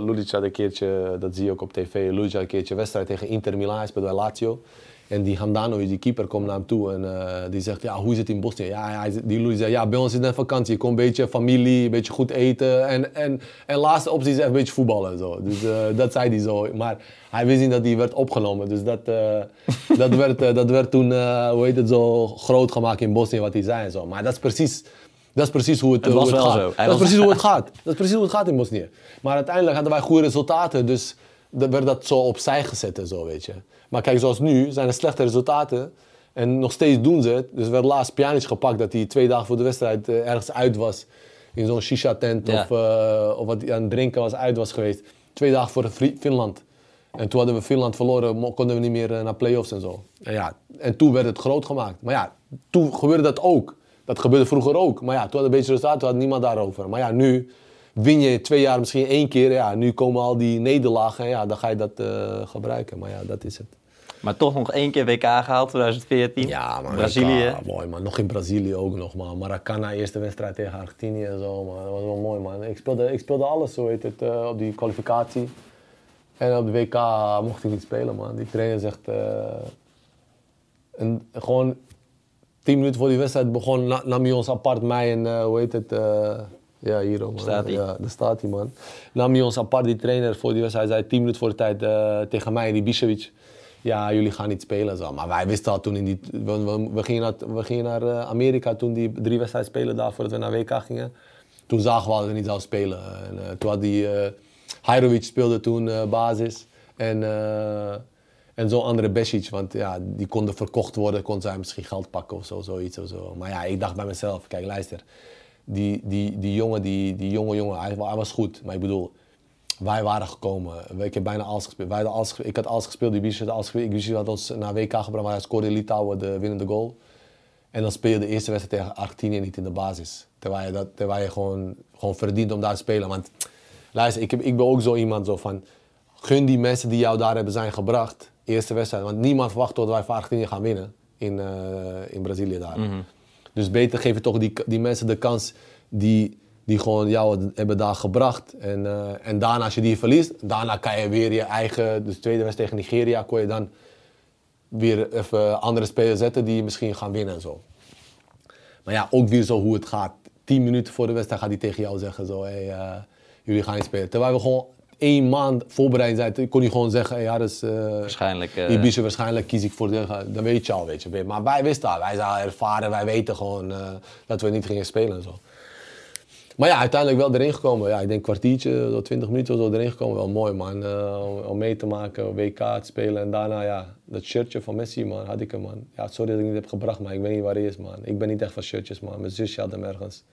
Lulic had een keertje, dat zie je ook op tv, Lulic had een keertje wedstrijd tegen Inter Milan, speelde bij Lazio. En die Handanovic, die keeper, komt naar hem toe en eh, die zegt, ja, hoe is het in Bosnië? Ja, hij, die Lulic zei, ja, bij ons is het net vakantie. Je komt een beetje familie, een beetje goed eten en, en, en laatste optie is echt een beetje voetballen en zo. Dus eh, dat zei hij zo. Maar hij wist niet dat hij werd opgenomen, dus dat, eh, dat, werd, dat werd toen, hoe heet het, zo groot gemaakt in Bosnië wat hij zei en zo. Maar dat is precies... Dat is precies hoe het, Het hoe het wel gaat. zo. Dat is precies hoe het gaat. Dat is precies hoe het gaat in Bosnië. Maar uiteindelijk hadden wij goede resultaten, dus dan werd dat zo opzij gezet en zo, weet je. Maar kijk, zoals nu zijn er slechte resultaten en nog steeds doen ze het. Dus er werd laatst Pjanic gepakt dat hij twee dagen voor de wedstrijd eh, ergens uit was. In zo'n shisha-tent Ja. of, eh, of wat hij aan het drinken was, uit was geweest. Twee dagen voor Finland. En toen hadden we Finland verloren, konden we niet meer eh, naar play-offs en zo. En, ja, en toen werd het groot gemaakt. Maar ja, toen gebeurde dat ook. Dat gebeurde vroeger ook. Maar ja, toen had een beetje resultaat, toen had niemand daarover. Maar ja, nu win je twee jaar misschien één keer. Ja, nu komen al die nederlagen en ja, dan ga je dat gebruiken. Maar ja, dat is het. Maar toch nog één keer WK gehaald, 2014. Ja, man. Brazilië. WK, mooi, man. Nog in Brazilië ook nog, man. Maracana, eerste wedstrijd tegen Argentinië en zo, man. Dat was wel mooi, man. Ik speelde, ik speelde alles, zo heet het, eh, op die kwalificatie. En op de WK mocht ik niet spelen, man. Die trainer zegt... eh, en gewoon tien minuten voor die wedstrijd begon, na- nam hij ons apart, mij en eh, hoe heet het? ja, hier ook, man. Staat hij? Ja, daar staat hij, man. Nam hij ons apart, die trainer, voor die wedstrijd. Hij zei tien minuten voor de tijd eh, tegen mij en die Bišević. Ja, jullie gaan niet spelen. Zo. Maar wij wisten al toen in die... We, gingen naar, we gingen naar eh, Amerika toen die drie wedstrijden spelen daar voordat we naar WK gingen. Toen zagen we al dat we niet zouden spelen. En, eh, toen had die... eh Hajrovic speelde toen basis. En... en zo'n andere Besic, want ja, die konden verkocht worden, kon zij misschien geld pakken of zo, zoiets of zo. Maar ja, ik dacht bij mezelf, kijk luister, die, die, die jongen, die, die jonge jongen, hij was goed. Maar ik bedoel, wij waren gekomen, ik heb bijna alles gespeeld. Wij hadden alles, gespeeld. ik had alles gespeeld, die had alles gespeeld. Besic had ons naar WK gebracht, maar hij scoorde in Litouwen de winnende goal. En dan speel je de eerste wedstrijd tegen Argentinië niet in de basis. Terwijl je, dat, terwijl je gewoon, gewoon verdient om daar te spelen. Want luister, ik, heb, ik ben ook zo iemand zo van... Gun die mensen die jou daar hebben zijn gebracht, eerste wedstrijd. Want niemand verwacht tot wij van Argentinië gaan winnen in, eh, in Brazilië daar. Dus beter geef je toch die, die mensen de kans die, die gewoon jou hebben daar gebracht. En, eh, en daarna, als je die verliest, daarna kan je weer je eigen... Dus tweede wedstrijd tegen Nigeria kon je dan weer even andere spelers zetten die misschien gaan winnen en zo. Maar ja, ook weer zo hoe het gaat. Tien minuten voor de wedstrijd gaat hij tegen jou zeggen zo, hey, eh, jullie gaan niet spelen. Terwijl we gewoon één maand voorbereid zijn, kon hij gewoon zeggen, hey, Harris, eh Waarschijnlijk. eh, Ibiza waarschijnlijk kies ik voor de, dan weet je al, weet je. Maar wij wisten al, wij zijn ervaren, wij weten gewoon dat we niet gingen spelen en zo. Maar ja, uiteindelijk wel erin gekomen. Ja, ik denk een kwartiertje, zo 20 minuten of zo erin gekomen. Wel mooi man, eh, om, mee te maken, WK te spelen. En daarna ja, dat shirtje van Messi man, had ik hem man. Ja, sorry dat ik niet heb gebracht, maar ik weet niet waar hij is man. Ik ben niet echt van shirtjes man, mijn zusje had hem ergens.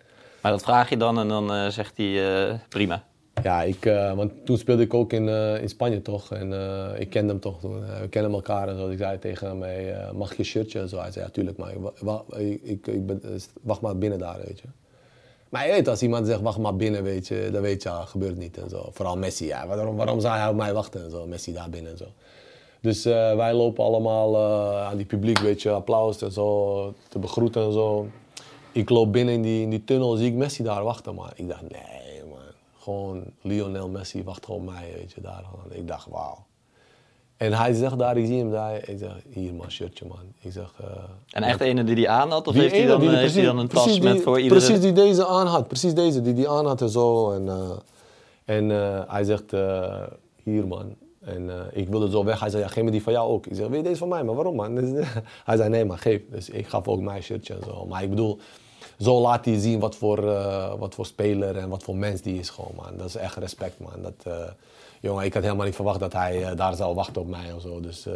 Maar dat vraag je dan en dan eh, zegt hij eh, prima. Ja, ik, want toen speelde ik ook in, in Spanje toch. En ik kende hem toch toen. We kennen elkaar en zo. Ik zei tegen hem, hey, mag je shirtje en zo? Hij zei, ja, tuurlijk, maar ik, ik, ik, ben, wacht maar binnen daar, weet je. Maar je weet, als iemand zegt, wacht maar binnen, weet je, dan weet je, ja, gebeurt niet en zo. Vooral Messi, ja. Waarom, waarom zou hij op mij wachten en zo? Messi daar binnen en zo. Dus eh, wij lopen allemaal eh, aan die publiek, weet je, applaus en zo, te begroeten en zo. Ik loop binnen in die, in die tunnel, zie ik Messi daar wachten, man. Ik dacht, nee, man. Gewoon Lionel Messi wacht gewoon op mij, weet je, daar. Ik dacht, wauw. En hij zegt daar, ik zie hem daar. Ik zeg, hier man, shirtje man. Ik zeg... eh, En echt de ene die die aan had? Of heeft hij dan, die eh, die dan een tas met voor iedere... Precies die deze aan had. Precies deze, die die aan had en zo. En, eh, en hij zegt, hier man. En ik wilde zo weg. Hij zei, ja, geef me die van jou ook. Ik zeg, wil je deze van mij? Maar waarom man? Dus, hij zei, nee maar geef. Dus ik gaf ook mijn shirtje en zo. Maar ik bedoel, zo laat hij zien wat voor, wat voor speler en wat voor mens die is gewoon man. Dat is echt respect man. Dat, jongen, ik had helemaal niet verwacht dat hij eh, daar zou wachten op mij of zo. Dus... eh,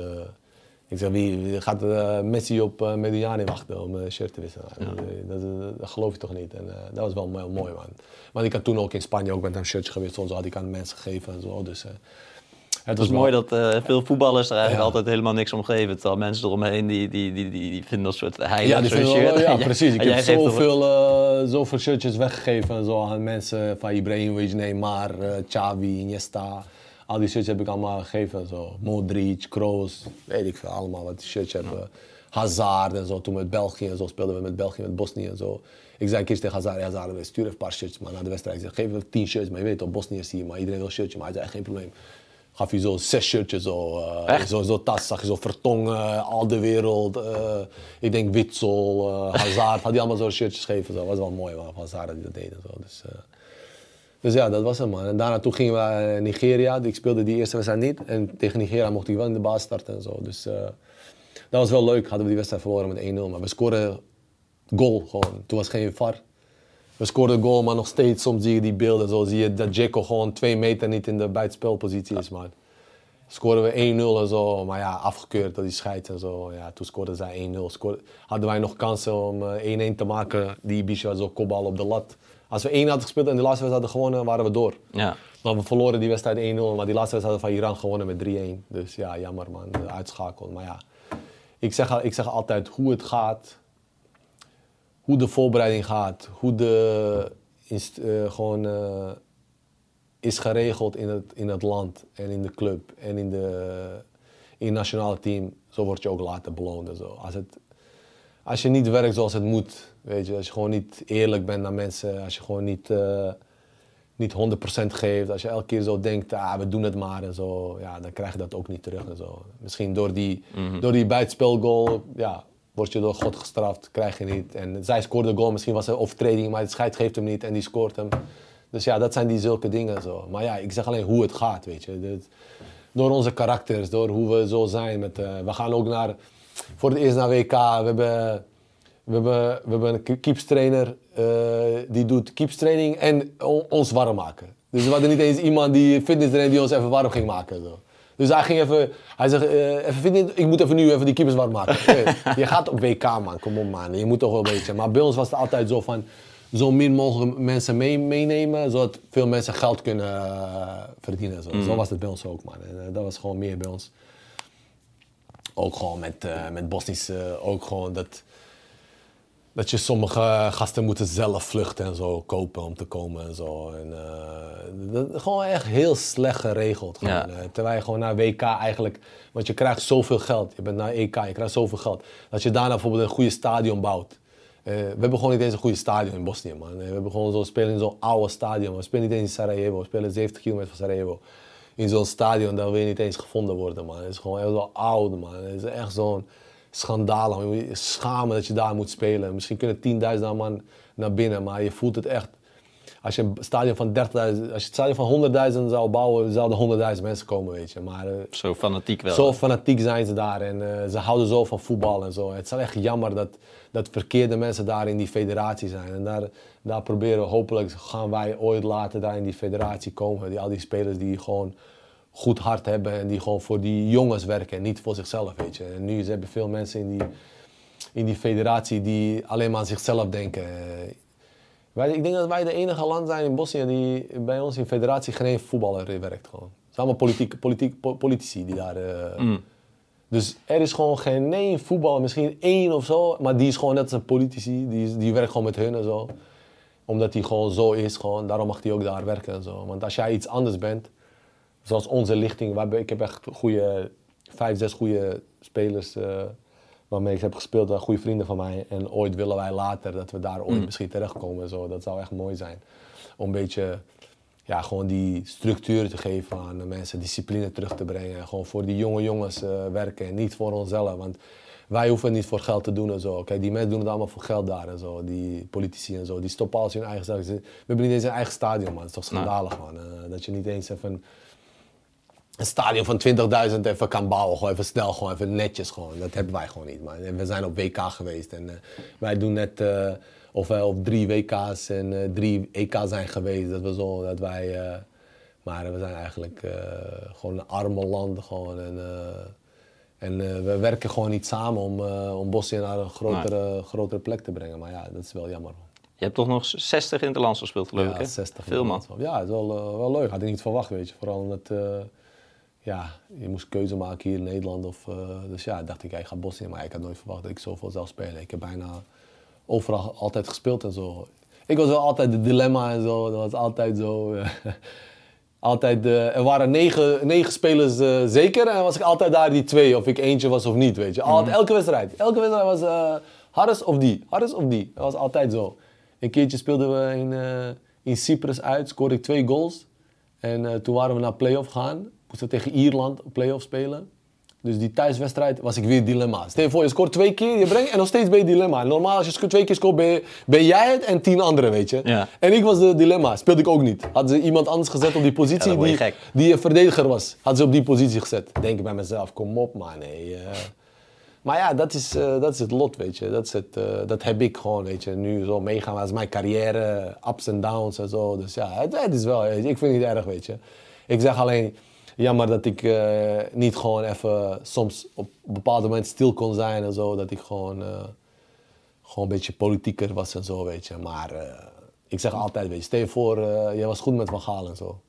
ik zeg, wie, gaat eh, Messi op uh, Mediani wachten om een shirt te wisselen? Dat, dat, dat- dat geloof je toch niet? En dat was wel mooi, mooi, man. Want ik had toen ook in Spanje ook met hem shirtjes gewisseld. Zo had ik aan mensen gegeven en zo. Dus, het is mooi dat veel voetballers er eigenlijk Ja. altijd helemaal niks om geven. Terwijl mensen eromheen die, die, die, die, die vinden dat soort heilig. Ja, die wel- ja precies. Ik heb zoveel, eh, zoveel shirtjes weggegeven en zo aan mensen. Van Ibrahimovic, Neymar, eh Xavi, Iniesta. Al die shirtjes heb ik allemaal gegeven. en Zo. Modric, Kroos, weet ik veel. Allemaal wat shirtjes hebben. Hazard en zo. Toen met België en zo speelden we met België, met Bosnië en zo. Ik zei een keer tegen Hazard, Hazard, stuur even een paar shirts man, na de wedstrijd. Ik geef me tien shirts. Maar je weet toch, Bosnië zie je, maar iedereen wil een shirtje. Maar hij zei, geen probleem. Gaf je zo zes shirtjes, zo, eh, Echt? zo, zo tas, zag je zo Vertongen, al de wereld. eh, ik denk Witsel, eh, Hazard, had hij allemaal zo shirtjes gegeven. Dat was wel mooi, man, van Hazard dat hij dat deed en zo. Dus, dus ja, dat was het man. En daarna toen gingen we naar Nigeria. Ik speelde die eerste wedstrijd niet. En tegen Nigeria mocht ik wel in de baas starten en zo. Dus eh, dat was wel leuk. Hadden we die wedstrijd verloren met 1-0. Maar we scoren goal gewoon. Toen was geen VAR. We scoorden goal, maar nog steeds soms zie je die beelden. Zo zie je dat Jeko gewoon twee meter niet in de buitenspelpositie is. Maar scoorden we 1-0 en zo. Maar ja, afgekeurd door die scheids en zo. Ja, toen scoorden zij 1-0. Scoorde- hadden wij nog kansen om eh, 1-1 te maken. Die Bisha zo kopbal op de lat. Als we 1 hadden gespeeld en de laatste wedstrijd hadden gewonnen, waren we door. Ja. Maar we verloren die wedstrijd 1-0. Maar die laatste wedstrijd hadden we van Iran gewonnen met 3-1. Dus ja, jammer man. de Uitschakeld. Maar ja, ik zeg, ik zeg altijd hoe het gaat. Hoe de voorbereiding gaat. Hoe de eh, gewoon eh, is geregeld in het, in het land en in de club en in de, in het nationale team, zo word je ook later beloond en zo. Als, het, als je niet werkt zoals het moet, weet je, als je gewoon niet eerlijk bent naar mensen, als je gewoon niet, eh, niet 100% geeft, als je elke keer zo denkt, ah, we doen het maar en zo, ja, dan krijg je dat ook niet terug en zo. Misschien door die, door die buitenspelgoal, ja, word je door God gestraft, krijg je niet. En zij scoorde de goal, misschien was een overtreding, maar het scheid geeft hem niet en die scoort hem. Dus ja, dat zijn die zulke dingen zo. Maar ja, ik zeg alleen hoe het gaat, weet je. Dit- door onze karakters, door hoe we zo zijn. Met, eh, we gaan ook naar, voor het eerst naar WK. We hebben, we hebben, we hebben een keepstrainer eh die doet keepstraining en ons warm maken. Dus we hadden niet eens iemand die fitness trainer die ons even warm ging maken. Zo. Dus hij ging even, hij zegt, eh, even fitness, ik moet even nu even die keepers warm maken. Je gaat op WK man, kom op man, je moet toch wel een beetje. Maar bij ons was het altijd zo van, zo min mogelijk mensen mee, meenemen, zodat veel mensen geld kunnen eh, verdienen. Zo. zo was het bij ons ook man. En, dat was gewoon meer bij ons. Ook gewoon met, eh met Bosnisch, ook gewoon dat, dat je sommige gasten moeten zelf vluchten en zo, kopen om te komen en zo. En, eh, dat, gewoon echt heel slecht geregeld. Gewoon, Ja. eh, terwijl je gewoon naar WK eigenlijk, want je krijgt zoveel geld. Je bent naar EK, je krijgt zoveel geld. Dat je daarna bijvoorbeeld een goede stadion bouwt. Eh, we hebben gewoon niet eens een goede stadion in Bosnië, man. Eh, We hebben gewoon zo spelen in zo'n oude stadion. We spelen niet eens in Sarajevo. We spelen 70 kilometer van Sarajevo. In zo'n stadion, daar wil je niet eens gevonden worden, man. Het is gewoon heel zo oud, man. Het is echt zo'n je schamen dat je daar moet spelen. Misschien kunnen 10.000 man naar binnen, maar je voelt het echt. Als je een stadion van 30.000, als je het stadion van 100.000 zou bouwen, zouden 100.000 mensen komen, weet je. Maar eh, Zo fanatiek wel. zo fanatiek zijn ze daar en eh, ze houden zo van voetbal en zo. Het is wel echt jammer dat, dat verkeerde mensen daar in die federatie zijn. En daar, daar proberen we, hopelijk gaan wij ooit later daar in die federatie komen. Die, al die spelers die gewoon goed hart hebben en die gewoon voor die jongens werken en niet voor zichzelf, weet je. En nu hebben veel mensen in die, in die federatie die alleen maar aan zichzelf denken. Wij, ik denk dat wij de enige land zijn in Bosnië die bij ons in federatie geen voetballer werkt. Gewoon. Het zijn allemaal politiek, politiek, po- politici die daar... eh, Dus er is gewoon geen één voetballer, misschien één of zo, maar die is gewoon net als een politici. Die, die werkt gewoon met hun en zo. Omdat hij gewoon zo is, gewoon. daarom mag hij ook daar werken en zo. Want als jij iets anders bent, zoals onze lichting, hebben, ik heb echt goede, vijf, zes goede spelers eh, waarmee ik heb gespeeld, wel goede vrienden van mij. En ooit willen wij later dat we daar ooit misschien terechtkomen en zo. Dat zou echt mooi zijn. Om een beetje, ja, gewoon die structuur te geven aan de mensen, discipline terug te brengen. Gewoon voor die jonge jongens eh, werken en niet voor onszelf. Want wij hoeven niet voor geld te doen en zo. Kijk, die mensen doen het allemaal voor geld daar en zo. Die politici en zo. Die stoppen alles in hun eigen stadion. We hebben niet eens een eigen stadion, man. Dat is toch schandalig, man. Eh, dat je niet eens even een stadion van 20.000 even kan bouwen. Gewoon even snel, gewoon even netjes. Gewoon. Dat hebben wij gewoon niet, man. En we zijn op WK geweest. En eh, wij doen net eh, of wij op drie WK's en eh, drie EK zijn geweest. Dat we zo, dat wij... maar we zijn eigenlijk gewoon een arme land. Gewoon, en en we werken gewoon niet samen om, om Bosnië naar een grotere, grotere plek te brengen. Maar ja, dat is wel jammer. Je hebt toch nog 60 in de land gespeeld, geloof ik, hè? 60 Veel, man. Ja, het is wel, wel leuk. Had ik niet verwacht, weet je. Vooral omdat, ja, je moest keuze maken hier in Nederland. Of, eh, dus ja, dacht ik, ja, ik ga Bosnië. Maar ik had nooit verwacht dat ik zoveel zou spelen. Ik heb bijna overal altijd gespeeld en zo. Ik was wel altijd de dilemma en zo. Dat was altijd zo. altijd, eh, er waren negen, negen spelers eh, zeker. En was ik altijd daar die twee. Of ik eentje was of niet, weet je. Altijd, Elke wedstrijd. Elke wedstrijd was eh Harris of die. Harris of die. Dat was altijd zo. Een keertje speelden we in, in Cyprus uit. Scoorde ik twee goals. En toen waren we naar play-off gegaan. Moesten tegen Ierland play-off spelen. Dus die thuiswedstrijd was ik weer dilemma. Stel je voor, je scoort twee keer, je brengt en nog steeds ben je dilemma. Normaal als je twee keer scoort, ben, je- ben jij het en tien anderen, weet je. Ja. En ik was de dilemma, speelde ik ook niet. Hadden ze iemand anders gezet op die positie die, gek. die een verdediger was. Hadden ze op die positie gezet. Denk ik bij mezelf, kom op man, nee. eh. Maar ja, dat is, eh, dat is het lot, weet je. Dat, is het, eh, dat heb ik gewoon, weet je. Nu zo meegaan, dat is mijn carrière, ups en downs en zo. Dus ja, het, het is wel, ik vind het niet erg, weet je. Ik zeg alleen, jammer dat ik eh, niet gewoon even soms op een bepaald moment stil kon zijn en zo. Dat ik gewoon, eh, gewoon een beetje politieker was en zo, weet je. Maar eh, ik zeg altijd, weet je, stel je voor, jij was goed met Van Gaal en zo.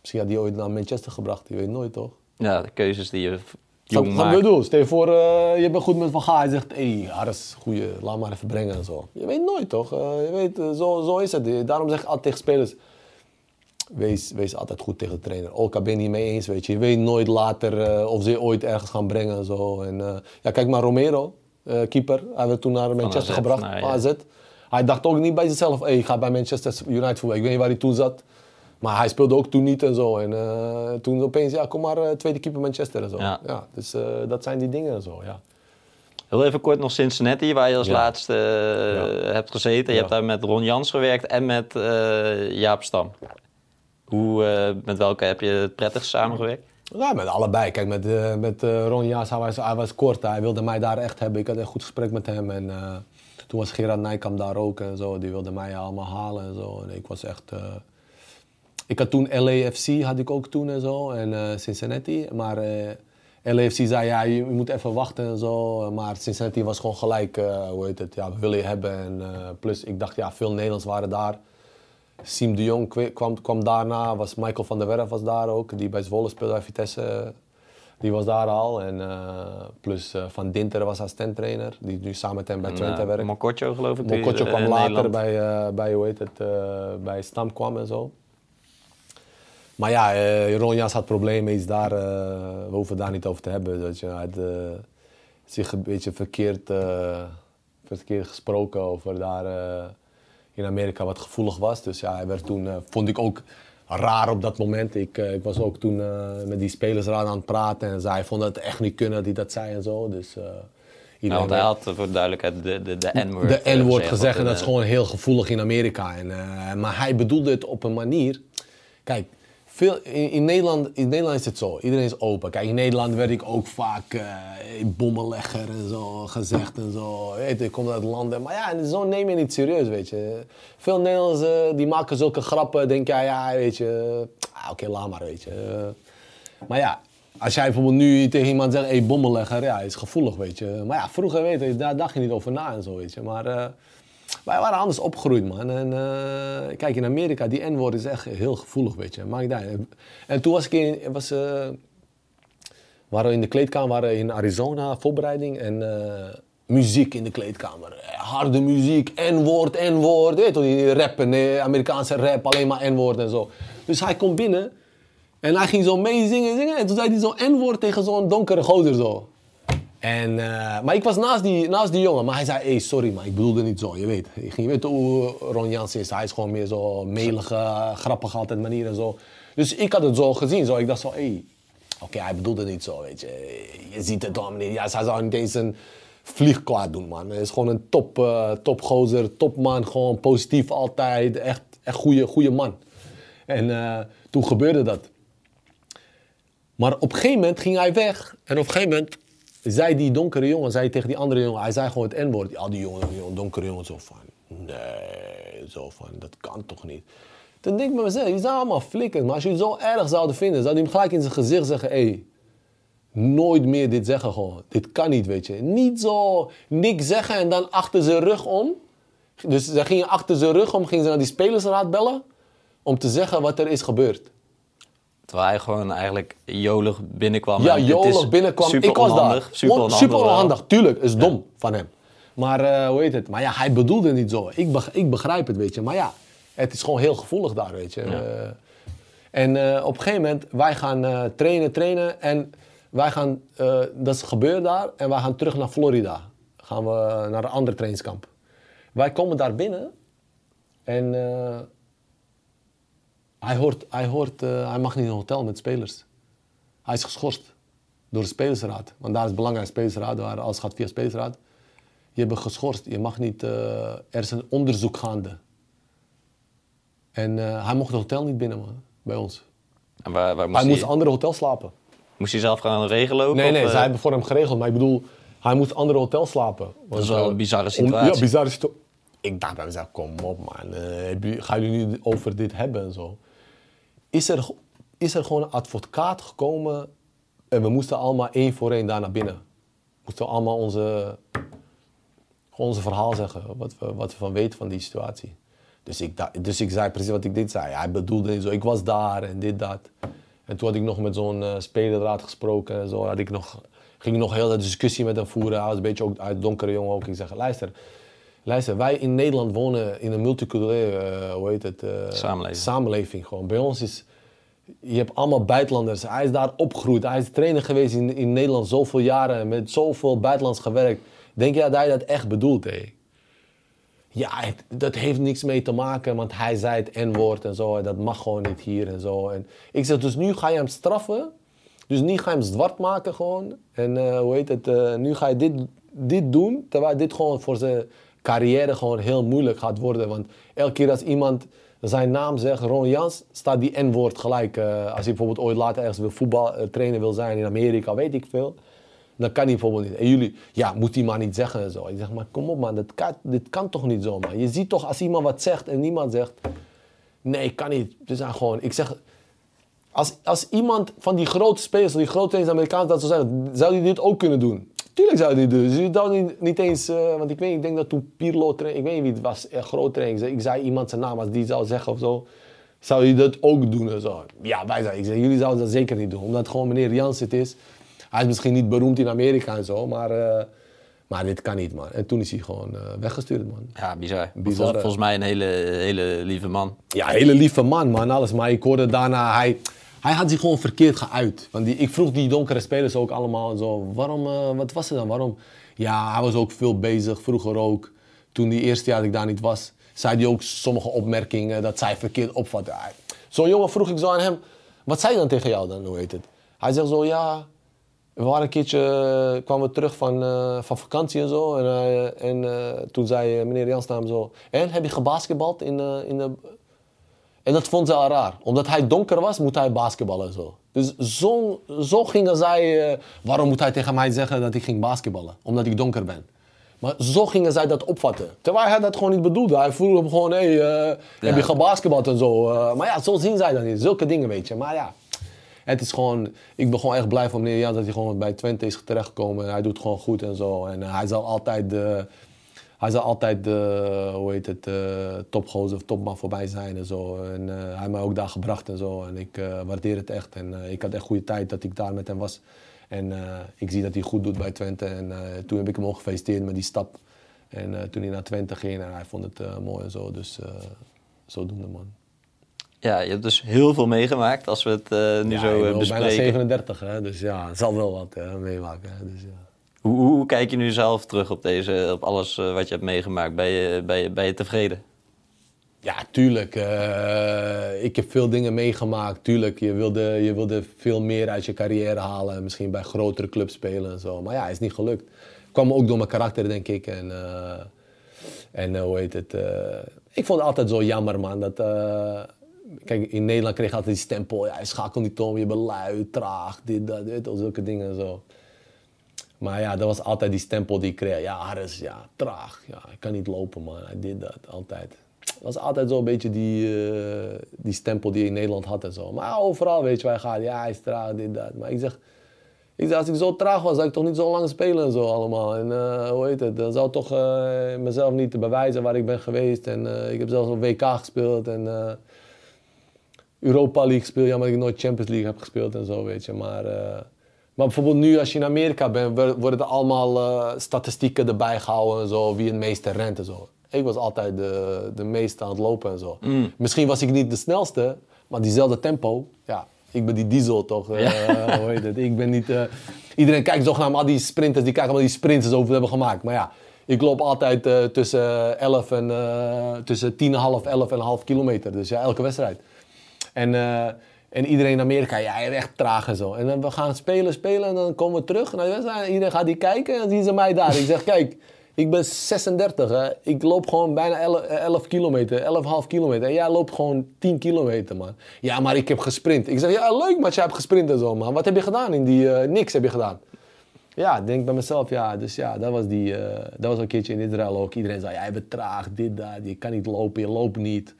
Misschien had die ooit naar Manchester gebracht, je weet nooit toch? Ja, de keuzes die je jong wat maakt. bedoel? Stel je voor, je bent goed met Van Gaal. Hij zegt, hé, hey, Harris, goeie, laat maar even brengen en zo. Je weet nooit, toch? Je weet, zo, zo is het. Daarom zeg ik altijd tegen spelers, wees, wees altijd goed tegen de trainer. Ook al ben je niet mee eens, weet je. Je weet nooit later eh, of ze je ooit ergens gaan brengen en zo. En, eh, ja, kijk maar Romero, eh, keeper. Hij werd toen naar Manchester AZ, gebracht, nou, ja. AZ. Hij dacht ook niet bij zichzelf, hey, ik ga bij Manchester United voetballen. Ik weet niet waar hij toen zat. Maar hij speelde ook toen niet en zo. En toen opeens, ja, kom maar, tweede keeper Manchester en zo. Ja. Ja. dus dat zijn die dingen en zo, ja. Heel even kort nog Cincinnati, waar je als Ja. laatste hebt gezeten. Je Ja. hebt daar met Ron Jans gewerkt en met Jaap Stam. Hoe, eh, met welke heb je het prettigst samengewerkt? Ja, met allebei. Kijk, met, eh, met eh, Ron Jaas, hij was, hij was kort. Hij wilde mij daar echt hebben. Ik had een goed gesprek met hem. En toen was Gerard Nijkamp daar ook en zo. Die wilde mij allemaal halen en zo. En ik was echt... ik had toen LAFC, had ik ook toen en zo. En Cincinnati. Maar LAFC zei, ja, je, moet even wachten en zo. Maar Cincinnati was gewoon gelijk, hoe heet het, ja, we willen je hebben. En plus, ik dacht, ja, veel Nederlands waren daar. Siem de Jong kwam, kwam daarna, was Michael van der Werf was daar ook, die bij Zwolle speelde bij Vitesse. Die was daar al. En eh, plus eh, Van Dinter was assistent-trainer, die nu samen met hem bij En, Twente werkt. Mokotjo geloof ik. Mokotjo eh, kwam later Nederland. bij, eh, bij, hoe heet het, bij Stam kwam en zo. Maar ja, eh Ron Jans had problemen iets daar. we hoeven het daar niet over te hebben. Dat je, hij had zich een beetje verkeerd, verkeerd gesproken over daar in Amerika wat gevoelig was. Dus ja, hij werd toen, eh, vond ik ook raar op dat moment. Ik, eh, ik was ook toen eh, met die spelersraad aan het praten en zij vonden het echt niet kunnen dat hij dat zei en zo. Dus, iedereen want hij had voor de duidelijkheid de, de, de N-woord de N-woord gezegd en dat is gewoon heel gevoelig in Amerika. En, maar hij bedoelde het op een manier. Kijk, veel, in, Nederland, in Nederland is het zo. Iedereen is open. Kijk, in Nederland werd ik ook vaak eh bommenlegger en zo gezegd en zo. Weet ik kom uit landen. Maar ja, zo neem je niet serieus, weet je. Veel Nederlanders eh, die maken zulke grappen. Denk jij, ja, weet je. ah, Oké, laat maar, weet je. Maar ja, als jij bijvoorbeeld nu tegen iemand zegt, hé, hey, bommenlegger, ja, is gevoelig, weet je. Maar ja, vroeger, weet je, daar dacht je niet over na en zo, weet je. Maar eh, wij waren anders opgegroeid, man. En eh, kijk, in Amerika, die N-woord is echt heel gevoelig, weet je. Niet uit. En toen was ik in, was, eh, waren we in de kleedkamer, waren in Arizona, voorbereiding. En eh, muziek in de kleedkamer. Harde muziek, N-woord, N-woord. Weet je die rappen, Amerikaanse rap, alleen maar N-woord en zo. Dus hij komt binnen en hij ging zo meezingen, zingen. En toen zei hij zo'n N-woord tegen zo'n donkere gozer zo. En, eh, maar ik was naast die, naast die jongen, maar hij zei, hey, sorry, maar ik bedoelde niet zo, je weet. Ging, weet hoe Ron Jans is, hij is gewoon meer zo melige, grappig altijd manier en zo. Dus ik had het zo gezien, zo. ik dacht zo, hey, oké, hij bedoelde niet zo, weet je. Je ziet het dan, meneer. Ja, hij zou niet eens een vlieg kwaad doen, man. Hij is gewoon een top, eh topgozer, topman, gewoon positief altijd, echt, echt goede, goede man. En eh, toen gebeurde dat. Maar op een gegeven moment ging hij weg. En op een gegeven moment zei die donkere jongen zei tegen die andere jongen, hij zei gewoon het N-woord. Ja, die jongen, jongen, donkere jongen zo van, nee, zo van, dat kan toch niet. Toen denk ik bij mezelf, die zijn allemaal flikkers. Maar als jullie zo erg zouden vinden, zou hij hem gelijk in zijn gezicht zeggen, hé, hey, nooit meer dit zeggen gewoon. Dit kan niet, weet je. Niet zo niks zeggen en dan achter zijn rug om. Dus ze gingen achter zijn rug om, gingen ze naar die spelersraad bellen om te zeggen wat er is gebeurd. Terwijl hij gewoon eigenlijk jolig binnenkwam. Ja, jolig binnenkwam. Super ik was onhandig, daar. Super On- onhandig. super onhandig, tuurlijk. is dom van hem. Maar eh, hoe heet het? Maar ja, hij bedoelde niet zo. Ik, beg- ik begrijp het, weet je. Maar ja, het is gewoon heel gevoelig daar, weet je. Eh, en eh, op een gegeven moment, wij gaan trainen, trainen. En wij gaan, dat is gebeurd daar. En wij gaan terug naar Florida. Gaan we naar een ander trainingskamp. Wij komen daar binnen. En hij, hoort, hij, hoort, eh, hij mag niet in een hotel met spelers. Hij is geschorst door de spelersraad. Want daar is het belangrijk, spelersraad, waar alles gaat via spelersraad. Je bent geschorst, je mag niet, eh, er is een onderzoek gaande. En eh, hij mocht het hotel niet binnen, man, bij ons. En waar, waar moest hij hij, moest een andere hotel slapen. moest hij zelf gaan regelen ook? Nee, of, nee, zij hebben voor hem geregeld. Maar ik bedoel, hij moest een andere hotel slapen. Dat is wel een bizarre om- situatie. ja, bizarre situatie. Ik dacht bij mezelf, kom op man, je- gaan jullie nu over dit hebben en zo? Is er, is er gewoon een advocaat gekomen en we moesten allemaal één voor één daar naar binnen. Moesten allemaal onze, onze verhaal zeggen, wat we, wat we van weten van die situatie. Dus ik, dus ik zei precies wat ik dit zei. Hij bedoelde niet zo, ik was daar en dit, dat. En toen had ik nog met zo'n eh spelerraad gesproken en zo. Had ik nog, ging nog heel de discussie met hem voeren. Hij was een beetje ook uit donkere jongen ook. Ik zeg, luister, Luister, wij in Nederland wonen in een multiculturele, eh, hoe heet het? eh, Samenleving. Samenleving gewoon. Bij ons is, je hebt allemaal buitenlanders. Hij is daar opgegroeid. Hij is trainer geweest in, in Nederland zoveel jaren, met zoveel buitenlands gewerkt. Denk jij dat hij dat echt bedoelt, hé? Ja, het- dat heeft niks mee te maken, want hij zei het N-woord en zo. En dat mag gewoon niet hier en zo. En ik zeg, dus nu ga je hem straffen. Dus nu ga je hem zwart maken gewoon. En eh, hoe heet het, nu ga je dit, dit doen, terwijl dit gewoon voor zijn carrière gewoon heel moeilijk gaat worden. Want elke keer als iemand zijn naam zegt, Ron Jans, staat die N-woord gelijk. Eh, als hij bijvoorbeeld ooit later ergens wil voetbal eh, wil zijn in Amerika, weet ik veel. Dan kan hij bijvoorbeeld niet. En jullie, ja, moet hij maar niet zeggen en zo. Ik zeg, maar kom op man, dit kan toch niet zo. Je ziet toch als iemand wat zegt en niemand zegt, nee, kan niet. Het zijn gewoon, ik zeg, als, als iemand van die grote spelers, die grote trainers, Amerikaans, dat zou zeggen, zou hij dit ook kunnen doen? Tuurlijk zou hij doen. Dus je zou niet, niet eens, eh, want ik weet, ik denk dat toen Pirlo ik weet niet wie het was, echt groot trainer. Ik zei iemand zijn naam, als die zou zeggen of zo, zou hij dat ook doen en zo. Ja, wij ik jullie zouden dat zeker niet doen, omdat het gewoon meneer Jans het is. Hij is misschien niet beroemd in Amerika en zo, maar, eh, maar dit kan niet, man. En toen is hij gewoon eh, weggestuurd, man. Ja, bizar. Bizar, Vol- hè? volgens mij een hele, hele lieve man. Ja, hele lieve man, man, alles. Maar ik hoorde daarna, hij, hij had zich gewoon verkeerd geuit. Want die, ik vroeg die donkere spelers ook allemaal zo, waarom, eh, wat was het dan, waarom? Ja, hij was ook veel bezig, vroeger ook. Toen die eerste jaar dat ik daar niet was, zei hij ook sommige opmerkingen dat zij verkeerd opvatten. Zo'n jongen vroeg ik zo aan hem, wat zei dan tegen jou dan, hoe heet het? Hij zegt zo, ja, we waren een keertje, eh, kwamen we terug van, eh, van vakantie en zo. En, en toen zei meneer Jans hem zo, en heb je gebasketbald in, in de... En dat vond ze al raar. Omdat hij donker was, moet hij basketballen en zo. Dus zo, zo gingen zij... eh, waarom moet hij tegen mij zeggen dat ik ging basketballen? Omdat ik donker ben. Maar zo gingen zij dat opvatten. Terwijl hij dat gewoon niet bedoelde. Hij vroeg hem gewoon, hé, hey, eh, heb je gebasketbald en zo. Eh, maar ja, zo zien zij dat niet. Zulke dingen, weet je. Maar ja, het is gewoon... Ik ben gewoon echt blij van meneer Jans dat hij gewoon bij Twente is terechtgekomen. Hij doet gewoon goed en zo. En hij zal altijd... hij zal altijd de, hoe heet het, uh, topgozer of topman voorbij zijn en zo. En eh, hij heeft mij ook daar gebracht en zo. En ik eh, waardeer het echt. En eh, ik had echt goede tijd dat ik daar met hem was. En eh, ik zie dat hij goed doet bij Twente. En eh, toen heb ik hem ook gefeliciteerd met die stap. En eh, toen hij naar Twente ging, en hij vond het eh, mooi en zo. Dus eh, zodoende man. Ja, je hebt dus heel veel meegemaakt als we het eh, nu Ja, zo ik eh, ben al bijna bespreken. 37, hè, dus ja, het zal wel wat eh, meemaken. Hè, dus, ja. Hoe, kijk je nu zelf terug op, deze, op alles eh, wat je hebt meegemaakt? Ben je, ben je, ben je tevreden? Ja, tuurlijk. eh, ik heb veel dingen meegemaakt. Tuurlijk, je wilde, je wilde veel meer uit je carrière halen. Misschien bij grotere clubs spelen en zo. Maar ja, is niet gelukt. Kwam ook door mijn karakter, denk ik. En, eh, en hoe heet het? ik vond het altijd zo jammer, man. Dat, kijk, in Nederland kreeg je altijd die stempel. Ja, je schakelt niet om, je bent lui, traag, dit, dat, dit. Zulke dingen en zo. Maar ja, dat was altijd die stempel die ik kreeg. Ja, Harris, ja, traag. Ja, ik kan niet lopen, man. Hij dit, dat, altijd. Het was altijd zo'n beetje die, eh, die stempel die je in Nederland had en zo. Maar overal, weet je, wij gaan, ja, hij is traag, dit, dat. Maar ik zeg, ik zeg, als ik zo traag was, zou ik toch niet zo lang spelen en zo allemaal. En eh, hoe heet het, dan zou ik toch eh, mezelf niet te bewijzen waar ik ben geweest. En ik heb zelfs op WK gespeeld en Europa League gespeeld. Ja, maar ik nooit Champions League heb gespeeld en zo, weet je. Maar... maar bijvoorbeeld nu, als je in Amerika bent, worden er allemaal eh, statistieken erbij gehouden en zo, wie het meeste rent en zo. Ik was altijd de, de meeste aan het lopen en zo. Misschien was ik niet de snelste, maar diezelfde tempo. Ja, ik ben die diesel toch? eh, hoe heet het? Ik ben niet... eh, iedereen kijkt zogenaamd al die sprinters, die kijken allemaal die sprinters over hebben gemaakt. Maar ja, ik loop altijd tussen 11 en... tussen 10,5, 11 en een half kilometer. Dus ja, elke wedstrijd. En, en iedereen in Amerika, hij is echt traag en zo. En dan we gaan spelen, spelen en dan komen we terug naar de wedstrijd. En iedereen gaat die kijken en dan zien ze mij daar. Ik zeg, kijk, ik ben 36, hè. ik loop gewoon bijna 11, 11 kilometer, 11,5 kilometer. En jij loopt gewoon 10 kilometer, man. Ja, maar ik heb gesprint. Ik zeg, ja, leuk, maar jij hebt gesprint en zo, man. Wat heb je gedaan in die, eh, niks heb je gedaan. Ja, denk bij mezelf, ja, dus ja, dat was, die, eh, dat was een keertje in Israël ook. Iedereen zei, ja, je bent traag, dit, dat, je kan niet lopen, je loopt niet.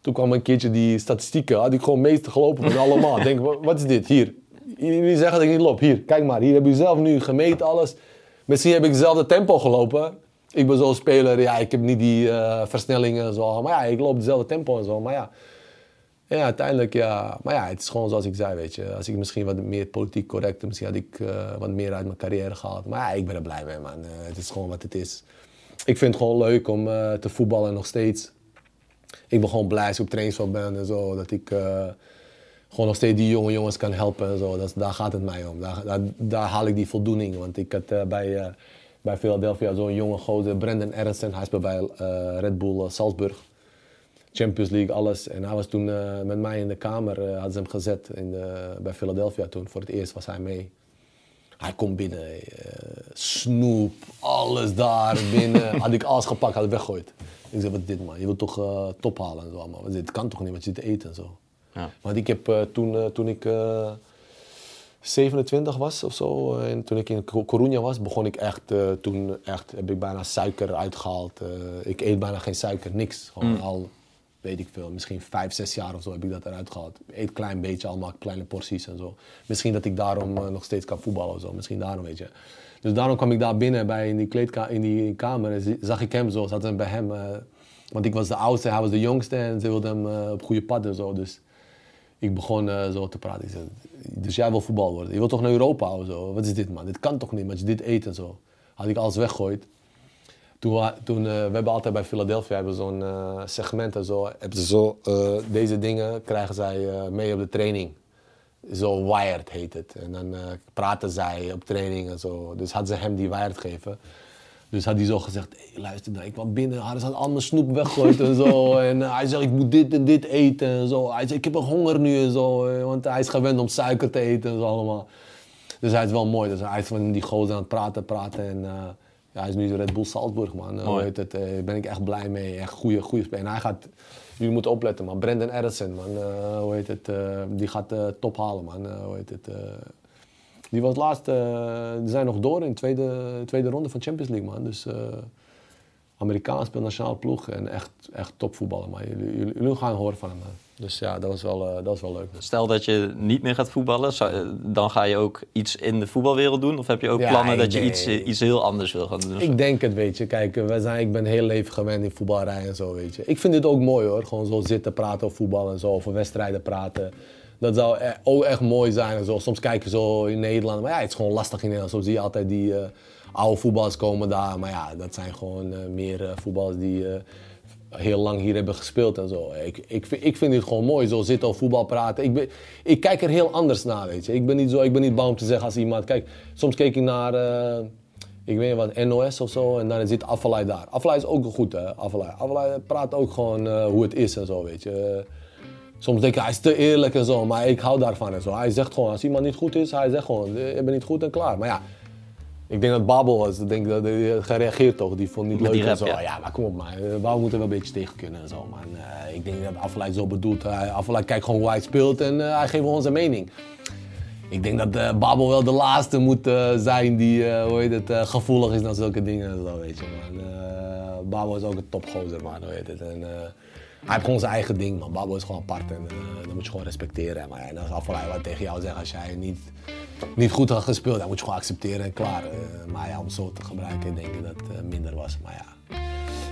Toen kwam een keertje die statistieken, had ik gewoon het meeste gelopen van allemaal. Denk, wa- wat is dit? Hier. Jullie zeggen dat ik niet loop. Hier, kijk maar. Hier heb je zelf nu gemeten alles. Misschien heb ik hetzelfde tempo gelopen. Ik ben zo'n speler, ja, ik heb niet die eh, versnellingen en zo. Maar ja, ik loop hetzelfde tempo en zo. Maar ja, ja, uiteindelijk, ja. Maar ja, het is gewoon zoals ik zei, weet je. Als ik misschien wat meer politiek correct, misschien had ik eh, wat meer uit mijn carrière gehaald. Maar ja, ik ben er blij mee, man. Eh, het is gewoon wat het is. ik vind het gewoon leuk om te voetballen nog steeds. Ik ben gewoon blij als ik op trainingsveld ben en zo. Dat ik eh, gewoon nog steeds die jonge jongens kan helpen en zo. Dat, daar gaat het mij om. Daar, daar, daar haal ik die voldoening. Want ik had eh, bij, eh, bij Philadelphia zo'n jonge gozer, Brandon Ernsten. Hij speelt bij Red Bull Salzburg. Champions League, alles. En hij was toen met mij in de kamer, hadden ze hem gezet in de, bij Philadelphia toen. Voor het eerst was hij mee. Hij komt binnen, snoep, alles daar binnen. had ik alles gepakt, had ik weggegooid. Ik zei, wat is dit man? Je wilt toch eh, top halen en zo. Is dit kan toch niet, want je zit te eten en zo. Ja. Want ik heb eh, toen, eh, toen ik eh, 27 was of zo, en toen ik in Co- Coruña was, begon ik echt, toen echt, heb ik bijna suiker uitgehaald. Eh, ik eet bijna geen suiker, niks. Gewoon al, weet ik veel, misschien vijf, zes jaar of zo heb ik dat eruit gehaald. Ik eet een klein beetje, allemaal kleine porties en zo. Misschien dat ik daarom nog steeds kan voetballen of zo, misschien daarom, weet je. Dus daarom kwam ik daar binnen bij in die, kleedka in die kamer en zag ik hem zo, zat bij hem. eh, want ik was de oudste, hij was de jongste en ze wilden hem eh, op goede pad en zo. Dus ik begon eh, zo te praten. Ik zei, dus jij wil voetbal worden? Je wilt toch naar Europa of zo? Wat is dit man? Dit kan toch niet, met je dit eet en zo. Had ik alles weggegooid. Toen, toen we hebben altijd bij Philadelphia hebben zo'n segment en zo. Hebben ze zo deze dingen krijgen zij mee op de training. Zo wired heet het. En dan eh, praten zij op training en zo. Dus hadden ze hem die wired geven. Dus had hij zo gezegd, hey, luister nou, ik kwam binnen, hadden ze had al mijn snoep weggegooid en zo. En eh, hij zei, ik moet dit en dit eten en zo. Hij zei, ik heb een honger nu en zo. eh, Want hij is gewend om suiker te eten en zo allemaal. Dus hij is wel mooi. Dus hij is van die gozer aan het praten, praten. En ja, hij is nu Red Bull Salzburg, man. Mooi. weet het, Daar ben ik echt blij mee. Echt goede, goede speler. En hij gaat, jullie moeten opletten, man. Brandon Ederson, man. eh, hoe heet het, eh, die gaat eh, top halen, man. Hoe heet het, die was laatst, die zijn nog door in de tweede, tweede ronde van Champions League, man. Dus Amerikaans speelt nationaal ploeg en echt, echt topvoetballer, man. Jullie, jullie, jullie gaan horen van hem, man. Dus ja, dat was wel, eh, dat was wel leuk. Stel dat je niet meer gaat voetballen, zou- eh, dan ga je ook iets in de voetbalwereld doen? Of heb je ook Ja, plannen dat je iets, eh, iets heel anders wil gaan doen? Ik denk het, weet je. Kijk, wij zijn, ik ben heel leven gewend in voetbalrij en zo, weet je. Ik vind dit ook mooi hoor. Gewoon zo zitten praten over voetbal en zo, over wedstrijden praten. Dat zou e- ook echt mooi zijn en zo. Soms kijk je zo in Nederland, maar ja, het is gewoon lastig in Nederland. Zo zie je altijd die oude voetballers komen daar. Maar ja, dat zijn gewoon meer voetballers die heel lang hier hebben gespeeld en zo. Ik, ik, ik vind het gewoon mooi, zo zitten over voetbal praten. Ik, ik kijk er heel anders naar, weet je. Ik ben niet, zo, ik ben niet bang om te zeggen als iemand... Kijk, soms keek ik naar... eh, ik weet niet wat, NOS of zo. En dan zit Afvalai daar. Afvalai is ook goed, hè. Afvalai. Afvalai praat ook gewoon eh, hoe het is en zo, weet je. Eh, soms denk ik, hij is te eerlijk en zo. Maar ik hou daarvan en zo. Hij zegt gewoon, als iemand niet goed is, hij zegt gewoon, je bent niet goed en klaar. Maar ja, ik denk dat Babel was. Ik denk dat hij had gereageerd toch. Die vond het niet Met leuk en zo. ja. Ja, maar kom op man. Eh, Babel moet er wel een beetje tegen kunnen en zo, man. Eh, ik denk dat Afvalai zo bedoelt. Afvalai kijkt gewoon hoe hij speelt en eh, hij geeft gewoon zijn mening. Ik denk dat eh Babel wel de laatste moet eh, zijn die eh, hoe heet het, eh, gevoelig is naar zulke dingen en zo, weet je, man. Eh, Babel is ook een topgozer, man, hoe heet het. En, eh, hij heeft gewoon zijn eigen ding, man. Babel is gewoon apart en eh, dat moet je gewoon respecteren. Maar ja, en als Afvalai wat tegen jou zegt, als jij niet, niet goed had gespeeld, dan moet je gewoon accepteren en klaar. Eh, maar ja, om zo te gebruiken, denk ik dat het eh, minder was. Maar ja,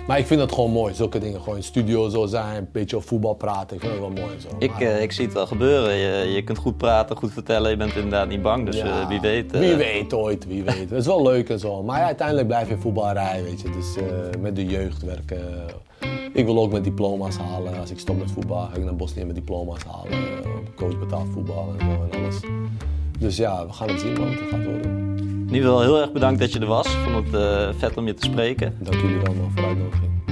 maar ik vind dat gewoon mooi, zulke dingen. Gewoon in studio zo zijn, een beetje over voetbal praten. Ik vind het wel mooi en zo. Ik, Maar- ik zie het wel gebeuren. Je, je kunt goed praten, goed vertellen. Je bent inderdaad niet bang. Dus Ja, wie weet. eh, Wie weet ooit, wie weet. Het is wel leuk en zo. Maar ja, uiteindelijk blijf je voetbalrij, weet je. Dus met de jeugd werken. Ik wil ook met diploma's halen. Als ik stop met voetbal, ga ik naar Bosnië met diploma's halen. Coach betaald voetbal en zo en alles. Dus ja, we gaan het zien wat het gaat worden. In ieder geval heel erg bedankt dat je er was. Ik vond het eh, vet om je te spreken. Dank jullie wel man, voor de uitnodiging.